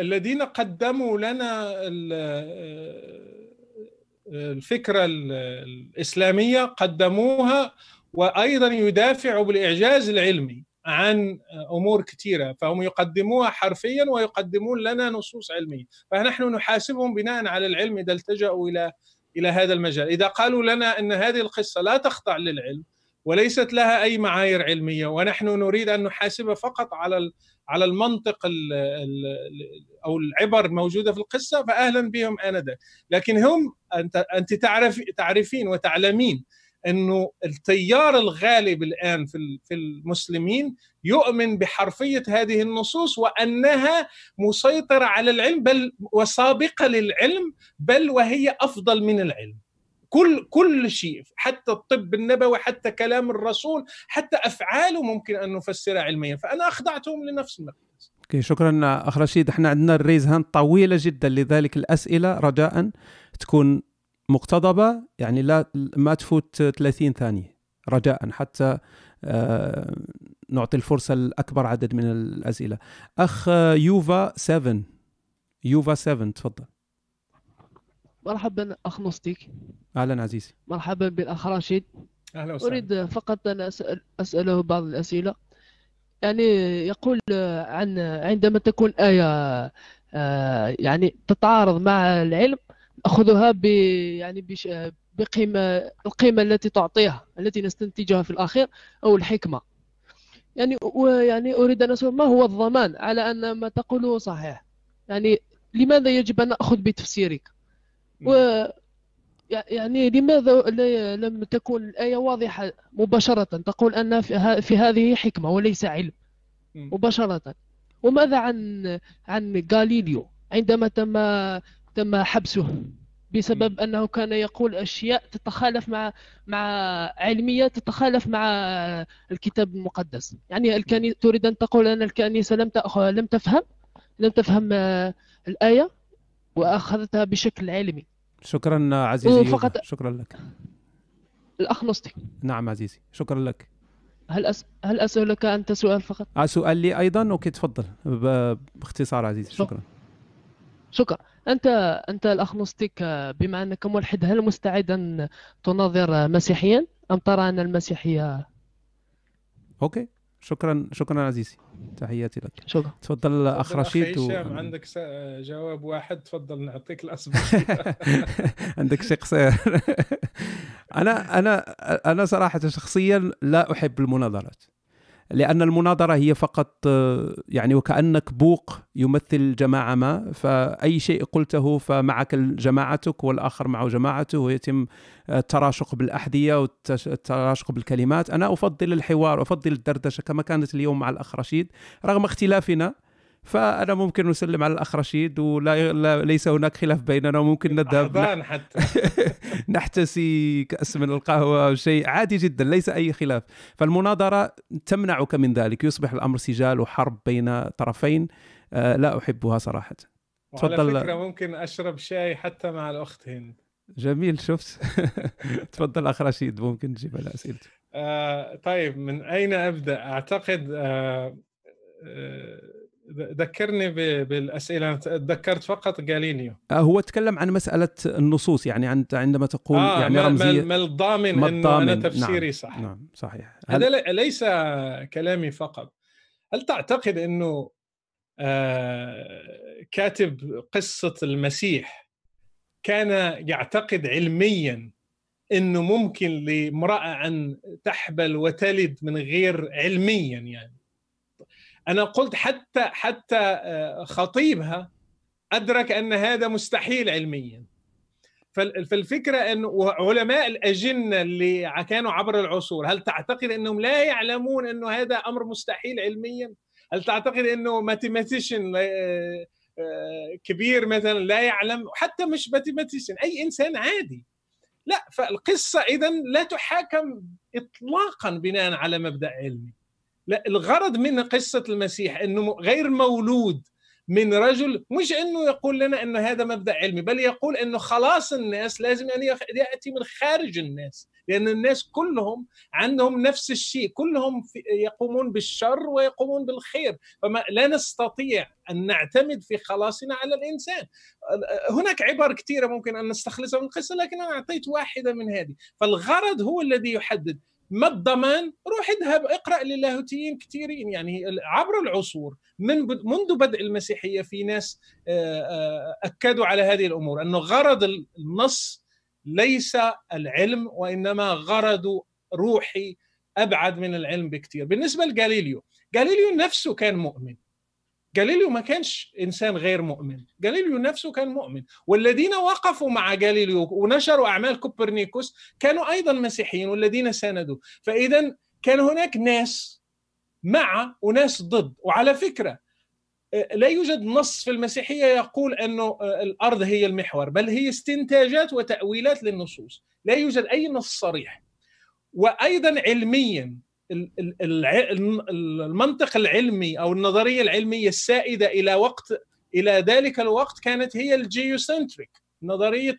الذين قدموا لنا الفكرة الإسلامية قدموها وأيضا يدافعوا بالإعجاز العلمي. عن أمور كثيرة فهم يقدموها حرفيا ويقدمون لنا نصوص علمية. فنحن نحاسبهم بناء على العلم إذا التجأوا إلى إلى هذا المجال. إذا قالوا لنا إن هذه القصة لا تخضع للعلم وليست لها أي معايير علمية ونحن نريد أن نحاسبها فقط على على المنطق ال ال أو العبر الموجوده في القصة فاهلا بهم آنذاك. لكن هم أنت أنت تعرف تعرفين وتعلمين إنه التيار الغالب الآن في في المسلمين يؤمن بحرفية هذه النصوص وأنها مسيطرة على العلم بل وسابقة للعلم بل وهي أفضل من العلم. كل كل شيء حتى الطب النبوي حتى كلام الرسول حتى أفعاله ممكن أن نفسرها علميا. فأنا أخضعتهم لنفس المقياس okay شكرا أخ رشيد. إحنا عندنا ال raise hand طويلة جدا لذلك الأسئلة. رجاء تكون مقتضبة يعني لا ما تفوت 30 ثانية رجاء حتى آه نعطي الفرصة لأكبر عدد من الأسئلة. أخ يوفا 7 يوفا 7 تفضل. مرحبا أخ نوستيك أهلا عزيزي. مرحبا بالأخ رشيد. أهلا وسهلا. أريد فقط أن أسأل أسأله بعض الأسئلة. يعني يقول عن عندما تكون آية آه، يعني تتعارض مع العلم ناخذها ب يعني بش بقيمة القيمة التي تعطيها التي نستنتجها في الأخير أو الحكمة. يعني ويعني أريد أن أسأل ما هو الضمان على أن ما تقوله صحيح؟ يعني لماذا يجب أن أخذ بتفسيرك؟ و يعني لماذا لم تكن الآية واضحة مباشرة؟ تقول أن في هذه حكمة وليس علم. مباشرة. وماذا عن عن غاليليو؟ عندما تم تم حبسه بسبب أنه كان يقول أشياء تتخالف مع مع علمية تتخالف مع الكتاب المقدس. يعني الكنيسه تريد أن تقول أن الكنيسة لم لم تفهم لم تفهم الآية وأخذتها بشكل علمي. شكرا عزيزي فقط شكرا لك. الاخ نصتي نعم عزيزي. شكرا لك. هل أس... هل أسألك انت سؤال فقط؟ آه سؤال لي أيضا okay تفضل. باختصار عزيزي. شكرا. شكرا. أنت أنت الاخ نوستيك بما أنك ملحد هل مستعد ان تناظر مسيحيا؟ أم ترى أن المسيحية okay. شكرا شكرا عزيزي. تحياتي لك. شكرا. تفضل اخ رشيد و... عندك جواب واحد. تفضل نعطيك الاسبق عندك شيء قصير؟ أنا أنا أنا صراحة شخصيا لا أحب المناظرات. لأن المناظرة هي فقط يعني وكأنك بوق يمثل جماعة ما فأي شيء قلته فمعك جماعتك والآخر معه جماعته ويتم التراشق بالأحذية والتراشق بالكلمات. أنا أفضل الحوار أفضل الدردشة كما كانت اليوم مع الأخ رشيد رغم اختلافنا فأنا ممكن نسلم على الأخ رشيد ولا لا ليس هناك خلاف بيننا وممكن نذهب. حتى. نحتسي كأس من القهوة أو شيء. عادي جدا ليس أي خلاف. فالمناظرة تمنعك من ذلك. يصبح الأمر سجال وحرب بين طرفين آه، لا أحبها صراحة. تفضل. فكرة ممكن أشرب شاي حتى مع الأخت هند. جميل شفت. تفضل أخ رشيد ممكن تجيب على اسئلته آه طيب من أين أبدأ؟ أعتقد آه آه ذكرني بالأسئلة. تذكرت فقط جالينيو. آه، هو تكلم عن مسألة النصوص يعني انت عندما تقول آه يعني ما رمزية. ما الضامن إنه أنا تفسيري نعم صح. نعم صحيح. هذا ليس كلامي فقط. هل تعتقد إنه آه كاتب قصة المسيح كان يعتقد علميا إنه ممكن لامرأة أن تحبل وتلد من غير علميا يعني؟ أنا قلت حتى حتى آه، خطيبها أدرك أن هذا مستحيل علميا. فالفكرة انه علماء الأجنة اللي كانوا عبر العصور هل تعتقد أنهم لا يعلمون انه هذا أمر مستحيل علميا؟ هل تعتقد أنه mathematician آه، آه، كبير مثلا لا يعلم؟ حتى مش mathematician أي إنسان عادي. لا فالقصة اذا لا تحاكم اطلاقا بناء على مبدأ علمي. لا الغرض من قصة المسيح أنه غير مولود من رجل مش إنه يقول لنا إنه هذا مبدأ علمي بل يقول إنه خلاص الناس لازم ان يأتي من خارج الناس لأن الناس كلهم عندهم نفس الشيء كلهم يقومون بالشر ويقومون بالخير فما لا نستطيع أن نعتمد في خلاصنا على الإنسان. هناك عبر كثيره ممكن أن نستخلصها من القصة لكن أنا أعطيت واحدة من هذه. فالغرض هو الذي يحدد. ما الضمان؟ روح اذهب اقرأ للاهوتيين كثيرين. يعني عبر العصور من منذ بدء المسيحية في ناس آه، آه، أكدوا على هذه الأمور أنه غرض النص ليس العلم وإنما غرض روحي أبعد من العلم بكثير. بالنسبة لجاليليو جاليليو نفسه كان مؤمن. جاليليو ما كانش إنسان غير مؤمن. جاليليو نفسه كان مؤمن. والذين وقفوا مع جاليليو ونشروا أعمال كوبرنيكوس كانوا أيضا مسيحيين والذين ساندوا فاذا كان هناك ناس مع وناس ضد. وعلى فكرة لا يوجد نص في المسيحية يقول أنه الأرض هي المحور بل هي استنتاجات وتأويلات للنصوص. لا يوجد أي نص صريح. وأيضا علميا المنطق العلمي أو النظرية العلمية السائدة إلى وقت إلى ذلك الوقت كانت هي ال geocentric نظرية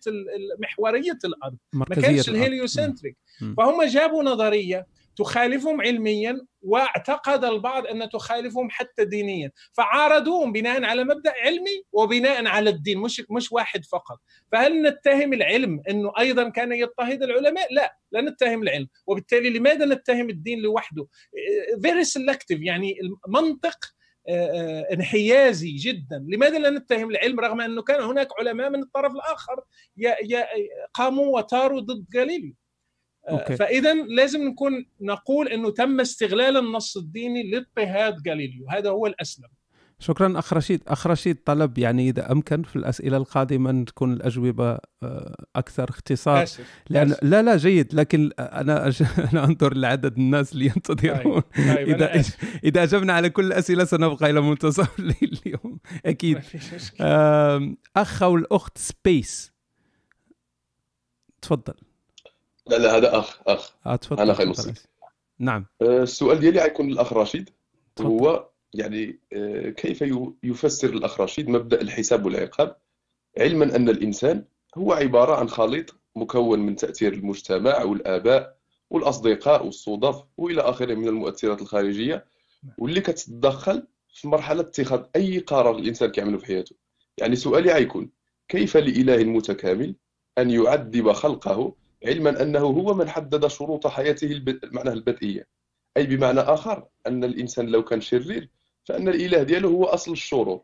محورية الأرض. ما كانش ال heliocentric. فهم جابوا نظرية تخالفهم علميا واعتقد البعض أن تخالفهم حتى دينيا. فعارضوهم بناء على مبدأ علمي وبناء على الدين مش مش واحد فقط. فهل نتهم العلم أنه أيضا كان يضطهد العلماء؟ لا لا نتهم العلم. وبالتالي لماذا نتهم الدين لوحده؟ very selective يعني المنطق انحيازي جدا. لماذا لا نتهم العلم رغم أنه كان هناك علماء من الطرف الآخر قاموا وثاروا ضد غاليليو؟ okay. فاذا لازم نكون نقول إنه تم استغلال النص الديني لاضطهاد غاليليو هذا هو الأسلم. شكرا أخ رشيد. أخ رشيد طلب يعني إذا أمكن في الأسئلة القادمة أن تكون الأجوبة آه، أكثر اختصار. آسف. لأن آسف. لا لا جيد. لكن أنا أج... أنا أنظر لعدد الناس اللي ينتظرون. طيب. طيب إذا إذا أجبنا على كل الأسئلة سنبقى إلى منتصف الليل اليوم أكيد أخ أو الأخت سبيس تفضل. لا لا هذا أخ أخ. آه تفضل أنا خير نعم. آه، السؤال ديالي غيكون للأخ رشيد هو يعني آه، كيف يفسر الأخ رشيد مبدأ الحساب والعقاب؟ علما أن الإنسان هو عبارة عن خليط مكون من تأثير المجتمع والآباء والأصدقاء والصدف وإلى آخره من المؤثرات الخارجية واللي كتتدخل في مرحلة اتخاذ أي قرار الإنسان كيعمله في حياته. يعني سؤالي غيكون كيف لإله متكامل أن يعذب خلقه علما أنه هو من حدد شروط حياته معناه البدئية. أي بمعنى آخر أن الإنسان لو كان شرير فأن الإله ديالو هو أصل الشرور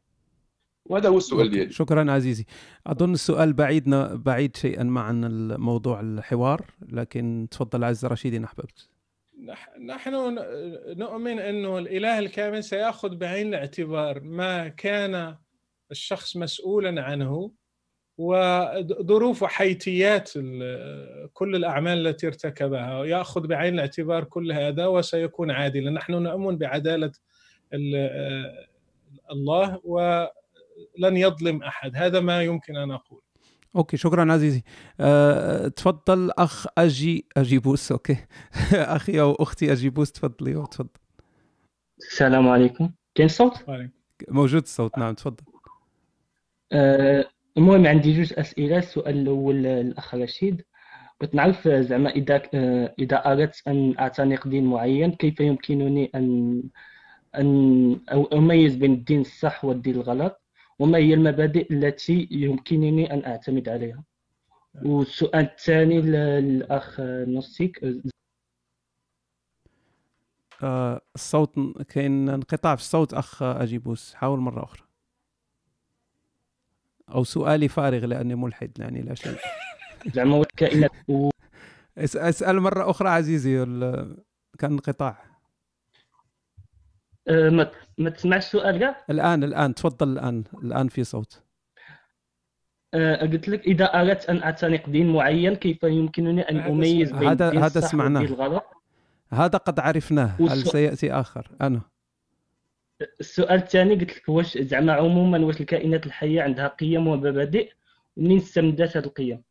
وهذا هو السؤال ديالي. شكرا عزيزي. أظن السؤال بعيد بعيد شيئا ما عن الموضوع الحوار لكن تفضل عز رشيدي إن أحببت. نحن نؤمن أنه الإله الكامل سيأخذ بعين الاعتبار ما كان الشخص مسؤولا عنه. وظروف وحيثيات كل الأعمال التي ارتكبها يأخذ بعين الاعتبار كل هذا وسيكون عادلا. نحن نؤمن بعدالة الله ولن يظلم أحد. هذا ما يمكن أن أقول. أوكي شكرا عزيزي. أه، تفضل أخ أجي أجيبوس. أوكي. أخي أو أختي أجيبوس تفضلي تفضل. السلام عليكم. كاين صوت؟ موجود الصوت نعم تفضل. أه، المهم عندي جوج أسئلة. السؤال الأول الاخ رشيد. بغيت نعرف زعما إذا إذا أردت أن اعتنق دين معين كيف يمكنني أن أن أميز بين الدين الصح والدين الغلط؟ وما هي المبادئ التي يمكنني أن أعتمد عليها؟ والسؤال الثاني للأخ نوستيك آه الصوت كاين انقطاع في الصوت أخ أجيبوس. حاول مرة أخرى. أو سؤالي فارغ لأني ملحد يعني لا شيء. زعما الكائنات أسأل مرة أخرى عزيزي كان انقطاع أه، ما ما تسمعش السؤال كاع؟ الآن الآن تفضل الآن الآن في صوت. أه، قلت لك إذا أردت أن أعتنق دين معين كيف يمكنني أن أميز بين هذا الدين هذا سمعناه. الغلط هذا قد عرفناه هل سيأتي آخر. أنا. السؤال الثاني قلت لك واش زعما عموما واش الكائنات الحية عندها قيم ومبادئ ومنين استمدت هذه القيم؟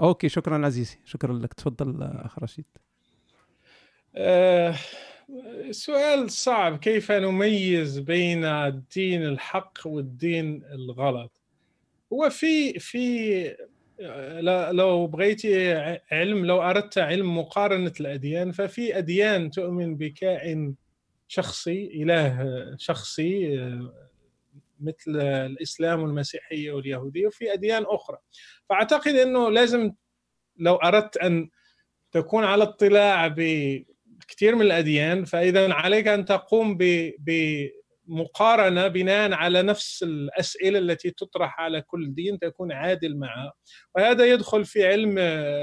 أوكي شكرا عزيزي. شكرا لك. تفضل أخ رشيد. أه سؤال صعب. كيف نميز بين الدين الحق والدين الغلط؟ هو في في لو بغيتي علم لو أردت علم مقارنة الأديان ففي أديان تؤمن بكائن شخصي إله شخصي مثل الإسلام والمسيحية واليهودية وفي أديان أخرى. فأعتقد إنه لازم لو أردت أن تكون على اطلاع كثير من الأديان فإذا عليك أن تقوم بمقارنه بناء على نفس الأسئلة التي تطرح على كل دين تكون عادل معها وهذا يدخل في علم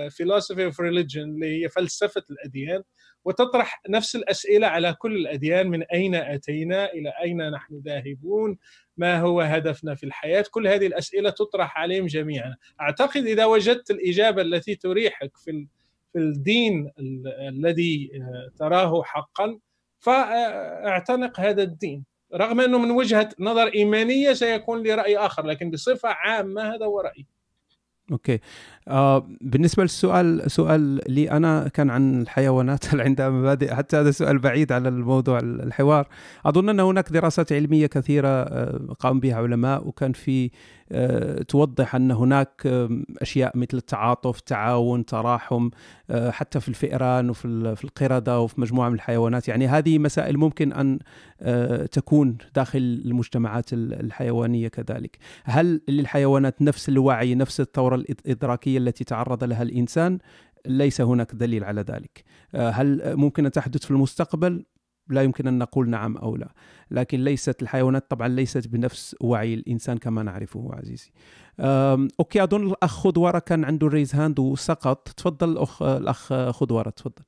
philosophy of religion اللي هي فلسفة الأديان. وتطرح نفس الأسئلة على كل الأديان من أين أتينا إلى أين نحن ذاهبون ما هو هدفنا في الحياة كل هذه الأسئلة تطرح عليهم جميعا. أعتقد إذا وجدت الإجابة التي تريحك في في الدين الذي آه، تراه حقا فأعتنق هذا الدين. رغم أنه من وجهة نظر إيمانية سيكون لي رأي آخر لكن بصفة عامة هذا هو رأيي. أوكي. آه بالنسبة للسؤال سؤال لي أنا كان عن الحيوانات هل عندها مبادئ حتى هذا سؤال بعيد على الموضوع الحوار. أظن أن هناك دراسات علمية كثيرة آه، قام بها علماء وكان في آه، توضح أن هناك أشياء مثل التعاطف تعاون تراحم آه، حتى في الفئران وفي القردة وفي مجموعة من الحيوانات. يعني هذه مسائل ممكن أن تكون داخل المجتمعات الحيوانية كذلك. هل للحيوانات نفس الوعي نفس الثورة الإدراكية؟ التي تعرض لها الإنسان ليس هناك دليل على ذلك. هل ممكن أن تحدث في المستقبل؟ لا يمكن أن نقول نعم أو لا. لكن ليست الحيوانات طبعا ليست بنفس وعي الإنسان كما نعرفه عزيزي. okay أظن الأخ خضوره كان عنده raise hand وسقط. تفضل الأخ الاخ خضوره تفضل.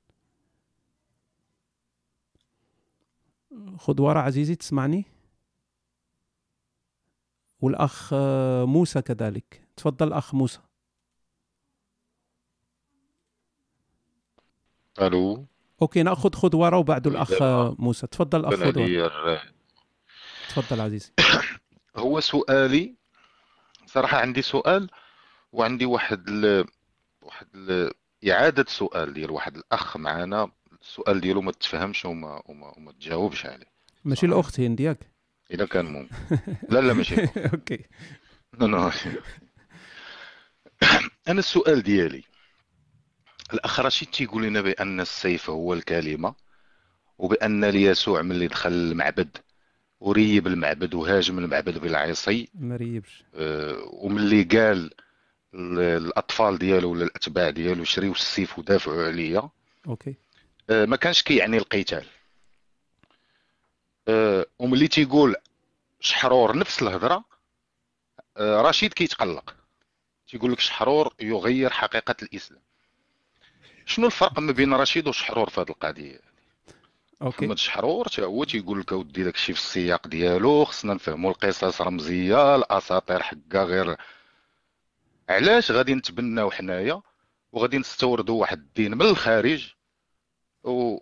خضوره عزيزي تسمعني؟ والأخ موسى كذلك. تفضل أخ موسى. ألو. أوكي نأخذ خضوره وبعده الأخ موسى. تفضل اخ تفضل عزيزي. هو سؤالي. صراحة عندي سؤال وعندي واحد ال... واحد ال... إعادة سؤال ديال واحد الأخ معنا السؤال ديالو ما تفهمش وما وما, وما تجاوبش عليه. ماشي الأخت هند ياك؟ إذا كان ممكن لا لا ماشي لا أنا السؤال ديالي. الأخ رشيد تيقول لنا بأن السيف هو الكلمة وبأن ليسوع ملي دخل المعبد وريب المعبد وهاجم المعبد بالعصي ما ريبش. أه وملي قال الأطفال ديالو ولا الأتباع ديالو شريو السيف ودافعوا عليا. okay. أه ما كانش كيعني القتال. أه وملي تيقول شحرور نفس الهضرة. أه رشيد كيتقلق. تيقول لك شحرور يغير حقيقة الإسلام. شنو الفرق ما بين رشيد وشحرور في هذه القضية؟ أوكي. محمد شحرور حتى هو تيقول لك أودي داكشي في السياق ديالو خصنا نفهموا القصص رمزيه الأساطير حكا غير علاش غادي نتبناو حنايا؟ وغادي نستوردوا واحد الدين من الخارج و...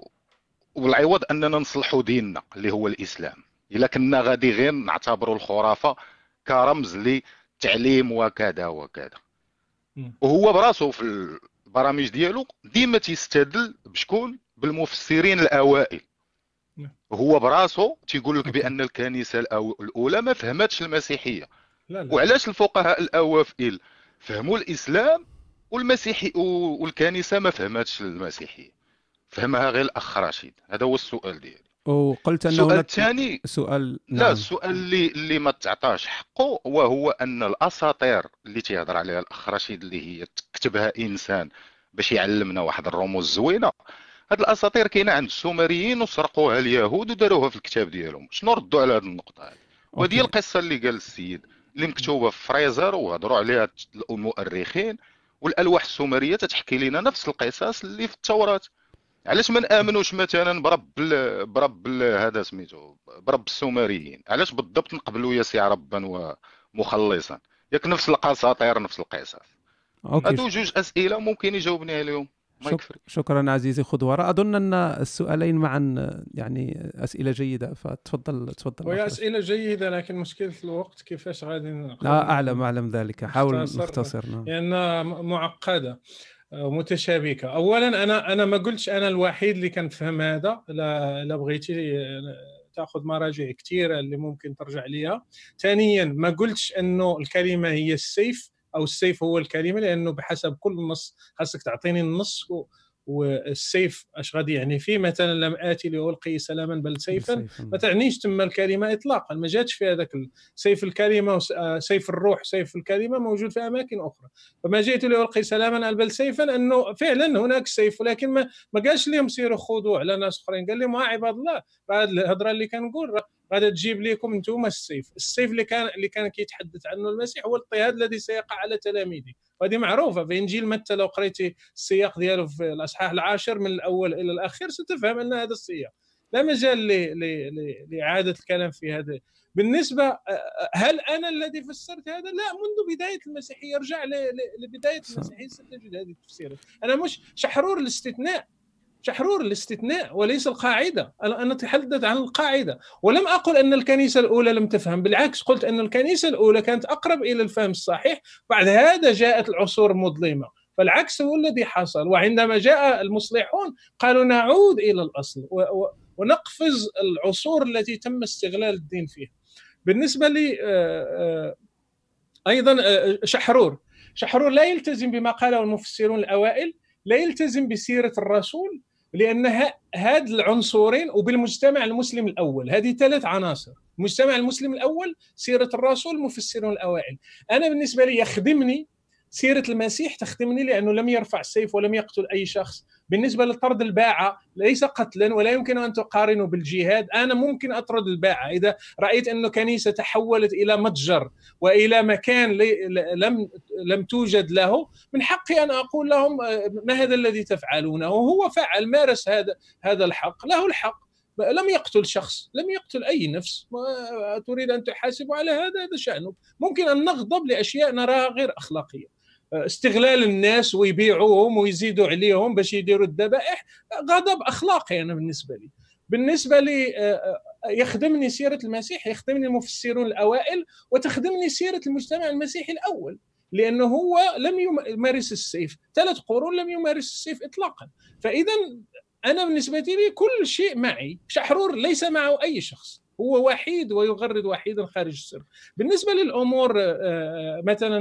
والعوض أننا نصلحوا ديننا اللي هو الإسلام. إلا كنا غادي غير نعتبروا الخرافة كرمز للتعليم وكذا وكذا. وهو براسو في البرامج ديالو ديما تيستدل بشكون؟ بالمفسرين الأوائل. نعم. هو براسو تيقول لك بأن الكنيسة الأولى ما فهمتش المسيحية. لا لا. وعلاش الفقهاء الاوائل فهموا الإسلام والمسيحي والكنيسة ما فهمتش المسيحية. فهمها غير الاخ رشيد هذا هو السؤال ديالي. وقلت انه السؤال الثاني سؤال نعم. لا السؤال اللي اللي ما تعطاش حقه وهو أن الأساطير اللي تيهضر عليها الاخ رشيد اللي هي كتبها إنسان باش يعلمنا واحد الرموز زوينه هاد الأساطير كاينة عند السومريين وسرقوها اليهود وداروها في الكتاب ديالهم. شنو ردوا على هذه النقطة هذه وهذه القصة اللي قال السيد اللي مكتوبة في فريزر وهضروا عليها المؤرخين والألواح السومرية تتحكي لنا نفس القصص اللي في التوراة. علاش ما نآمنوش مثلا برب برب هذا سميتو برب السومريين؟ علاش بالضبط نقبلوا يسيع ربا ومخلصا؟ ياك نفس الاساطير نفس القصص. هادو جوج أسئلة ممكن يجاوبني عليهم. شك... شكرا عزيزي خضوره أظن أن السؤالين معا يعني أسئلة جيدة فتفضل تفضل. وهي أسئلة جيدة لكن مشكلة الوقت كيفاش غادي لا اعلم أعلم ذلك. حاول نختصر نعم لأنها معقدة. ومتشابكه اولا أنا أنا ما قلتش أنا الوحيد اللي كنفهم هذا. لا لا بغيتي تأخذ مراجع كثيره اللي ممكن ترجع ليها ثانيا ما قلتش أنه الكلمة هي السيف أو السيف هو الكلمة لأنه بحسب كل نص خاصك تعطيني النص والسيف اش غادي يعني فيه مثلا لم آتي لألقي سلاما بل سيفا ما تعنيش تم الكلمة اطلاقا ما جاتش في هذاك سيف الكلمة سيف الروح سيف الكلمة موجود في أماكن أخرى. فما جئت لألقي سلاما بل سيفا أنه فعلا هناك سيف ولكن ما ما قالش لهم سيروا خذوا على ناس أخرين قال لهم عباد الله هذه الهضرة اللي كنقول غادا تجيب لكم أنتم السيف. السيف اللي كان اللي كان كيتحدث عنه المسيح هو الاضطهاد الذي سيقع على تلاميذه. وهذه معروفة. في إنجيل متى لو قريتي السياق ديالو في الأصحاح العاشر من الأول إلى الأخير ستفهم أن هذا السياق لا مجال لإعادة الكلام في هذا. بالنسبة هل أنا الذي فسرت هذا؟ لا منذ بداية المسيحيه ارجع لبداية المسيحيه ستجد هذه التفسيرات أنا مش شحرور الاستثناء. شحرور الاستثناء وليس القاعدة. أنا أتحدث عن القاعدة. ولم أقل أن الكنيسة الأولى لم تفهم بالعكس قلت أن الكنيسة الأولى كانت أقرب إلى الفهم الصحيح. بعد هذا جاءت العصور المظلمة. فالعكس هو الذي حصل. وعندما جاء المصلحون قالوا نعود إلى الأصل ونقفز العصور التي تم استغلال الدين فيها. بالنسبة لي آه، آه، أيضا آه، شحرور. شحرور لا يلتزم بما قاله المفسرون الأوائل لا يلتزم بسيرة الرسول لأن هاد العنصرين وبالمجتمع المسلم الأول. هذه ثلاث عناصر. المجتمع المسلم الأول سيرة الرسول المفسرون الأوائل. أنا بالنسبة لي يخدمني سيرة المسيح تخدمني لأنه لم يرفع السيف ولم يقتل أي شخص. بالنسبة لطرد الباعة ليس قتلا ولا يمكن أن تقارنه بالجهاد. أنا ممكن أطرد الباعة. إذا رأيت انه كنيسة تحولت إلى متجر وإلى مكان لم لم توجد له من حقي أن أقول لهم ما هذا الذي تفعلونه؟ وهو فعل مارس هذا هذا الحق. له الحق. لم يقتل شخص لم يقتل أي نفس. تريد أن تحاسبه على هذا؟ هذا شأنه. ممكن أن نغضب لأشياء نراها غير أخلاقية. استغلال الناس ويبيعوهم ويزيدوا عليهم باش يديروا الذبائح غضب أخلاقي أنا بالنسبة لي. بالنسبة لي آه، آه، يخدمني سيرة المسيح يخدمني المفسرون الأوائل وتخدمني سيرة المجتمع المسيحي الأول لأنه هو لم يمارس السيف. ثلاث قرون لم يمارس السيف اطلاقا. فاذا أنا بالنسبة لي كل شيء معي شحرور ليس معه أي شخص. هو وحيد ويغرد وحيدا خارج السر. بالنسبة للأمور آه، مثلا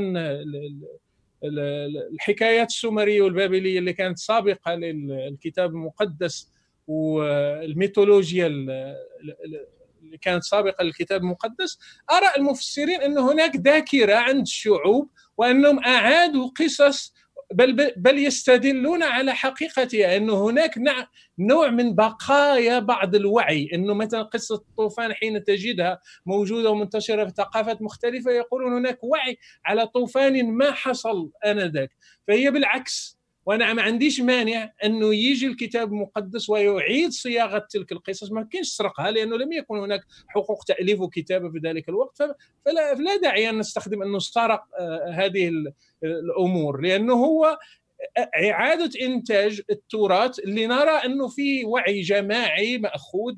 الحكايات السومرية والبابلية اللي كانت سابقة للكتاب المقدس والميثولوجيا اللي كانت سابقة للكتاب المقدس أرى المفسرين أن هناك ذاكرة عند الشعوب وأنهم أعادوا قصص بل بل يستدلون على حقيقتها انه هناك نوع من بقايا بعض الوعي. أنه مثلا قصة الطوفان حين تجدها موجودة ومنتشرة في ثقافات مختلفة يقولون هناك وعي على طوفان ما حصل آنذاك. فهي بالعكس وأنا ما عنديش مانع أنه يجي الكتاب المقدس ويعيد صياغة تلك القصص ما كاينش سرقها لأنه لم يكن هناك حقوق تأليف وكتابه في ذلك الوقت فلا, فلا داعي أن نستخدم انه سرق آه، هذه الأمور لأنه هو إعادة إنتاج التراث اللي نرى أنه في وعي جماعي مأخوذ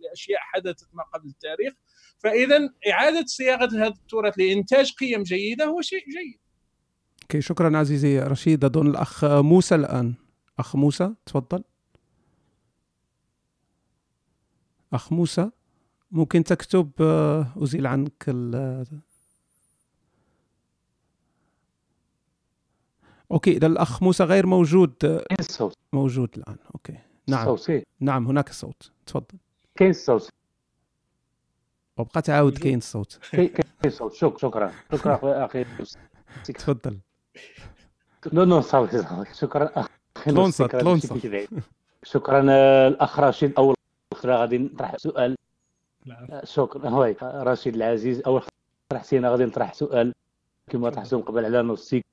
لأشياء حدثت ما قبل التاريخ. فإذا إعادة صياغة هذا التراث لإنتاج قيم جيدة هو شيء جيد. أوكي شكرا عزيزي رشيد أظن الأخ موسى الآن. أخ موسى تفضل. أخ موسى ممكن تكتب آه، أزيل عنك ال okay إذا الأخ موسى غير موجود الصوت موجود الآن. okay نعم. الصوت نعم هناك صوت. تفضل. كاين الصوت وبقى تعاود كاين الصوت كاين الصوت شكرا. شكرا أخي. تفضل. no no صافي شكرا. تلونسا تلونسا. شكرا. الأخ رشيد. أول خطره غادي نطرح سؤال. نعم. شكرا. هوي رشيد العزيز. أول طرحتينا غادي نطرح سؤال. كما طرحتهم قبل على نصيك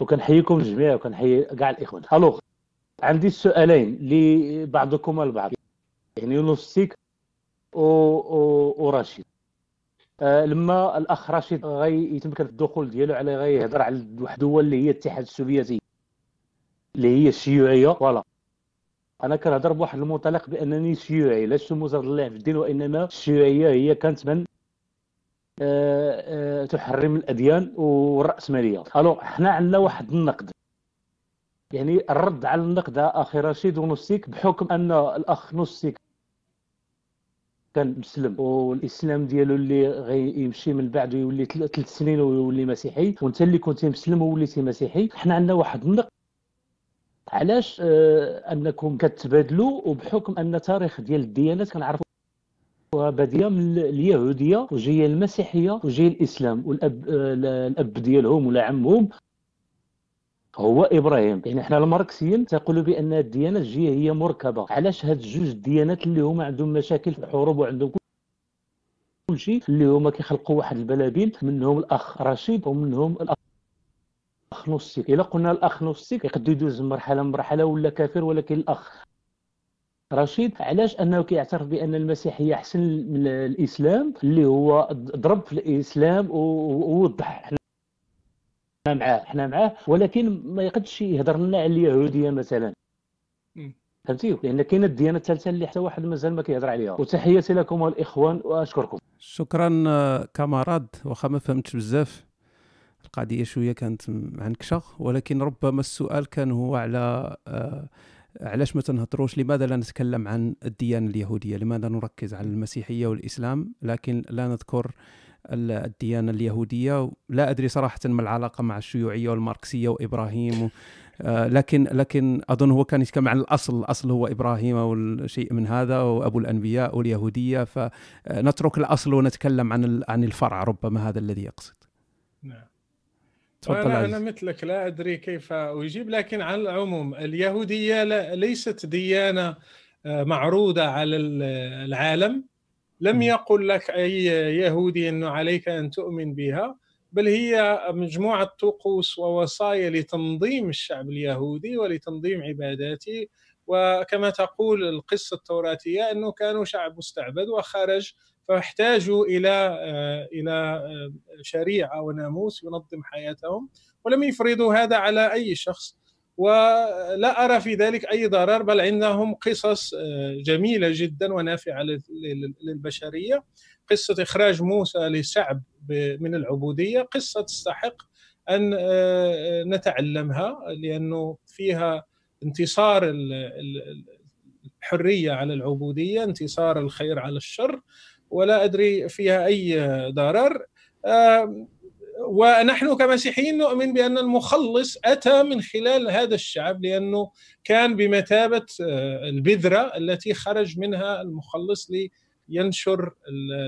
وكنحييكم الجميع وكنحيي كاع الإخوان. الوغ عندي سؤالين لبعضكم البعض. يعني نصيك ورشيد. آه، لما الأخ رشيد غيتمكن الدخول ديالو على غيهضر على واحد الدول اللي هي الاتحاد السوفيتي اللي هي الشيوعيه فوالا. أنا كنهضر بواحد المنطلق بأنني شيوعي شموز الله في الدين وإنما الشيوعيه هي كانت من آه، آه، تحرم الأديان والراسماليه ألو حنا عندنا واحد النقد. يعني الرد على النقد أخي رشيد ونصيك بحكم أن الأخ نصيك كان مسلم. والإسلام ديالو اللي غيمشي من بعد ويولي ثلاث سنين ويولي مسيحي وانت اللي كنت مسلم ووليتي مسيحي. حنا عندنا واحد النقد علاش آه أنكم كتبادلوا وبحكم أن تاريخ ديال الديانات كنعرفوا بادية من اليهودية وجاية المسيحية وجاي الإسلام. والأب آه الأب ديالهم ولا عمهم. هو إبراهيم. يعني حنا الماركسيين تقولوا بأن الديانات الجية هي مركبة. علاش هاد جوج الديانات اللي هما عندهم مشاكل في الحروب وعندهم كل شيء اللي هما كيخلقوا واحد البلابيل منهم الأخ رشيد ومنهم الأخ نوستيك إلا قلنا الأخ نوستيك يقدر يدوز مرحلة مرحلة ولا كافر ولكن الأخ رشيد. علاش؟ أنه كيعترف بأن المسيحيه أحسن من الإسلام اللي هو ضرب في الإسلام ووضح حنا معاه حنا معاه ولكن ما يقدش يهضر لنا على اليهودية مثلا. فهمتي؟ لأن كاينة الديانة الثالثة اللي حتى واحد مازال ما كيهضر عليها. وتحياتي لكم الاخوان وأشكركم. شكرا كاماراد واخا ما فهمتش بزاف. القضية شوية كانت معنكشة ولكن ربما السؤال كان هو على آه علاش ما تنهضروش؟ لماذا لا نتكلم عن الديانة اليهودية؟ لماذا نركز على المسيحية والإسلام؟ لكن لا نذكر الديانة اليهودية. لا أدري صراحة ما العلاقة مع الشيوعية والماركسية وإبراهيم و... آه، لكن لكن أظن هو كان يتكلم عن الأصل. الأصل هو إبراهيم أو شيء من هذا وأبو الأنبياء واليهودية. فنترك الأصل ونتكلم عن عن الفرع ربما هذا الذي يقصد. نعم. تفضل أنا, أنا مثلك لا أدري كيف أجيب لكن على العموم اليهودية ليست ديانة آه، معروضة على العالم. لم يقل لك أي يهودي أنه عليك أن تؤمن بها بل هي مجموعة طقوس ووصايا لتنظيم الشعب اليهودي ولتنظيم عباداته. وكما تقول القصة التوراتية أنه كانوا شعب مستعبد وخرج فاحتاجوا إلى آه، إلى آه، شريعة وناموس ينظم حياتهم. ولم يفرضوا هذا على أي شخص. ولا أرى في ذلك أي ضرر بل عندهم قصص آه، جميلة جدا ونافعة للبشرية. قصة إخراج موسى لسعب من العبودية. قصة تستحق أن نتعلمها لأنه فيها انتصار الحرية على العبودية انتصار الخير على الشر ولا أدري فيها أي ضرر. ونحن كمسيحيين نؤمن بأن المخلص أتى من خلال هذا الشعب لأنه كان بمثابة آه، البذرة التي خرج منها المخلص لينشر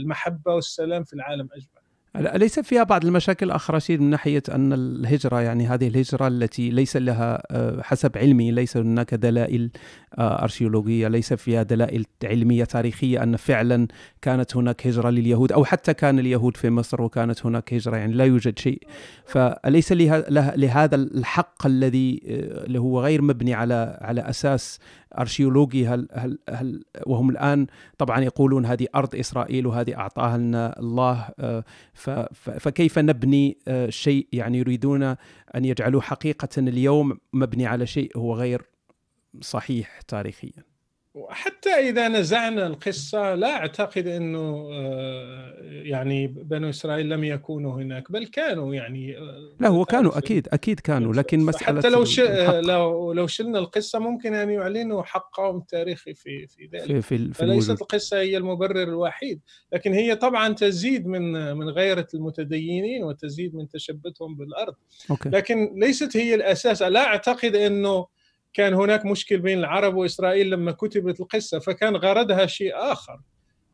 المحبة والسلام في العالم أجمع أليس فيها بعض المشاكل أخ رشيد من ناحية أن الهجرة يعني هذه الهجرة التي ليس لها آه، حسب علمي ليس هناك دلائل آه، أرشيولوجية ليس فيها دلائل علمية تاريخية أن فعلا كانت هناك هجرة لليهود أو حتى كان اليهود في مصر وكانت هناك هجرة يعني لا يوجد شيء. فأليس لهذا الحق الذي آه، اللي هو غير مبني على على أساس أرشيولوجي؟ هل هل هل وهم الآن طبعا يقولون هذه أرض إسرائيل وهذه أعطاها لنا الله آه، فكيف نبني آه، شيء يعني يريدون أن يجعلوه حقيقة اليوم مبني على شيء هو غير صحيح تاريخيا؟ وحتى إذا نزعنا القصة لا أعتقد إنه آه، يعني بنو إسرائيل لم يكونوا هناك بل كانوا يعني آه، لا هو كانوا أكيد أكيد كانوا لكن مسألة حتى لو ش... لو لو شلنا القصة ممكن أن يعلنوا حقهم التاريخي في في ذلك. في, في, في فليست القصة هي المبرر الوحيد لكن هي طبعا تزيد من من غيرة المتدينين وتزيد من تشبثهم بالأرض. okay. لكن ليست هي الأساس. لا أعتقد إنه كان هناك مشكل بين العرب وإسرائيل لما كتبت القصة فكان غرضها شيء آخر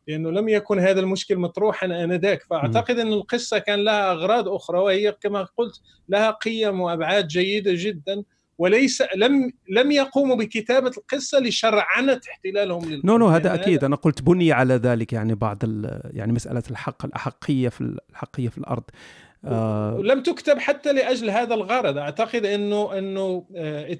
لأنه لم يكن هذا المشكل مطروحا آنذاك. فأعتقد أن القصة كان لها أغراض أخرى وهي كما قلت لها قيم وأبعاد جيدة جدا وليس لم لم يقوموا بكتابة القصة لشرعنة احتلالهم للقصة no no هذا أكيد. أنا قلت بني على ذلك يعني بعض يعني مسألة الحق الأحقية في الحقيه في الأرض. آه. لم تكتب حتى لأجل هذا الغرض. أعتقد أنه أنه آه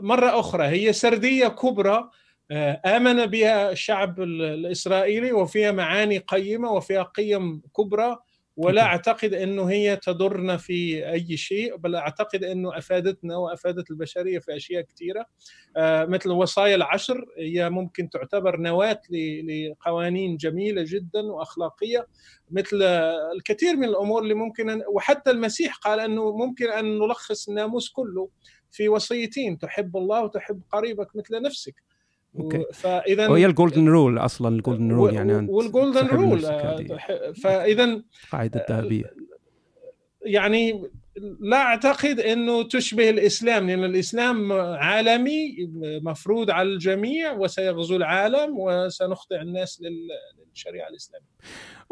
مرة أخرى هي سردية كبرى آه، آمن بها الشعب الإسرائيلي وفيها معاني قيمة وفيها قيم كبرى ولا أعتقد أنه هي تضرنا في أي شيء بل أعتقد أنه أفادتنا وأفادت البشرية في أشياء كثيرة. آه، مثل وصايا العشر هي ممكن تعتبر نواة لقوانين جميلة جدا وأخلاقية. مثل الكثير من الأمور اللي ممكن أن وحتى المسيح قال أنه ممكن أن نلخص الناموس كله. في وصيتين تحب الله وتحب قريبك مثل نفسك okay فإذا وهي ال golden rule أصلا ال golden rule يعني وال golden rule فإذا قاعدة الذهبيه يعني لا أعتقد إنه تشبه الإسلام لأن الإسلام عالمي مفروض على الجميع وسيغزو العالم وسنخضع الناس للشريعة الإسلامية.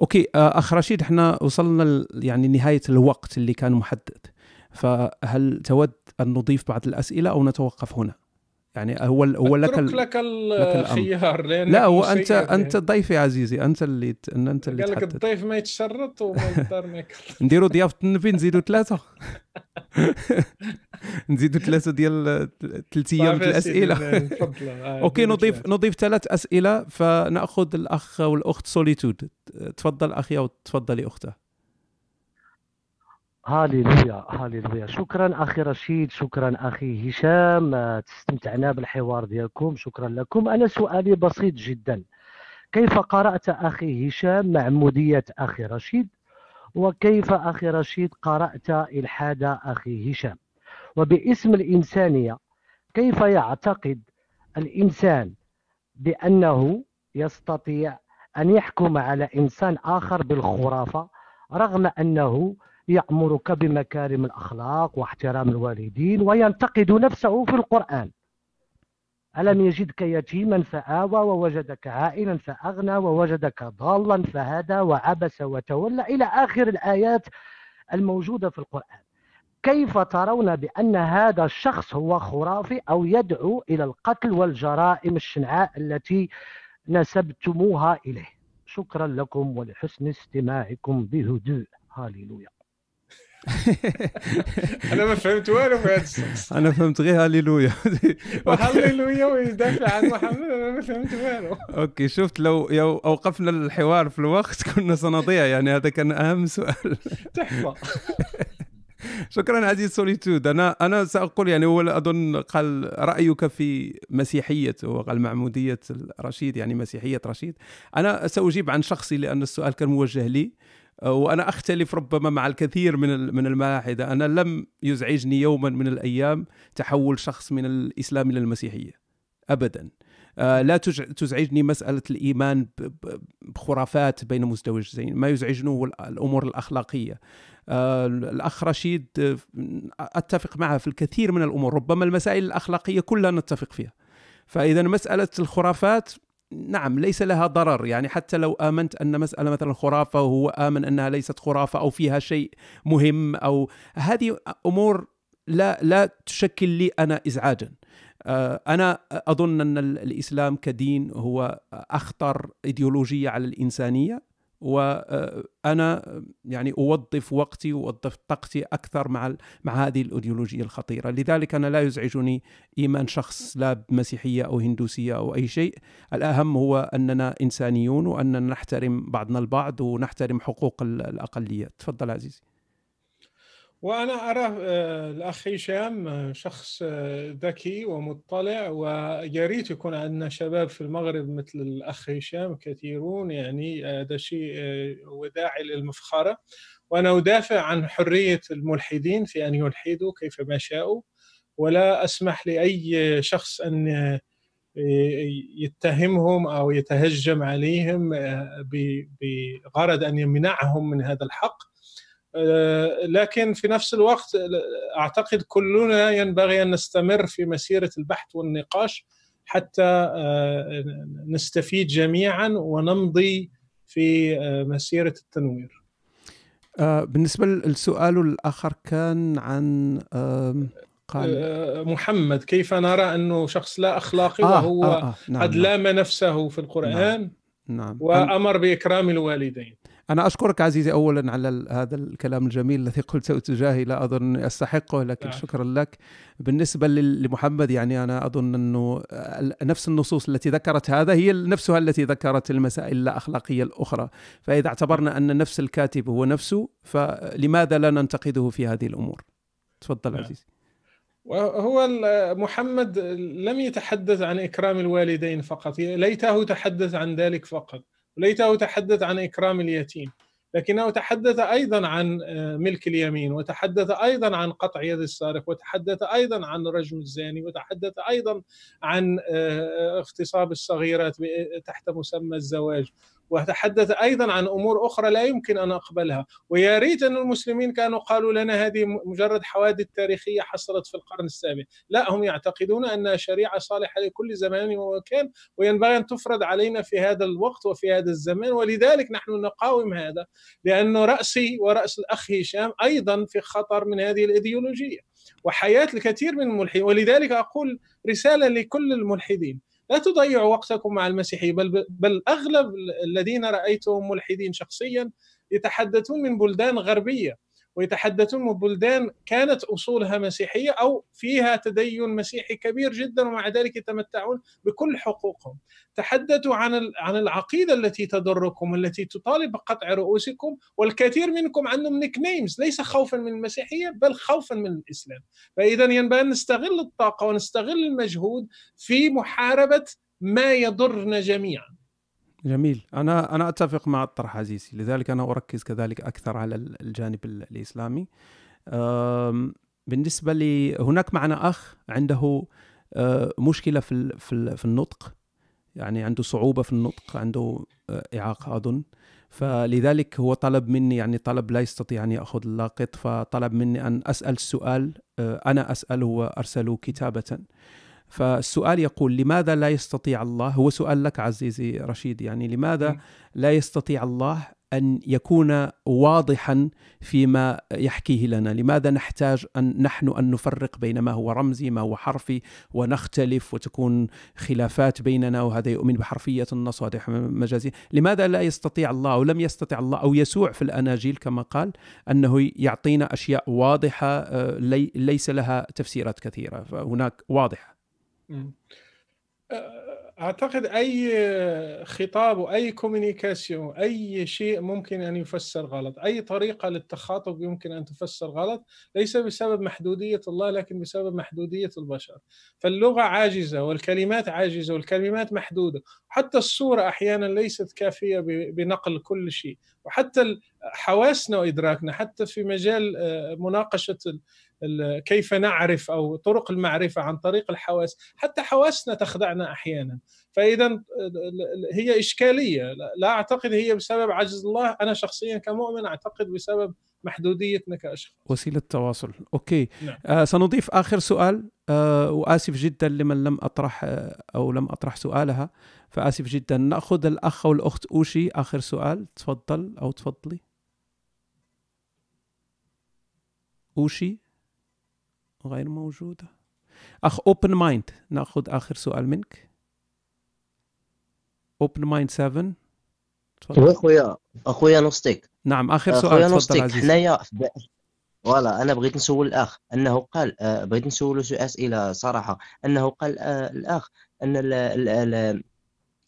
أوكي آه، أخ رشيد إحنا وصلنا يعني نهاية الوقت اللي كان محدد. فهل تود أن نضيف بعض الأسئلة أو نتوقف هنا؟ يعني هو هو لك ال... لك الخيار لا هو انت أنت ضيفي عزيزي أنت اللي ت... أنت اللي قال لك الضيف ما يتشرط وما يقدر ما نديروا ضيافه النبي نزيدوا ثلاثة. نزيدوا ثلاثة ديال ثلاث أيام الأسئلة. okay نضيف نضيف ثلاث أسئلة فنأخذ الأخ والأخت سوليتود تفضل أخي أو تفضلي أختي هاليلويا هاليلويا. شكرا أخي رشيد شكرا أخي هشام. استمتعنا بالحوار ديالكم. شكرا لكم. أنا سؤالي بسيط جدا. كيف قرأت أخي هشام معموديه أخي رشيد؟ وكيف أخي رشيد قرأت إلحاد أخي هشام؟ وباسم الإنسانية كيف يعتقد الإنسان بأنه يستطيع أن يحكم على إنسان آخر بالخرافة رغم أنه يأمرك بمكارم الأخلاق واحترام الوالدين وينتقد نفسه في القرآن. ألم يجدك يتيما فآوى ووجدك عائلا فأغنى ووجدك ضالا فهدى وعبس وتولى إلى آخر الآيات الموجودة في القرآن. كيف ترون بأن هذا الشخص هو خرافي أو يدعو إلى القتل والجرائم الشنعاء التي نسبتموها إليه؟ شكرا لكم ولحسن استماعكم بهدوء. هاليلويا أنا ما فهمت والو في هذا أنا فهمت غير هاليلويا. هاليلويا ويدافع عن محمد أنا ما فهمت والو. أوكي شفت لو أوقفنا الحوار في الوقت كنا سنضيع يعني هذا كان أهم سؤال. تحفة. شكرا عزيز سوليتود أنا أنا سأقول يعني هو أظن قال رأيك في مسيحية وقال معمودية رشيد يعني مسيحية رشيد. أنا سأجيب عن شخصي لأن السؤال كان موجه لي. وأنا أختلف ربما مع الكثير من من الملاحدة. أنا لم يزعجني يوما من الأيام تحول شخص من الإسلام إلى المسيحية. ابدا. آه، لا تزعجني مسألة الإيمان بخرافات بين مزدوجين ما يزعجني هو الأمور الأخلاقية. آه، الأخ رشيد آه، أتفق معه في الكثير من الأمور. ربما المسائل الأخلاقية كلها نتفق فيها. فإذا مسألة الخرافات نعم ليس لها ضرر. يعني حتى لو آمنت أن مسألة مثلا خرافة وهو آمن أنها ليست خرافة أو فيها شيء مهم أو هذه أمور لا لا تشكل لي أنا إزعاجا. آه، أنا أظن أن الإسلام كدين هو أخطر إيديولوجية على الإنسانية. وأنا يعني أوظف وقتي وأوظف طاقتي أكثر مع مع هذه الأيديولوجية الخطيرة، لذلك أنا لا يزعجني إيمان شخص لا بمسيحيه أو هندوسية أو أي شيء، الأهم هو أننا إنسانيون وأننا نحترم بعضنا البعض ونحترم حقوق الاقليات، تفضل عزيزي. وأنا ارى آه، الأخ هشام آه، شخص آه، ذكي ومطلع ويا ريت يكون عندنا شباب في المغرب مثل الأخ هشام كثيرون يعني هذا شيء وداعي للمفخرة. وأنا أدافع عن حرية الملحدين في أن يلحدوا كيفما شاءوا ولا أسمح لأي شخص أن يتهمهم أو يتهجم عليهم بغرض أن يمنعهم من هذا الحق. لكن في نفس الوقت أعتقد كلنا ينبغي أن نستمر في مسيرة البحث والنقاش حتى آه، نستفيد جميعا ونمضي في آه، مسيرة التنوير. بالنسبة للسؤال الآخر كان عن قال محمد كيف نرى أنه شخص لا أخلاقي آه وهو آه آه نعم قد نعم. لام نفسه في القرآن نعم, نعم. وأمر بإكرام الوالدين. أنا أشكرك عزيزي أولا على هذا الكلام الجميل الذي قلته تجاهي لا أظن أستحقه لكن نعم. شكرا لك. بالنسبة لمحمد يعني أنا أظن أنه نفس النصوص التي ذكرت هذا هي نفسها التي ذكرت المسائل الأخلاقية الأخرى. فإذا اعتبرنا أن نفس الكاتب هو نفسه فلماذا لا ننتقده في هذه الأمور؟ تفضل نعم. عزيزي. وهو محمد لم يتحدث عن إكرام الوالدين فقط ليته تحدث عن ذلك فقط. وليته تحدث عن إكرام اليتيم. لكنه تحدث أيضا عن آه، ملك اليمين وتحدث أيضا عن قطع يد السارق وتحدث أيضا عن رجم الزاني وتحدث أيضا عن آه، اغتصاب الصغيرات تحت مسمى الزواج. وتحدث أيضا عن أمور أخرى لا يمكن أن أقبلها. ويا ريت أن المسلمين كانوا قالوا لنا هذه مجرد حوادث تاريخية حصلت في القرن السابع. لا هم يعتقدون انها شريعة صالحة لكل زمان ومكان وينبغي أن تفرض علينا في هذا الوقت وفي هذا الزمان. ولذلك نحن نقاوم هذا لأنه رأسي ورأس الأخ هشام أيضا في خطر من هذه الإيديولوجية. وحياة الكثير من الملحدين ولذلك أقول رسالة لكل الملحدين. لا تضيعوا وقتكم مع المسيحية بل, بل أغلب الذين رأيتهم ملحدين شخصيا يتحدثون من بلدان غربية. ويتحدثون من بلدان كانت أصولها مسيحية أو فيها تدين مسيحي كبير جدا ومع ذلك يتمتعون بكل حقوقهم. تحدثوا عن عن العقيدة التي تضركم التي تطالب بقطع رؤوسكم والكثير منكم عندهم نيك نيمز ليس خوفا من المسيحية بل خوفا من الإسلام. فاذا ينبغي أن نستغل الطاقة ونستغل المجهود في محاربة ما يضرنا جميعا. جميل. أنا أنا أتفق مع الطرح عزيزي لذلك أنا أركز كذلك أكثر على الجانب الإسلامي. بالنسبة لي هناك معنا أخ عنده آه، مشكلة في في النطق. يعني عنده صعوبة في النطق عنده آه، اعاقه أظن. فلذلك هو طلب مني يعني طلب لا يستطيع أن يأخذ اللاقط فطلب مني أن أسأل السؤال آه، أنا أسأله وأرسله كتابة. فالسؤال يقول لماذا لا يستطيع الله؟ هو سؤال لك عزيزي رشيد يعني لماذا لا يستطيع الله أن يكون واضحا فيما يحكيه لنا؟ لماذا نحتاج أن نحن أن نفرق بين ما هو رمزي ما هو حرفي ونختلف وتكون خلافات بيننا وهذا يؤمن بحرفية النص وهذا مجازي لماذا لا يستطيع الله أو لم يستطع الله أو يسوع في الأناجيل كما قال أنه يعطينا أشياء واضحة آه، ليس لها تفسيرات كثيرة فهناك واضحة. أعتقد أي خطاب وأي كوميونيكاسيون اي شيء ممكن أن يفسر غلط. أي طريقة للتخاطب يمكن أن تفسر غلط ليس بسبب محدودية الله لكن بسبب محدودية البشر. فاللغة عاجزة والكلمات عاجزة والكلمات محدودة. حتى الصورة أحيانا ليست كافية بنقل كل شيء. وحتى حواسنا وإدراكنا حتى في مجال مناقشة كيف نعرف أو طرق المعرفة عن طريق الحواس. حتى حواسنا تخدعنا أحيانا. فإذا هي إشكالية. لا أعتقد هي بسبب عجز الله. أنا شخصيا كمؤمن أعتقد بسبب محدوديتنا كأشخاص. وسيلة تواصل okay. نعم. آه سنضيف آخر سؤال. آه وآسف جدا لمن لم أطرح آه أو لم أطرح سؤالها. فآسف جدا. نأخذ الأخ والأخت. أوشي آخر سؤال. تفضل أو تفضلي. أوشي. غير موجودة. أخ أوبن مايند نأخذ آخر سؤال منك. أوبن مايند 7 تفضل. أخويا أخويا نوستيك. نعم آخر سؤال. اخويا نوستيك. حنايا voilà أنا بغيت نسول الأخ أنه قال آه، بغيت نسولو سؤال اسئله صراحة أنه قال آه، الأخ أن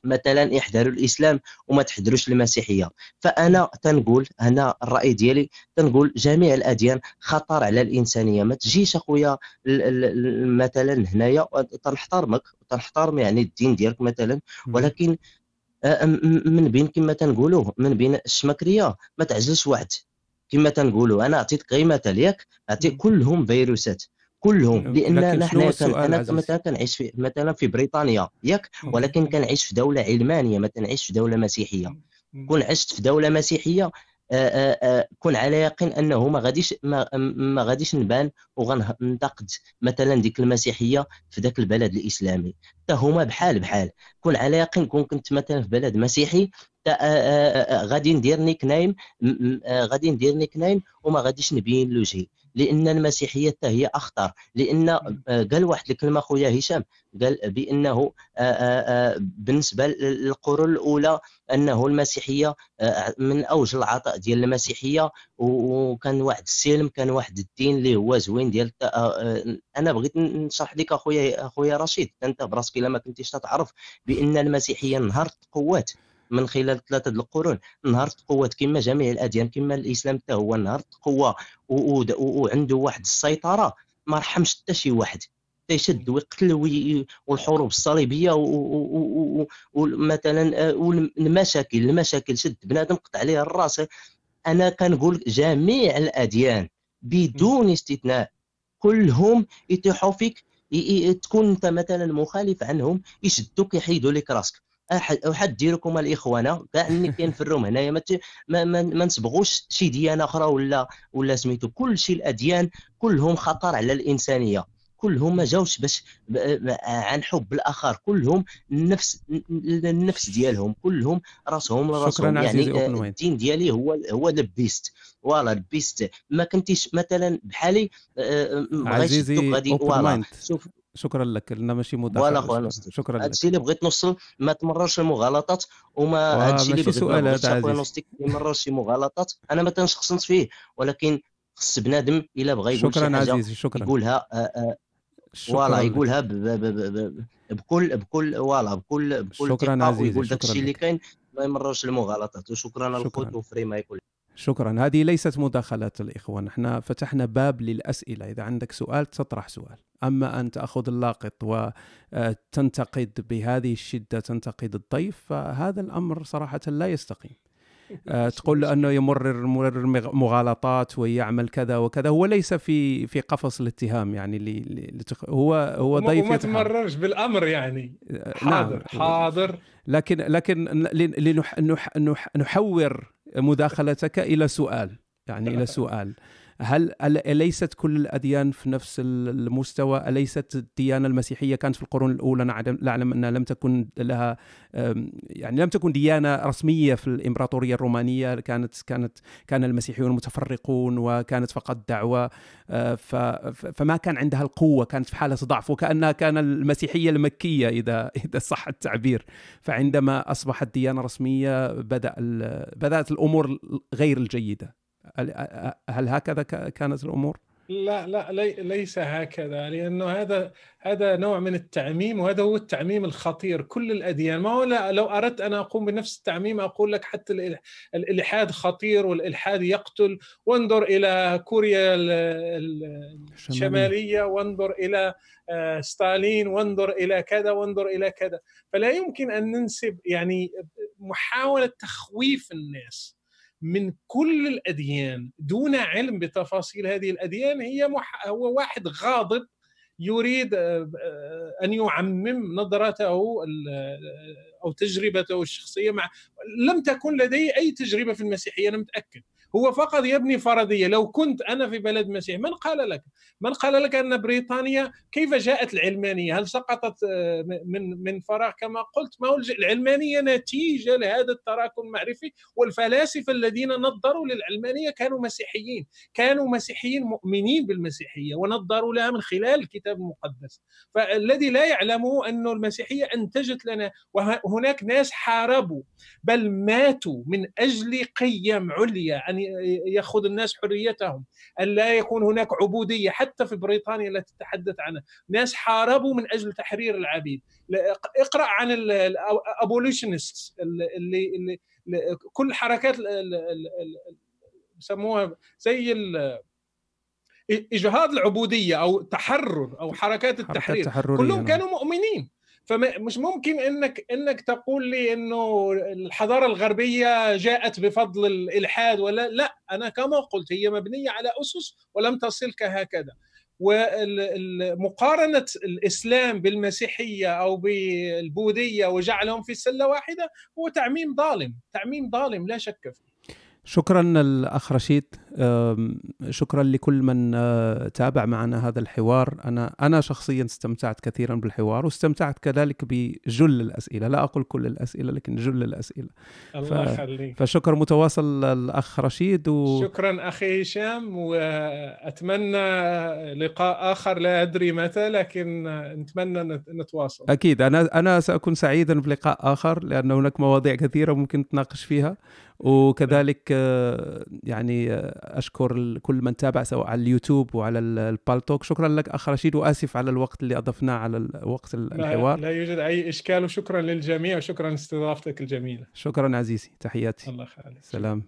مثلا احذروا الإسلام وما تحذروش المسيحية. فأنا تنقول هنا الرأي ديالي تنقول جميع الأديان خطر على الإنسانية. ما تجيش أخويا مثلا هنايا تنحترمك تنحترم يعني الدين ديالك مثلا ولكن آه، من بين كما تنقولوا من بين الشمكرية. ما تعزلش واحد كما تنقولوا أنا عطيتك غير مثال ياك عطيت كلهم فيروسات. كلهم لأن نحن أنا مثلا كنعيش في مثلا في بريطانيا ياك ولكن كنعيش في دولة علمانيه ما كنعيش في دولة مسيحية. كون عشت في دولة مسيحية آه، آه، آه، كون على يقين أنه ما غاديش ما, ما غاديش نبان وغننتقد مثلا ديك المسيحية في ذاك البلد الإسلامي. حتى هما بحال بحال. كون على يقين كون كنت مثلا في بلد مسيحي غادي ندير نيك نايم غادي ندير نيك نايم وما غاديش نبين له لأن المسيحية حتى هي أخطر. لأن قال واحد الكلمة خويا هشام قال بأنه بالنسبة للقرون الأولى أنه المسيحية من أوج العطاء ديال المسيحية. وكان واحد السلم كان واحد الدين اللي هو زوين ديال أنا بغيت نشرح لك أخويا أخويا رشيد أنت براسك إلا ما كنتيش تعرف بأن المسيحية نهارت قوات. من خلال ثلاثة القرون. نهارت قوات كما جميع الأديان كما الإسلام حتى هو نهارت قوه وعنده واحد السيطرة ما رحمش حتى شي واحد. يشد ويقتل والحروب الصليبية ومثلا والمشاكل المشاكل شد بنادم قطع عليه الرأس. أنا كنقول جميع الأديان بدون استثناء كلهم يطيحوا فيك تكون أنت مثلا مخالف عنهم يشدوك يحيدوا لك راسك. احد ديركم الإخوانة كاع اللي كينفروهم هنايا ما, ما, ما, ما نصبغوش شي ديانة أخرى ولا ولا سميتو كل شيء الأديان كلهم خطر على الإنسانية. كلهم ما جاوش باش عن حب الآخر. كلهم النفس النفس ديالهم. كلهم راسهم راسهم. يعني الدين ديالي هو هو ال best voilà ال best ما كنتيش مثلا بحالي عزيزي غادي. voilà شوف شكرا لك. لنا ماشي مداخله voilà خويا شكرا لك. هادشي اللي بغيت نوصل ما تمررش المغالطات وما هادشي اللي بغيت سؤال خويا نوستيك ما يمررش شي مغالطات أنا ما تنشخصنش فيه ولكن خص بنادم إلا بغى يقول شكرا عزيزي شكرا. يقولها voilà يقولها بكل بكل voilà بكل بكل شكرا عزيزي يقول داك الشيء اللي كاين ما يمررش المغالطات. وشكرا للخوت وفري ما يقول. شكرا. هذه ليست مداخلات الإخوة. نحن فتحنا باب للأسئلة. إذا عندك سؤال تطرح سؤال. أما أن تأخذ اللاقط وتنتقد بهذه الشدة تنتقد الضيف فهذا الأمر صراحة لا يستقيم. آه، تقول أنه يمرر مرر مغالطات ويعمل كذا وكذا. هو ليس في في قفص الاتهام يعني اللي هو هو ضيف وما تمررش بالأمر يعني. حاضر نعم. حاضر لكن لكن لنحور مداخلتك إلى سؤال يعني إلى سؤال. هل أليست كل الأديان في نفس المستوى؟ أليست الديانة المسيحية كانت في القرون الأولى؟ نعلم أنها لم تكن لها يعني لم تكن ديانة رسمية في الإمبراطورية الرومانية. كانت كانت كان المسيحيون متفرقون وكانت فقط دعوة آه، فما كان عندها القوة كانت في حالة ضعف وكأنها كان المسيحية المكية إذا إذا صح التعبير. فعندما أصبحت ديانة رسمية بدأ بدأت الأمور غير الجيدة. هل هكذا كانت الأمور؟ لا لا ليس هكذا لأنه هذا هذا نوع من التعميم وهذا هو التعميم الخطير. كل الأديان ما هو لو أردت أن أقوم بنفس التعميم أقول لك حتى الإلحاد خطير والإلحاد يقتل. وانظر إلى كوريا الشمالية وانظر إلى آه، ستالين وانظر إلى كذا وانظر إلى كذا. فلا يمكن أن ننسب يعني محاولة تخويف الناس. من كل الأديان دون علم بتفاصيل هذه الأديان هي مح... هو واحد غاضب يريد آه، آه، أن يعمم نظرته آه، أو تجربته الشخصية مع لم تكن لديه أي تجربة في المسيحية أنا متأكد. هو فقط يبني فرضية. لو كنت أنا في بلد مسيحي من قال لك؟ من قال لك أن بريطانيا كيف جاءت العلمانية؟ هل سقطت آه، من من فراغ كما قلت؟ ما هو العلمانية نتيجة لهذا التراكم المعرفي والفلاسفة الذين نظروا للعلمانية كانوا مسيحيين. كانوا مسيحيين مؤمنين بالمسيحية ونظروا لها من خلال الكتاب المقدس فالذي لا يعلمه أن المسيحية أنتجت لنا وهناك ناس حاربوا بل ماتوا من أجل قيم عليا. ان يأخذ الناس حريتهم أن لا يكون هناك عبودية. حتى في بريطانيا التي تتحدث عنها ناس حاربوا من أجل تحرير العبيد. اقرأ عن الابوليشنست اللي, اللي كل حركات يسموها زي إجهاض العبودية أو تحرر أو حركات التحرير. كلهم نعم. كانوا مؤمنين. فمش ممكن انك إنك تقول لي إنه الحضارة الغربية جاءت بفضل الإلحاد ولا لا أنا كما قلت هي مبنية على أسس ولم تصلك هكذا ومقارنه الإسلام بالمسيحية أو بالبوذية وجعلهم في سلة واحدة هو تعميم ظالم تعميم ظالم لا شك فيه. شكرا الاخ رشيد شكرا لكل من آه، تابع معنا هذا الحوار. أنا أنا شخصيا استمتعت كثيرا بالحوار واستمتعت كذلك بجل الأسئلة. لا أقول كل الأسئلة لكن جل الأسئلة. الله ف... يخليك. فشكر متواصل الاخ رشيد و... شكرا أخي هشام وأتمنى لقاء آخر. لا أدري متى لكن نتمنى نتواصل. أكيد. أنا أنا سأكون سعيدا بلقاء آخر لأن هناك مواضيع كثيرة ممكن نتناقش فيها. وكذلك آه، يعني آه، أشكر كل من تابع سواء على اليوتيوب وعلى البالتوك شكرا لك أخ رشيد وآسف على الوقت اللي أضفناه على وقت الحوار. لا يوجد أي إشكال وشكرا للجميع وشكرا لاستضافتك الجميلة. شكرا عزيزي تحياتي. الله يخليك. سلام.